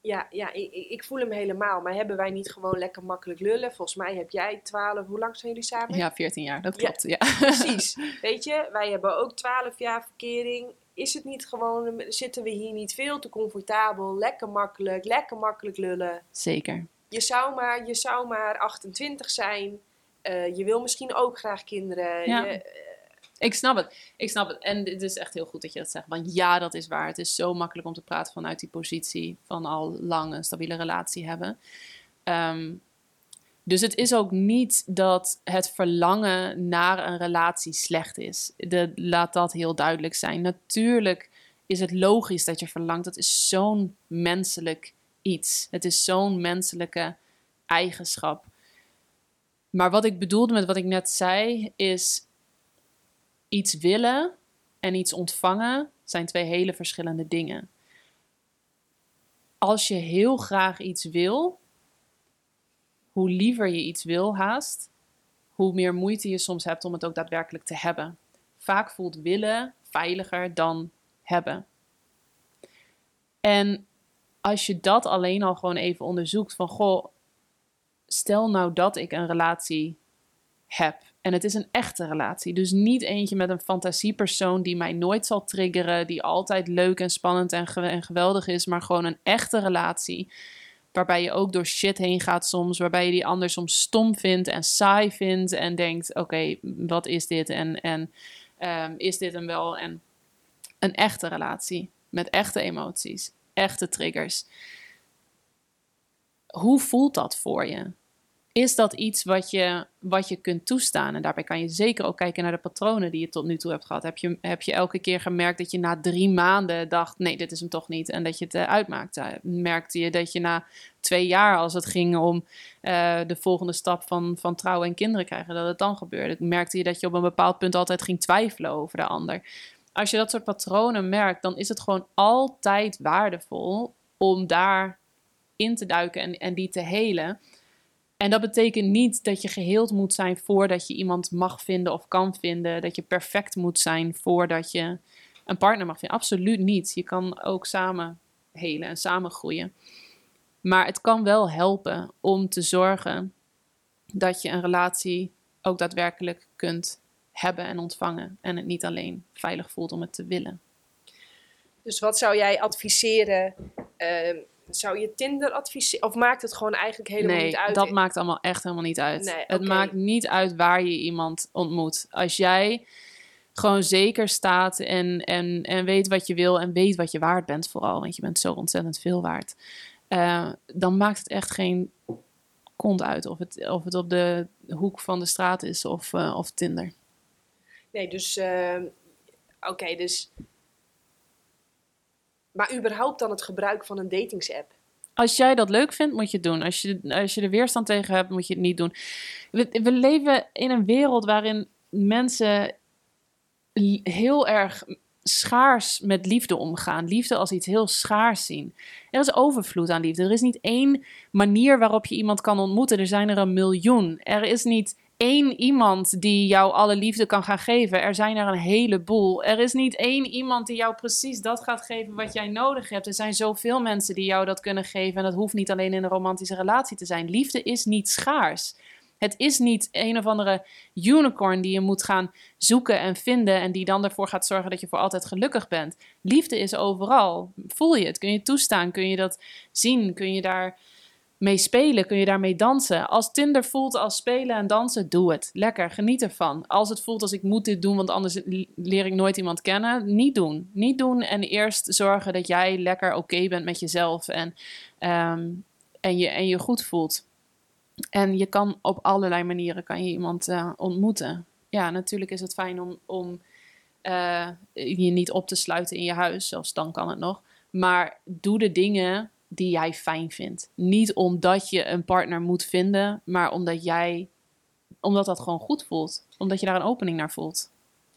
Ja, ja ik, ik voel hem helemaal. Maar hebben wij niet gewoon lekker makkelijk lullen? Volgens mij heb jij 12, hoe lang zijn jullie samen? Ja, 14 jaar, dat klopt. Ja, Precies. Weet je, wij hebben ook 12 jaar verkering. Is het niet gewoon, zitten we hier niet veel te comfortabel? Lekker makkelijk, lekker makkelijk lullen. Zeker. Je zou maar, je zou maar 28 zijn. Uh, je wil misschien ook graag kinderen. Ja. Je, uh, Ik snap het. Ik snap het. En het is echt heel goed dat je dat zegt. Want ja, dat is waar. Het is zo makkelijk om te praten vanuit die positie van al lang een stabiele relatie hebben. Um, dus het is ook niet dat het verlangen naar een relatie slecht is. De, laat dat heel duidelijk zijn. Natuurlijk is het logisch dat je verlangt. Dat is zo'n menselijk iets. Het is zo'n menselijke eigenschap. Maar wat ik bedoelde met wat ik net zei, is iets willen en iets ontvangen zijn twee hele verschillende dingen. Als je heel graag iets wil, hoe liever je iets wil haast, hoe meer moeite je soms hebt om het ook daadwerkelijk te hebben. Vaak voelt willen veiliger dan hebben. En als je dat alleen al gewoon even onderzoekt van goh, stel nou dat ik een relatie heb en het is een echte relatie. Dus niet eentje met een fantasiepersoon die mij nooit zal triggeren, die altijd leuk en spannend en, ge en geweldig is, maar gewoon een echte relatie. Waarbij je ook door shit heen gaat soms, waarbij je die ander soms stom vindt en saai vindt en denkt: oké, wat is dit en, en um, is dit hem wel? En een echte relatie met echte emoties, echte triggers. Hoe voelt dat voor je? is dat iets wat je, wat je kunt toestaan? En daarbij kan je zeker ook kijken naar de patronen die je tot nu toe hebt gehad. Heb je, heb je elke keer gemerkt dat je na drie maanden dacht: nee, dit is hem toch niet. En dat je het uh, uitmaakte? Merkte je dat je na twee jaar, als het ging om uh, de volgende stap van, van trouwen en kinderen krijgen, dat het dan gebeurde? Merkte je dat je op een bepaald punt altijd ging twijfelen over de ander? Als je dat soort patronen merkt, dan is het gewoon altijd waardevol om daar in te duiken en, die te helen. En dat betekent niet dat je geheeld moet zijn voordat je iemand mag vinden of kan vinden. Dat je perfect moet zijn voordat je een partner mag vinden. Absoluut niet. Je kan ook samen helen en samen groeien. Maar het kan wel helpen om te zorgen dat je een relatie ook daadwerkelijk kunt hebben en ontvangen. En het niet alleen veilig voelt om het te willen. Dus wat zou jij adviseren? Uh, zou je Tinder adviseren? Of maakt het gewoon eigenlijk helemaal nee, niet uit? dat maakt allemaal echt helemaal niet uit. Nee, het maakt niet uit waar je iemand ontmoet. Als jij gewoon zeker staat en, en, en weet wat je wil en weet wat je waard bent vooral, want je bent zo ontzettend veel waard, uh, dan maakt het echt geen kont uit of het, of het op de hoek van de straat is of, uh, of Tinder. Nee, dus uh, oké, dus maar überhaupt dan het gebruik van een datingsapp? Als jij dat leuk vindt, moet je het doen. Als je, als je er weerstand tegen hebt, moet je het niet doen. We, we leven in een wereld waarin mensen heel erg schaars met liefde omgaan. Liefde als iets heel schaars zien. Er is overvloed aan liefde. Er is niet één manier waarop je iemand kan ontmoeten. Er zijn er een miljoen. Er is niet één iemand die jou alle liefde kan gaan geven. Er zijn er een heleboel. Er is niet één iemand die jou precies dat gaat geven wat jij nodig hebt. Er zijn zoveel mensen die jou dat kunnen geven. En dat hoeft niet alleen in een romantische relatie te zijn. Liefde is niet schaars. Het is niet een of andere unicorn die je moet gaan zoeken en vinden en die dan ervoor gaat zorgen dat je voor altijd gelukkig bent. Liefde is overal. Voel je het? Kun je toestaan? Kun je dat zien? Kun je daar mee spelen, kun je daarmee dansen. Als Tinder voelt als spelen en dansen, doe het. Lekker, geniet ervan. Als het voelt als ik moet dit doen, want anders leer ik nooit iemand kennen, niet doen. Niet doen en eerst zorgen dat jij lekker oké bent met jezelf en, ehm, en, je, en je goed voelt. En je kan op allerlei manieren kan je iemand uh, ontmoeten. Ja, natuurlijk is het fijn om, om uh, je niet op te sluiten in je huis, zelfs dan kan het nog. Maar doe de dingen die jij fijn vindt. Niet omdat je een partner moet vinden, maar omdat jij, omdat dat gewoon goed voelt. Omdat je daar een opening naar voelt.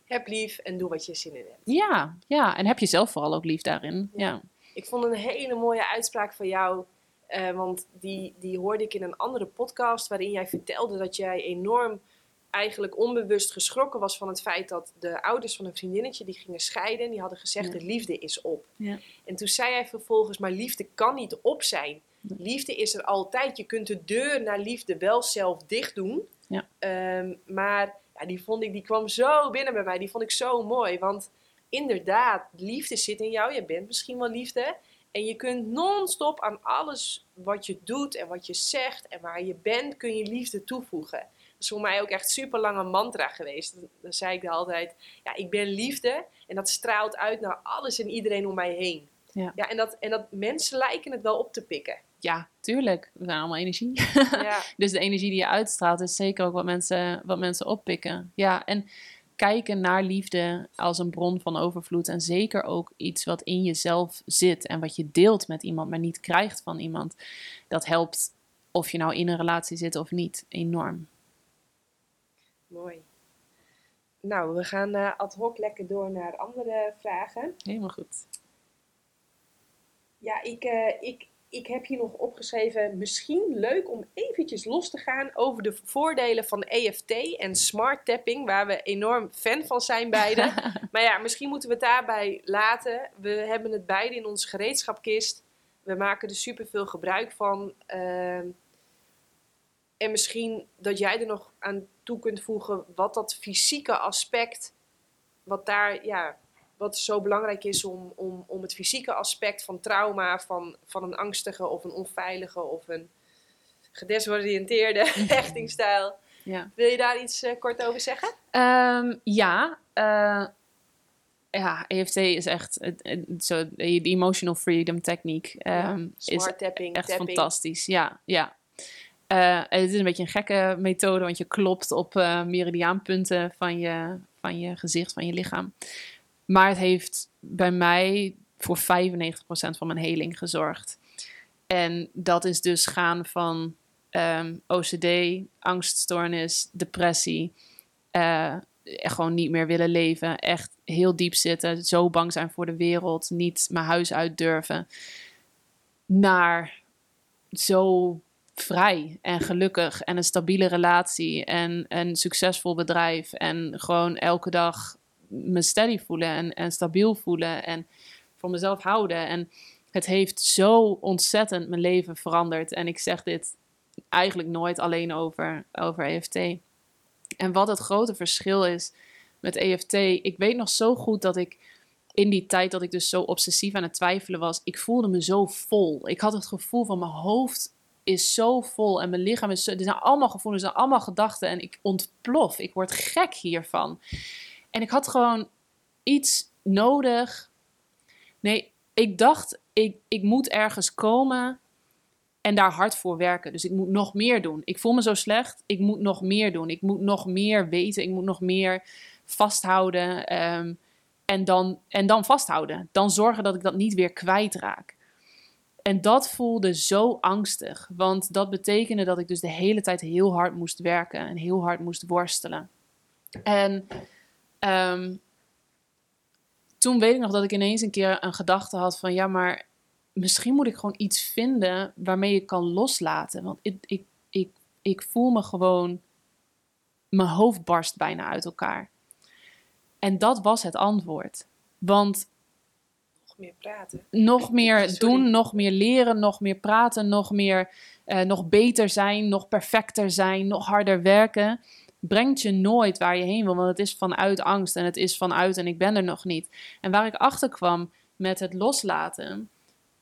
Heb lief en doe wat je zin in hebt. Ja, ja. en heb jezelf vooral ook lief daarin. Ja. Ik vond een hele mooie uitspraak van jou. Uh, want die, die hoorde ik in een andere podcast waarin jij vertelde dat jij enorm eigenlijk onbewust geschrokken was van het feit dat de ouders van een vriendinnetje die gingen scheiden. Die hadden gezegd: de liefde is op. Ja. En toen zei hij vervolgens: maar liefde kan niet op zijn. Liefde is er altijd. Je kunt de deur naar liefde wel zelf dicht doen. Ja. Ehm, maar ja, die vond ik, die kwam zo binnen bij mij. Die vond ik zo mooi. Want inderdaad, liefde zit in jou. Je bent misschien wel liefde. En je kunt non-stop aan alles wat je doet en wat je zegt en waar je bent, kun je liefde toevoegen is voor mij ook echt super lange mantra geweest. Dan zei ik altijd, ja, ik ben liefde. En dat straalt uit naar alles en iedereen om mij heen. Ja. ja en, dat, en dat mensen lijken het wel op te pikken. Ja, tuurlijk. We zijn allemaal energie. Ja. dus de energie die je uitstraalt is zeker ook wat mensen, wat mensen oppikken. Ja, en kijken naar liefde als een bron van overvloed. En zeker ook iets wat in jezelf zit en wat je deelt met iemand, maar niet krijgt van iemand. Dat helpt of je nou in een relatie zit of niet, enorm. Mooi. Nou, we gaan uh, ad hoc lekker door naar andere vragen. Helemaal goed. Ja, ik, uh, ik, ik heb hier nog opgeschreven, misschien leuk om eventjes los te gaan over de voordelen van EFT en smart tapping, waar we enorm fan van zijn beide. maar ja, misschien moeten we het daarbij laten. We hebben het beide in onze gereedschapkist. We maken er super veel gebruik van. Uh, en misschien dat jij er nog aan toe kunt voegen wat dat fysieke aspect, wat daar, ja, wat zo belangrijk is om, om, om het fysieke aspect van trauma, van, van een angstige of een onveilige of een gedesoriënteerde hechtingstijl. Ja. Wil je daar iets uh, kort over zeggen? Um, ja, uh, ja, EFT is echt zo de emotional freedom techniek. Um, ja, is tapping, echt tapping. fantastisch. Ja, ja. Uh, het is een beetje een gekke methode, want je klopt op uh, meridiaanpunten van je, van je gezicht, van je lichaam. Maar het heeft bij mij voor 95% van mijn heling gezorgd. En dat is dus gaan van ehm, OCD, angststoornis, depressie, uh, gewoon niet meer willen leven, echt heel diep zitten, zo bang zijn voor de wereld, niet mijn huis uit durven, naar zo vrij en gelukkig en een stabiele relatie en een succesvol bedrijf en gewoon elke dag me steady voelen en, en stabiel voelen en voor mezelf houden. En het heeft zo ontzettend mijn leven veranderd. En ik zeg dit eigenlijk nooit alleen over, over EFT. En wat het grote verschil is met EFT, ik weet nog zo goed dat ik in die tijd dat ik dus zo obsessief aan het twijfelen was, ik voelde me zo vol. Ik had het gevoel van mijn hoofd is zo vol en mijn lichaam is zo. Er zijn allemaal gevoelens, er zijn allemaal gedachten en ik ontplof. Ik word gek hiervan. En ik had gewoon iets nodig. Nee, ik dacht, ik, ik moet ergens komen en daar hard voor werken. Dus ik moet nog meer doen. Ik voel me zo slecht. Ik moet nog meer doen. Ik moet nog meer weten. Ik moet nog meer vasthouden. Ehm, en, dan, en dan vasthouden. Dan zorgen dat ik dat niet weer kwijtraak. En dat voelde zo angstig, want dat betekende dat ik dus de hele tijd heel hard moest werken en heel hard moest worstelen. En um, toen weet ik nog dat ik ineens een keer een gedachte had van ja, maar misschien moet ik gewoon iets vinden waarmee ik kan loslaten. Want ik, ik, ik, ik voel me gewoon, mijn hoofd barst bijna uit elkaar. En dat was het antwoord. Want meer praten. Nog meer doen, nog meer leren, nog meer praten, nog meer, uh, nog beter zijn, nog perfecter zijn, nog harder werken. Brengt je nooit waar je heen wil, want het is vanuit angst en het is vanuit en ik ben er nog niet. En waar ik achter kwam met het loslaten,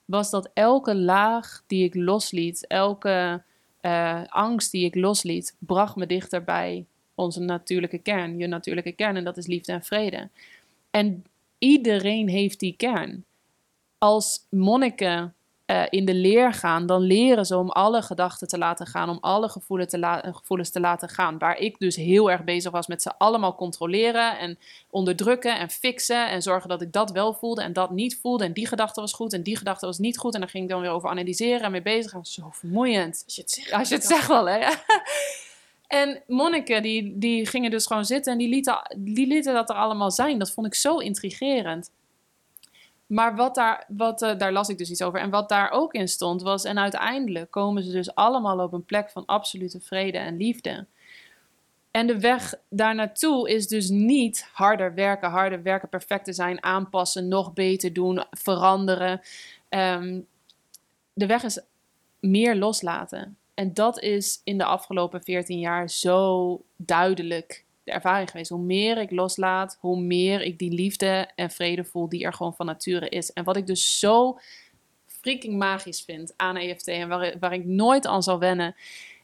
was dat elke laag die ik losliet, elke eh, angst die ik losliet, bracht me dichter bij onze natuurlijke kern, je natuurlijke kern, en dat is liefde en vrede. En iedereen heeft die kern. Als monniken uh, in de leer gaan, dan leren ze om alle gedachten te laten gaan, om alle gevoelens te, la gevoelens te laten gaan. Waar ik dus heel erg bezig was met ze allemaal controleren en onderdrukken en fixen en zorgen dat ik dat wel voelde en dat niet voelde. En die gedachte was goed en die gedachte was niet goed. En dan ging ik dan weer over analyseren en mee bezig. En zo vermoeiend. Als je het zegt, Als je het zegt wel, hè. En monniken die, die gingen dus gewoon zitten en die lieten, die lieten dat er allemaal zijn. Dat vond ik zo intrigerend. Maar wat daar, wat, uh, daar las ik dus iets over. En wat daar ook in stond was, en uiteindelijk komen ze dus allemaal op een plek van absolute vrede en liefde. En de weg daar naartoe is dus niet harder werken, harder werken, perfect zijn, aanpassen, nog beter doen, veranderen. Um, de weg is meer loslaten. En dat is in de afgelopen 14 jaar zo duidelijk de ervaring geweest. Hoe meer ik loslaat, hoe meer ik die liefde en vrede voel die er gewoon van nature is. En wat ik dus zo freaking magisch vind aan EFT en waar, waar ik nooit aan zal wennen,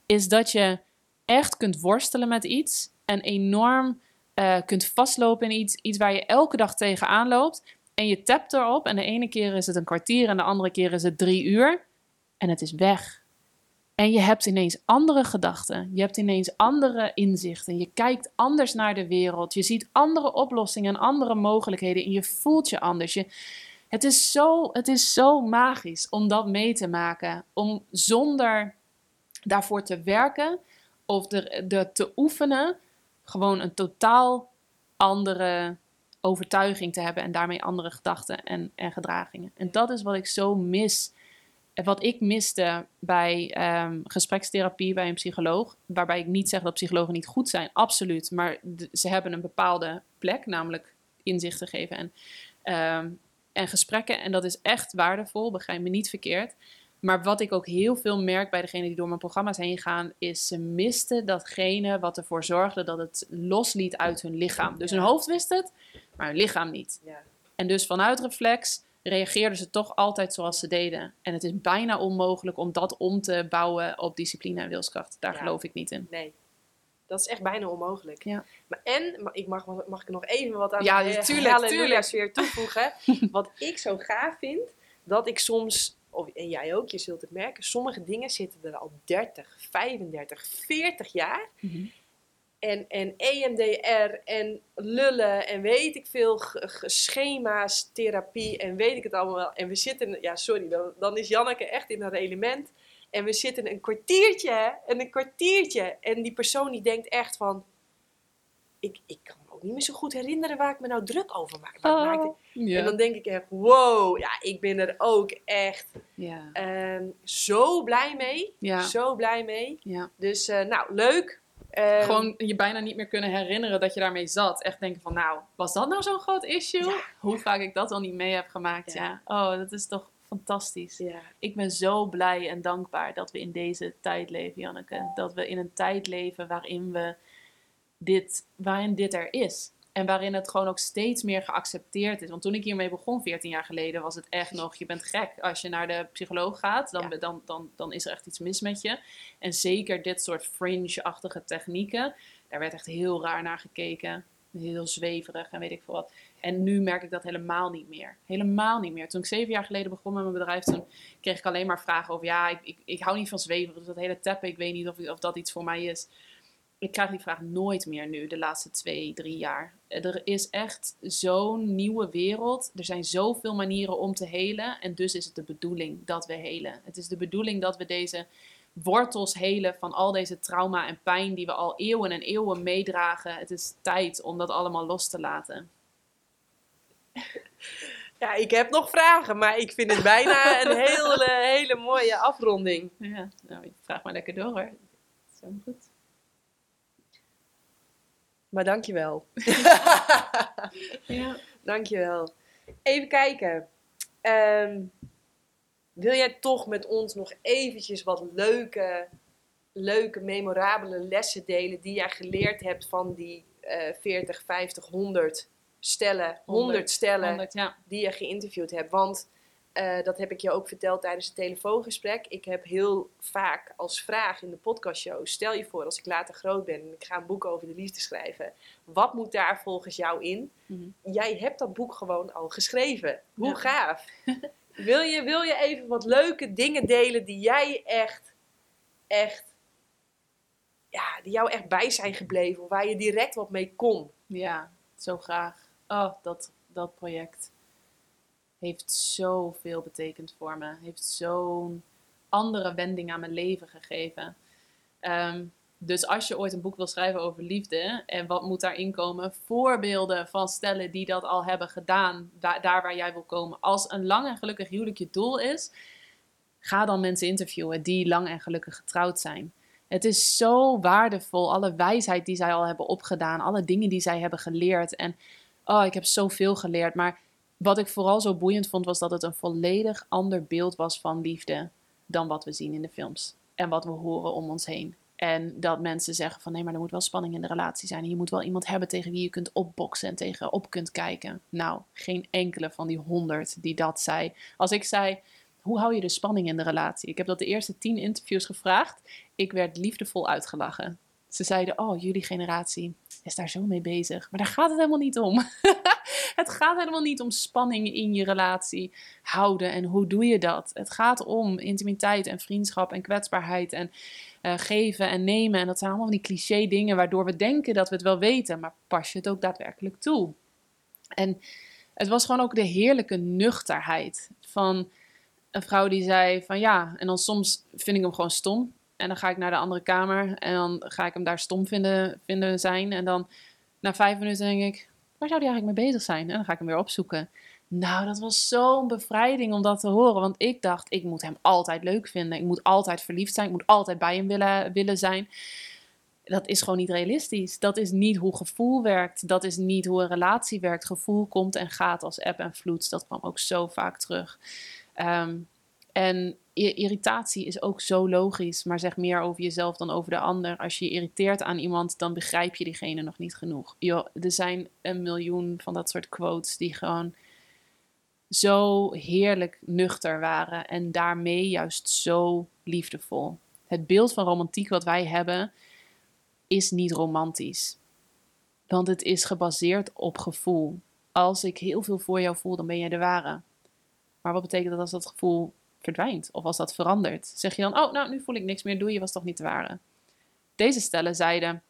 is dat je echt kunt worstelen met iets en enorm uh, kunt vastlopen in iets, iets waar je elke dag tegenaan loopt. En je tapt erop en de ene keer is het een kwartier en de andere keer is het drie uur. En het is weg. En je hebt ineens andere gedachten. Je hebt ineens andere inzichten. Je kijkt anders naar de wereld. Je ziet andere oplossingen en andere mogelijkheden. En je voelt je anders. Je, het, is zo, het is zo magisch om dat mee te maken. Om zonder daarvoor te werken of er, te oefenen, gewoon een totaal andere overtuiging te hebben en daarmee andere gedachten en, en gedragingen. En dat is wat ik zo mis wat ik miste bij um, gesprekstherapie bij een psycholoog, waarbij ik niet zeg dat psychologen niet goed zijn, absoluut, maar ze hebben een bepaalde plek, namelijk inzichten geven en, um, en gesprekken. En dat is echt waardevol, begrijp me niet verkeerd. Maar wat ik ook heel veel merk bij degenen die door mijn programma's heen gaan, is ze misten datgene wat ervoor zorgde dat het losliet uit hun lichaam. Dus hun hoofd wist het, maar hun lichaam niet. Ja. En dus vanuit reflex reageerden ze toch altijd zoals ze deden. En het is bijna onmogelijk om dat om te bouwen op discipline en wilskracht. Daar geloof ik niet in. Nee. Dat is echt bijna onmogelijk. Ja. Maar en, ik mag, mag ik nog even wat aan ja, de tuurlijk, sfeer toevoegen. wat ik zo gaaf vind, dat ik soms, of, en jij ook, je zult het merken, sommige dingen zitten er al 30, 35, 40 jaar. Mm en, en EMDR en lullen en weet ik veel schema's, therapie en weet ik het allemaal wel. En we zitten, ja sorry, dan, dan is Janneke echt in haar element. En we zitten een kwartiertje en een kwartiertje. En die persoon die denkt echt van, ik, ik kan me ook niet meer zo goed herinneren waar ik me nou druk over maak. Oh, En dan denk ik echt, wow, ja, ik ben er ook echt yeah. zo blij mee. Zo blij mee. Dus uh, nou, leuk. Um, Gewoon je bijna niet meer kunnen herinneren dat je daarmee zat. Echt denken van, nou, was dat nou zo'n groot issue? Hoe vaak ik dat al niet mee heb gemaakt, ja. Oh, dat is toch fantastisch. Ja. Ik ben zo blij en dankbaar dat we in deze tijd leven, Janneke. Dat we in een tijd leven waarin we dit, waarin dit er is. En waarin het gewoon ook steeds meer geaccepteerd is. Want toen ik hiermee begon, 14 jaar geleden, was het echt nog: je bent gek. Als je naar de psycholoog gaat, dan, dan, dan, dan is er echt iets mis met je. En zeker dit soort fringe-achtige technieken, daar werd echt heel raar naar gekeken. Heel zweverig en weet ik veel wat. En nu merk ik dat helemaal niet meer. Helemaal niet meer. Toen ik zeven jaar geleden begon met mijn bedrijf, toen kreeg ik alleen maar vragen over: ja, ik, ik, ik hou niet van zweverig. Dus dat hele tappen, ik weet niet of, of dat iets voor mij is ik krijg die vraag nooit meer nu, de laatste twee, drie jaar. Er is echt zo'n nieuwe wereld. Er zijn zoveel manieren om te helen. En dus is het de bedoeling dat we helen. Het is de bedoeling dat we deze wortels helen van al deze trauma en pijn die we al eeuwen en eeuwen meedragen. Het is tijd om dat allemaal los te laten. Ja, ik heb nog vragen, maar ik vind het bijna een hele, hele mooie afronding. Ja, nou, vraag maar lekker door hoor. Zo goed. Maar dankjewel. ja. Dankjewel. Even kijken. Um, wil jij toch met ons nog eventjes wat leuke, leuke, memorabele lessen delen die jij geleerd hebt van die uh, 40, 50, 100 stellen, 100, 100 stellen 100, ja. die je geïnterviewd hebt? Want eh, dat heb ik je ook verteld tijdens het telefoongesprek. Ik heb heel vaak als vraag in de podcastshow: stel je voor als ik later groot ben en ik ga een boek over de liefde schrijven. Wat moet daar volgens jou in? Mhm. Jij hebt dat boek gewoon al geschreven. Hoe Ja. gaaf. wil, je, wil je even wat leuke dingen delen die jij echt, echt, ja, die jou echt bij zijn gebleven? Of waar je direct wat mee kon? Ja, zo graag. Oh, dat, dat project heeft zoveel betekend voor me. Heeft zo'n andere wending aan mijn leven gegeven. Ehm, dus als je ooit een boek wil schrijven over liefde, en wat moet daarin komen? Voorbeelden van stellen die dat al hebben gedaan, da- daar waar jij wil komen. Als een lang en gelukkig huwelijk je doel is, ga dan mensen interviewen die lang en gelukkig getrouwd zijn. Het is zo waardevol, alle wijsheid die zij al hebben opgedaan, alle dingen die zij hebben geleerd. En oh, ik heb zoveel geleerd. Maar wat ik vooral zo boeiend vond, was dat het een volledig ander beeld was van liefde dan wat we zien in de films. En wat we horen om ons heen. En dat mensen zeggen van nee, maar er moet wel spanning in de relatie zijn. En je moet wel iemand hebben tegen wie je kunt opboksen en tegen op kunt kijken. Nou, geen enkele van die honderd die dat zei. Als ik zei, hoe hou je de spanning in de relatie? Ik heb dat de eerste tien interviews gevraagd. Ik werd liefdevol uitgelachen. Ze zeiden, oh, jullie generatie is daar zo mee bezig. Maar daar gaat het helemaal niet om. het gaat helemaal niet om spanning in je relatie houden en hoe doe je dat. Het gaat om intimiteit en vriendschap en kwetsbaarheid en eh, geven en nemen. En dat zijn allemaal van die cliché dingen waardoor we denken dat we het wel weten. Maar pas je het ook daadwerkelijk toe? En het was gewoon ook de heerlijke nuchterheid van een vrouw die zei van ja, en dan soms vind ik hem gewoon stom. En dan ga ik naar de andere kamer en dan ga ik hem daar stom vinden, vinden zijn. En dan na vijf minuten denk ik, waar zou die eigenlijk mee bezig zijn? En dan ga ik hem weer opzoeken. Nou, dat was zo'n bevrijding om dat te horen. Want ik dacht, ik moet hem altijd leuk vinden. Ik moet altijd verliefd zijn. Ik moet altijd bij hem willen, willen zijn. Dat is gewoon niet realistisch. Dat is niet hoe gevoel werkt. Dat is niet hoe een relatie werkt. Gevoel komt en gaat als eb en vloed. Dat kwam ook zo vaak terug. Ehm, en irritatie is ook zo logisch, maar zeg meer over jezelf dan over de ander. Als je je irriteert aan iemand, dan begrijp je diegene nog niet genoeg. Yo, er zijn een miljoen van dat soort quotes die gewoon zo heerlijk nuchter waren en daarmee juist zo liefdevol. Het beeld van romantiek wat wij hebben is niet romantisch, want het is gebaseerd op gevoel. Als ik heel veel voor jou voel, dan ben jij de ware. Maar wat betekent dat als dat gevoel of als dat verandert? Zeg je dan, oh, nou, nu voel ik niks meer, doe je was toch niet de ware? Deze stellen zeiden,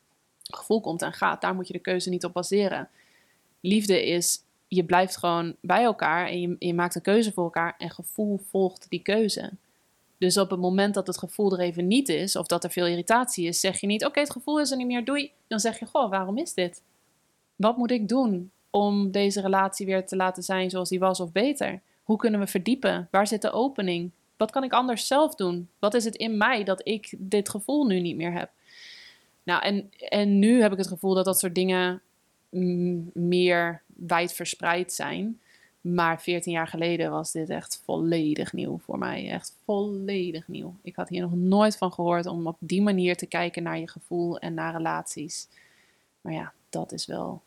gevoel komt en gaat, daar moet je de keuze niet op baseren. Liefde is, je blijft gewoon bij elkaar en je, je maakt een keuze voor elkaar en gevoel volgt die keuze. Dus op het moment dat het gevoel er even niet is, of dat er veel irritatie is, zeg je niet, oké, het gevoel is er niet meer, doei. Dan zeg je, goh, waarom is dit? Wat moet ik doen om deze relatie weer te laten zijn zoals die was of beter? Hoe kunnen we verdiepen? Waar zit de opening? Wat kan ik anders zelf doen? Wat is het in mij dat ik dit gevoel nu niet meer heb? Nou, en, en nu heb ik het gevoel dat dat soort dingen meer wijd verspreid zijn. Maar 14 jaar geleden was dit echt volledig nieuw voor mij. Echt volledig nieuw. Ik had hier nog nooit van gehoord om op die manier te kijken naar je gevoel en naar relaties. Maar ja, dat is wel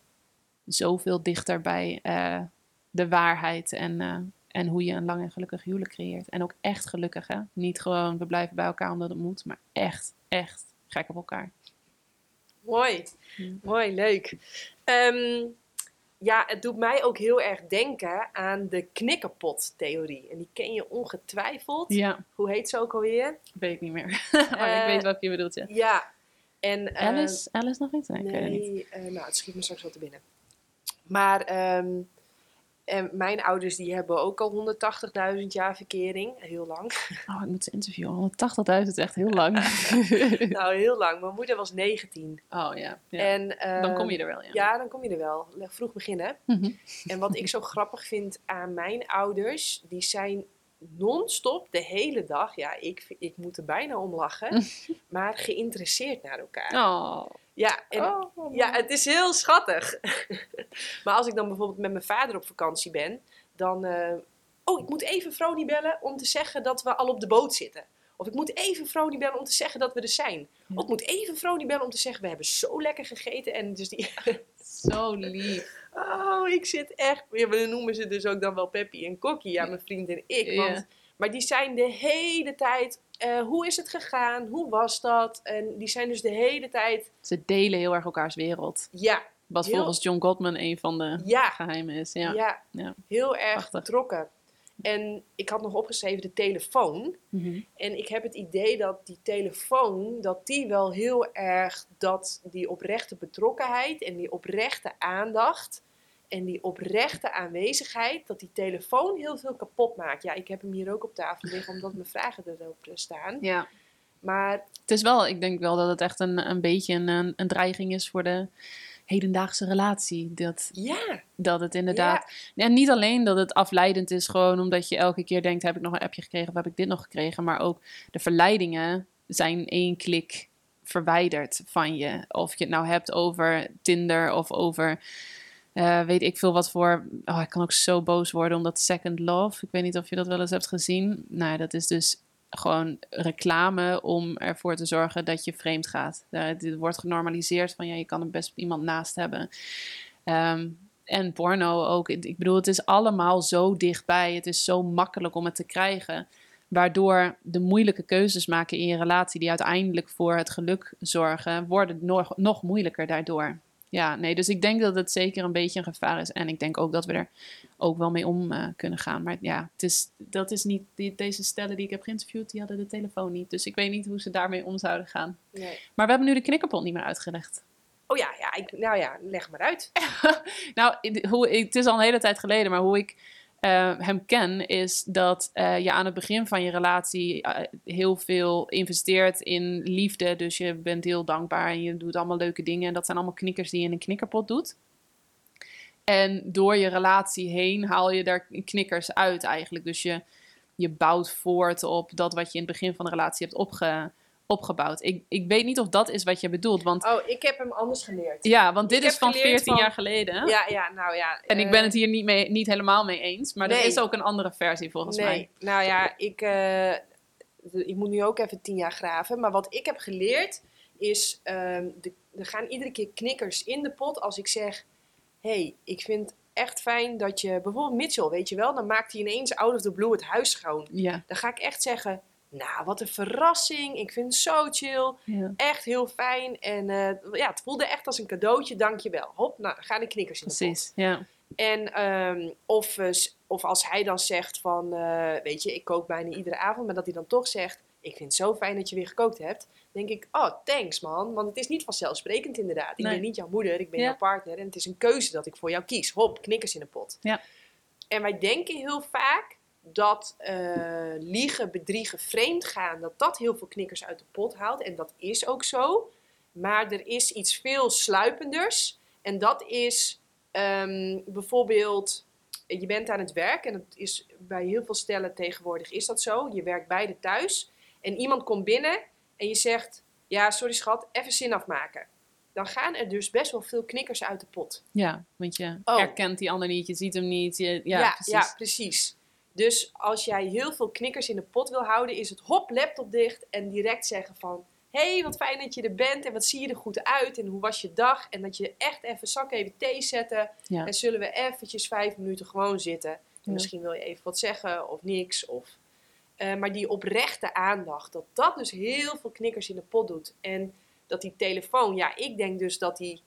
zoveel dichter bij eh, de waarheid en, eh, en hoe je een lang en gelukkig huwelijk creëert. En ook echt gelukkig, hè? Niet gewoon we blijven bij elkaar omdat het moet, maar echt, echt gek op elkaar. Mooi, Ja. mooi, leuk. Ehm, ja, het doet mij ook heel erg denken aan de knikkerpot-theorie. En die ken je ongetwijfeld. Ja, Hoe heet ze ook alweer? weet ik niet meer. maar ik Eh, weet welke je bedoelt, ja. Ja. En, eh, Alice, Alice nog iets? Nee, ik weet het niet. Nee, eh, nou, het schiet me straks wel te binnen. Maar ehm, en mijn ouders die hebben ook al 180.000 jaar verkering. Heel lang. Oh, ik moet ze interviewen. 180.000 is echt heel lang. nou, heel lang. Mijn moeder was 19. oh ja, ja. En, dan kom ehm, je er wel, ja. Ja, dan kom je er wel. Vroeg beginnen. Mhm. En wat ik zo grappig vind aan mijn ouders, die zijn non-stop de hele dag, ja, ik, ik moet er bijna om lachen, maar geïnteresseerd naar elkaar. Oh. Ja, en Oh. ja, het is heel schattig. maar als ik dan bijvoorbeeld met mijn vader op vakantie ben, dan. eh, oh, ik moet even Froni bellen om te zeggen dat we al op de boot zitten. Of ik moet even Froni bellen om te zeggen dat we er zijn. Ja. Of ik moet even Froni bellen om te zeggen, we hebben zo lekker gegeten. En dus die... Zo lief. Oh, ik zit echt... Ja, we noemen ze dus ook dan wel Peppy en Kokkie, ja, mijn vriend en ik. Ja. Want, maar die zijn de hele tijd... eh, hoe is het gegaan? Hoe was dat? En die zijn dus de hele tijd... Ze delen heel erg elkaars wereld. Ja, Wat Heel- volgens John Gottman een van de ja, geheimen is. Ja. ja, Ja. heel erg Prachtig. betrokken. En ik had nog opgeschreven de telefoon. Mhm. En ik heb het idee dat die telefoon, dat die wel heel erg dat die oprechte betrokkenheid en die oprechte aandacht en die oprechte aanwezigheid, dat die telefoon heel veel kapot maakt. Ja, ik heb hem hier ook op tafel liggen, omdat mijn vragen erop eh, staan. ja. Maar Het is wel, ik denk wel dat het echt een, een beetje een, een, een dreiging is voor de hedendaagse relatie. Dat, ja, dat het inderdaad. En niet alleen dat het afleidend is, gewoon omdat je elke keer denkt: heb ik nog een appje gekregen of heb ik dit nog gekregen? Maar ook de verleidingen zijn één klik verwijderd van je. Of je het nou hebt over Tinder of over. eh, weet ik veel wat voor. Oh, ik kan ook zo boos worden omdat Second Love. Ik weet niet of je dat wel eens hebt gezien. Nou, dat is dus gewoon reclame om ervoor te zorgen dat je vreemd gaat. Uh, dit wordt genormaliseerd van ja, je kan er best iemand naast hebben. Ehm, en porno ook. Ik bedoel, het is allemaal zo dichtbij. Het is zo makkelijk om het te krijgen. Waardoor de moeilijke keuzes maken in je relatie, die uiteindelijk voor het geluk zorgen, worden nog moeilijker daardoor. Ja, nee, dus ik denk dat het zeker een beetje een gevaar is. En ik denk ook dat we er ook wel mee om eh, kunnen gaan. Maar ja, het is, dat is niet. Die, deze stellen die ik heb geïnterviewd, die hadden de telefoon niet. Dus ik weet niet hoe ze daarmee om zouden gaan. nee. Maar we hebben nu de knikkerpot niet meer uitgelegd. Oh ja, ja ik, nou ja, leg maar uit. Nou, hoe, het is al een hele tijd geleden, maar hoe ik eh, hem ken, is dat eh, je aan het begin van je relatie eh, heel veel investeert in liefde. Dus je bent heel dankbaar en je doet allemaal leuke dingen. En dat zijn allemaal knikkers die je in een knikkerpot doet. En door je relatie heen haal je daar knikkers uit eigenlijk. Dus je, je bouwt voort op dat wat je in het begin van de relatie hebt opge, opgebouwd. Ik, ik weet niet of dat is wat je bedoelt. Want Oh, ik heb hem anders geleerd. ja, want dit Ik is van geleerd 14 van- jaar geleden. Ja, ja, nou ja. En ik eh, ben het hier niet, mee, niet helemaal mee eens. Maar er is ook een andere versie volgens nee. mij. Nou ja, ik, eh, ik moet nu ook even tien jaar graven. Maar wat ik heb geleerd is, ehm, de, er gaan iedere keer knikkers in de pot als ik zeg... hey, ik vind echt fijn dat je... Bijvoorbeeld Mitchell, weet je wel? Dan maakt hij ineens out of the blue het huis schoon. Ja. Dan ga ik echt zeggen... Nou, wat een verrassing. Ik vind het zo chill. ja. Echt heel fijn. En eh, ja, het voelde echt als een cadeautje. Dankjewel. Hop, nou, gaan de knikkers in de pot. Precies. Ja. En ehm, of, eh, of als hij dan zegt van, eh, weet je, ik kook bijna iedere avond, maar dat hij dan toch zegt, ik vind het zo fijn dat je weer gekookt hebt, denk ik, oh, thanks man, want het is niet vanzelfsprekend inderdaad. Ik Nee. ben niet jouw moeder, ik ben Ja. jouw partner en het is een keuze dat ik voor jou kies. Hop, knikkers in de pot. Ja. En wij denken heel vaak dat eh, liegen, bedriegen, vreemd gaan, dat dat heel veel knikkers uit de pot haalt. En dat is ook zo. Maar er is iets veel sluipenders. En dat is ehm, bijvoorbeeld, je bent aan het werk. En dat is bij heel veel stellen tegenwoordig is dat zo. Je werkt beide thuis. En iemand komt binnen en je zegt, ja sorry schat, even zin afmaken. Dan gaan er dus best wel veel knikkers uit de pot. ja, want je Oh. herkent die ander niet, je ziet hem niet. Je, ja, ja, precies. ja, precies. Dus als jij heel veel knikkers in de pot wil houden, is het hop, laptop dicht en direct zeggen van... hey, wat fijn dat je er bent en wat zie je er goed uit en hoe was je dag? En dat je echt even zak even thee zetten Ja. en zullen we eventjes vijf minuten gewoon zitten. En Ja. misschien wil je even wat zeggen of niks. Of, eh, maar die oprechte aandacht, dat dat dus heel veel knikkers in de pot doet. En dat die telefoon, ja, ik denk dus dat die...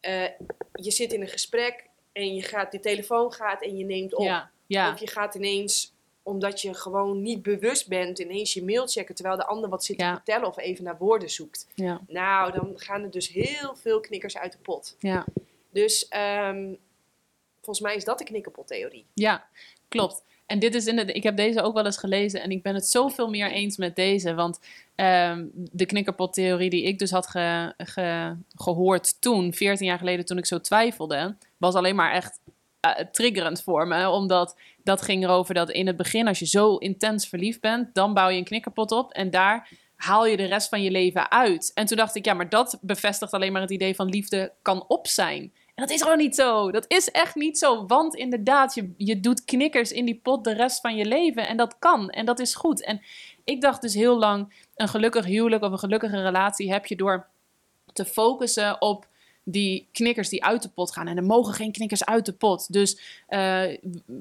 eh, je zit in een gesprek en je gaat, die telefoon gaat en je neemt op. Ja, ja. Of je gaat ineens, omdat je gewoon niet bewust bent, ineens je mail checken terwijl de ander wat zit Ja. te vertellen of even naar woorden zoekt. ja, Nou, dan gaan er dus heel veel knikkers uit de pot. ja. Dus ehm, volgens mij is dat de knikkerpottheorie. Ja, klopt. En dit is in de, ik heb deze ook wel eens gelezen en ik ben het zoveel meer eens met deze. Want ehm, de knikkerpottheorie die ik dus had ge- ge- gehoord toen, 14 jaar geleden, toen ik zo twijfelde, was alleen maar echt triggerend voor me. Omdat dat ging erover dat in het begin, als je zo intens verliefd bent, dan bouw je een knikkerpot op en daar haal je de rest van je leven uit. En toen dacht ik, ja, maar dat bevestigt alleen maar het idee van liefde kan op zijn. En dat is gewoon niet zo. Dat is echt niet zo. Want inderdaad, je, je doet knikkers in die pot de rest van je leven. En dat kan. En dat is goed. En Ik dacht dus heel lang, een gelukkig huwelijk of een gelukkige relatie heb je door te focussen op die knikkers die uit de pot gaan. En er mogen geen knikkers uit de pot. Dus uh,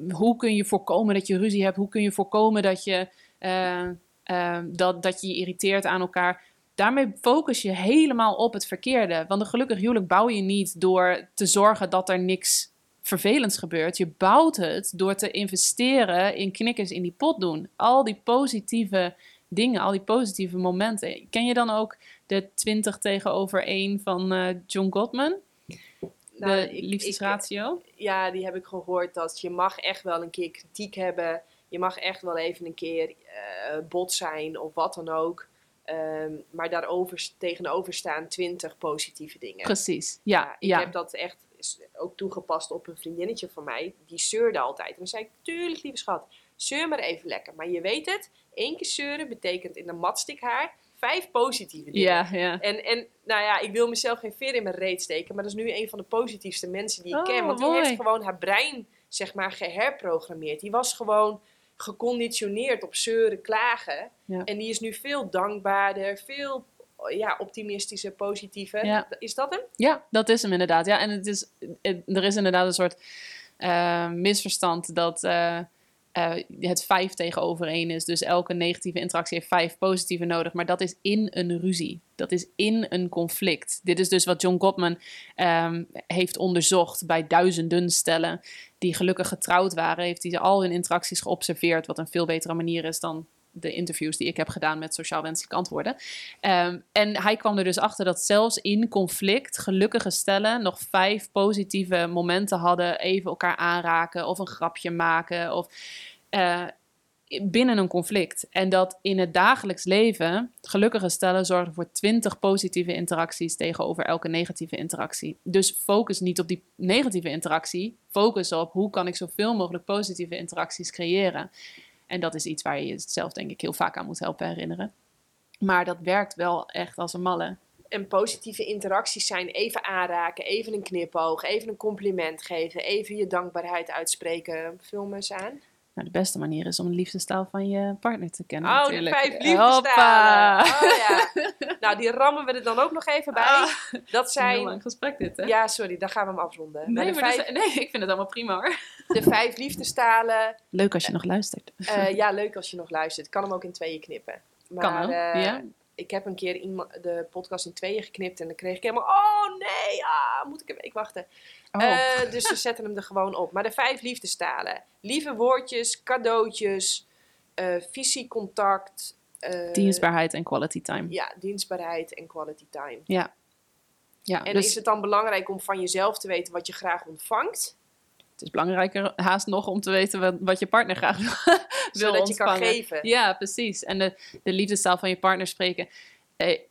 hoe kun je voorkomen dat je ruzie hebt? Hoe kun je voorkomen dat je, uh, uh, dat, dat je je irriteert aan elkaar? Daarmee focus je helemaal op het verkeerde. Want een gelukkig huwelijk bouw je niet door te zorgen dat er niks vervelends gebeurt. Je bouwt het door te investeren in knikkers in die pot doen. Al die positieve dingen, al die positieve momenten. Ken je dan ook de 20 tegenover 1 van uh, John Gottman? Nou, de liefdesratio? ja, die heb ik gehoord dat je mag echt wel een keer kritiek hebben. Je mag echt wel even een keer uh, bot zijn of wat dan ook. Um, maar daarover tegenover staan 20 positieve dingen. Precies, ja. ja ik ja. heb dat echt ook toegepast op een vriendinnetje van mij. Die zeurde altijd. En dan zei ik, tuurlijk lieve schat, zeur maar even lekker. Maar je weet het, één keer zeuren betekent in de matstik haar vijf positieve dingen. Ja, ja. En, en nou ja, ik wil mezelf geen veer in mijn reet steken, maar dat is nu een van de positiefste mensen die ik Oh, ken. Want mooi. die heeft gewoon haar brein, zeg maar, geherprogrammeerd. Die was gewoon geconditioneerd op zeuren, klagen. Ja. En die is nu veel dankbaarder, veel ja, optimistischer, positiever. Ja. Is dat hem? Ja, dat is hem inderdaad. Ja, en het is, het- er is inderdaad een soort eh, misverstand dat eh, eh, het vijf tegenover één is. Dus elke negatieve interactie heeft vijf positieve nodig. Maar dat is in een ruzie. Dat is in een conflict. Dit is dus wat John Gottman ehm, heeft onderzocht bij duizenden stellen die gelukkig getrouwd waren. Heeft hij al hun interacties geobserveerd, wat een veel betere manier is dan de interviews die ik heb gedaan met sociaal wenselijke antwoorden. Ehm, en hij kwam er dus achter dat zelfs in conflict gelukkige stellen nog vijf positieve momenten hadden. Even elkaar aanraken of een grapje maken of eh, binnen een conflict. En dat in het dagelijks leven gelukkige stellen zorgen voor 20 positieve interacties tegenover elke negatieve interactie. Dus focus niet op die negatieve interactie. Focus op hoe kan ik zoveel mogelijk positieve interacties creëren. En dat is iets waar je jezelf denk ik heel vaak aan moet helpen herinneren. Maar dat werkt wel echt als een malle. En positieve interacties zijn even aanraken, even een knipoog, even een compliment geven, even je dankbaarheid uitspreken. Vul me eens aan. Nou, de beste manier is om de liefdestaal van je partner te kennen. Oh, natuurlijk. de vijf liefdestalen. Oh ja. Nou, die rammen we er dan ook nog even bij. Ah, dat is een heel zijn... lang gesprek dit, hè? Ja, sorry, dan gaan we hem afronden. Nee, maar vijf, dus- nee, ik vind het allemaal prima hoor. de vijf liefdestalen. Leuk als je nog luistert. eh, ja, leuk als je nog luistert. Ik kan hem ook in tweeën knippen. Maar, Kan eh, ja. Ik heb een keer de podcast in tweeën geknipt en dan kreeg ik helemaal... Oh nee, ah, moet ik een week wachten. Oh. Eh, dus we zetten hem er gewoon op. Maar de vijf liefdestalen. Lieve woordjes, cadeautjes, eh fysiek contact. eh, Dienstbaarheid en quality time. Ja, dienstbaarheid en quality time. Ja. Ja, En dus is het dan belangrijk om van jezelf te weten wat je graag ontvangt? het is belangrijker haast nog om te weten wat, wat je partner graag wil Zodat je kan geven. Ja, precies. En de, de liefdestaal van je partner spreken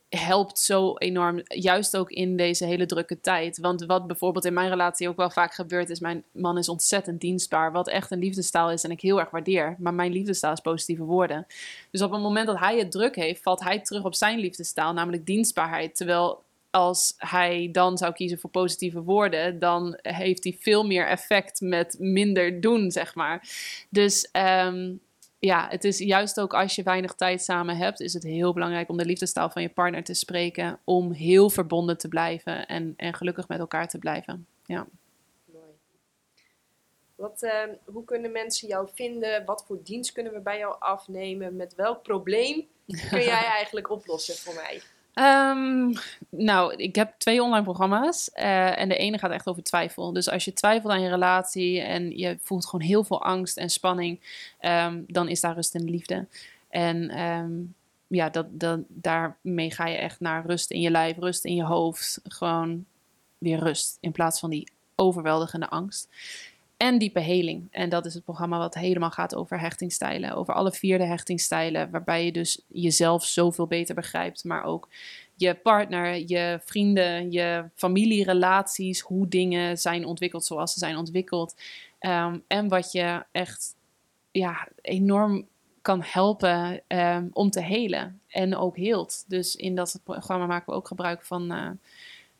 helpt zo enorm, juist ook in deze hele drukke tijd. Want wat bijvoorbeeld in mijn relatie ook wel vaak gebeurt, is mijn man is ontzettend dienstbaar. Wat echt een liefdestaal is en ik heel erg waardeer. Maar mijn liefdestaal is positieve woorden. Dus op het moment dat hij het druk heeft, valt hij terug op zijn liefdestaal, namelijk dienstbaarheid. Terwijl als hij dan zou kiezen voor positieve woorden, dan heeft hij veel meer effect met minder doen, zeg maar. Dus ehm, ja, het is juist ook als je weinig tijd samen hebt, is het heel belangrijk om de liefdestaal van je partner te spreken, om heel verbonden te blijven en, en gelukkig met elkaar te blijven. Ja. Mooi. Wat, eh, hoe kunnen mensen jou vinden? Wat voor dienst kunnen we bij jou afnemen? Met welk probleem kun jij eigenlijk oplossen voor mij? Ehm, nou, ik heb twee online programma's. eh, en de ene gaat echt over twijfel. Dus als je twijfelt aan je relatie en je voelt gewoon heel veel angst en spanning, ehm, dan is daar rust de liefde. En ehm, ja, dat, daarmee ga je echt naar rust in je lijf, rust in je hoofd. Gewoon weer rust in plaats van die overweldigende angst. En diepe heling. En dat is het programma wat helemaal gaat over hechtingstijlen. Over alle vier de hechtingstijlen. Waarbij je dus jezelf zoveel beter begrijpt. Maar ook je partner, je vrienden, je familierelaties. Hoe dingen zijn ontwikkeld zoals ze zijn ontwikkeld. Ehm, en wat je echt ja, enorm kan helpen ehm, om te helen. En ook heelt. Dus in dat programma maken we ook gebruik van, eh,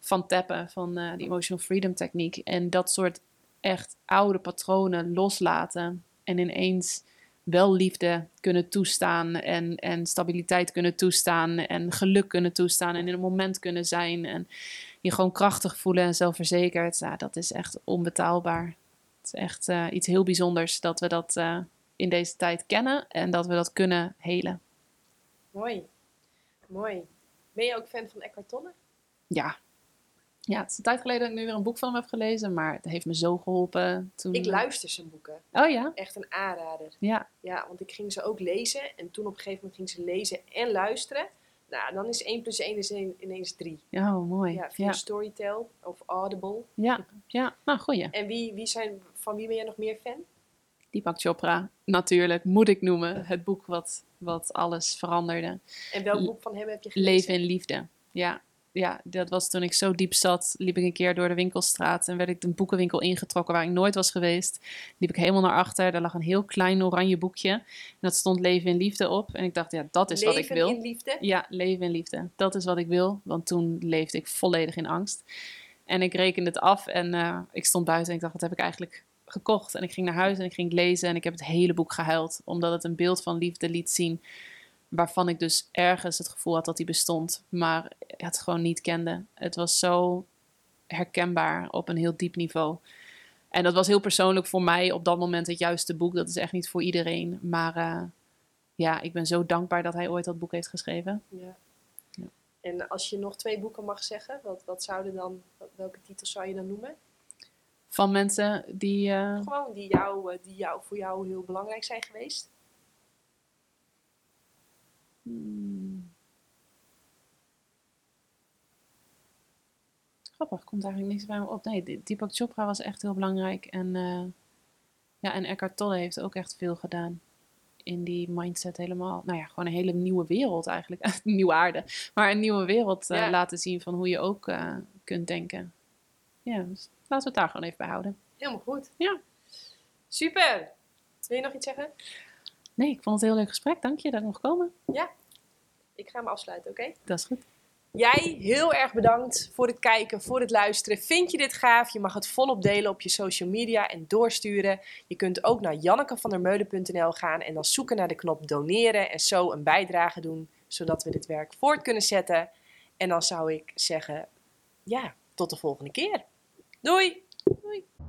van tappen. Van eh, de Emotional Freedom Techniek. En dat soort echt oude patronen loslaten en ineens wel liefde kunnen toestaan en, en stabiliteit kunnen toestaan en geluk kunnen toestaan en in een moment kunnen zijn en je gewoon krachtig voelen en zelfverzekerd. Ja, dat is echt onbetaalbaar. Het is echt uh, iets heel bijzonders dat we dat uh, in deze tijd kennen en dat we dat kunnen helen. Mooi, mooi. Ben je ook fan van Eckhart Tolle? Ja. Ja, het is een tijd geleden dat ik nu weer een boek van hem heb gelezen, maar het heeft me zo geholpen. Toen... Ik luister zijn boeken. Oh ja? Echt een aanrader. Ja. Ja, want ik ging ze ook lezen en toen op een gegeven moment ging ze lezen en luisteren. Nou, dan is 1 plus 1 is ineens 3. Oh, mooi. Ja, via ja. Storytel of Audible. Ja, ja. nou goeie. En wie, wie zijn, van wie ben jij nog meer fan? Deepak Chopra, natuurlijk, moet ik noemen. Het boek wat, wat alles veranderde. En welk boek van hem heb je gelezen? Leven in Liefde, ja. Ja, dat was toen ik zo diep zat, liep ik een keer door de winkelstraat en werd ik een boekenwinkel ingetrokken waar ik nooit was geweest. Liep ik helemaal naar achter, daar lag een heel klein oranje boekje en dat stond Leven in Liefde op. En ik dacht, ja, dat is leven wat ik wil. Leven in Liefde? Ja, Leven in Liefde. Dat is wat ik wil, want toen leefde ik volledig in angst. En ik rekende het af en uh, ik stond buiten en ik dacht, wat heb ik eigenlijk gekocht? En ik ging naar huis en ik ging lezen en ik heb het hele boek gehuild, omdat het een beeld van liefde liet zien waarvan ik dus ergens het gevoel had dat hij bestond, maar het gewoon niet kende. Het was zo herkenbaar op een heel diep niveau. En dat was heel persoonlijk voor mij op dat moment het juiste boek. Dat is echt niet voor iedereen. Maar uh, ja, ik ben zo dankbaar dat hij ooit dat boek heeft geschreven. Ja. ja. En als je nog twee boeken mag zeggen, wat, wat zouden dan, welke titels zou je dan noemen? Van mensen die. Uh... Gewoon die, jou, die jou, voor jou heel belangrijk zijn geweest. Hmm. Grappig, komt eigenlijk niks bij me op. Nee, Deepak Chopra was echt heel belangrijk. En, uh, ja, en Eckhart Tolle heeft ook echt veel gedaan. In die mindset helemaal. Nou ja, gewoon een hele nieuwe wereld eigenlijk. nieuwe aarde. Maar een nieuwe wereld uh, ja. laten zien van hoe je ook uh, kunt denken. Ja, dus laten we het daar gewoon even bij houden. Helemaal goed. Ja. Super. Wil je nog iets zeggen? Nee, ik vond het een heel leuk gesprek. Dank je dat ik mocht komen. Ja, ik ga hem afsluiten, oké? Okay? Dat is goed. Jij heel erg bedankt voor het kijken, voor het luisteren. Vind je dit gaaf? Je mag het volop delen op je social media en doorsturen. Je kunt ook naar jannekevandermeulen.nl gaan en dan zoeken naar de knop doneren en zo een bijdrage doen, zodat we dit werk voort kunnen zetten. En dan zou ik zeggen, ja, tot de volgende keer. Doei!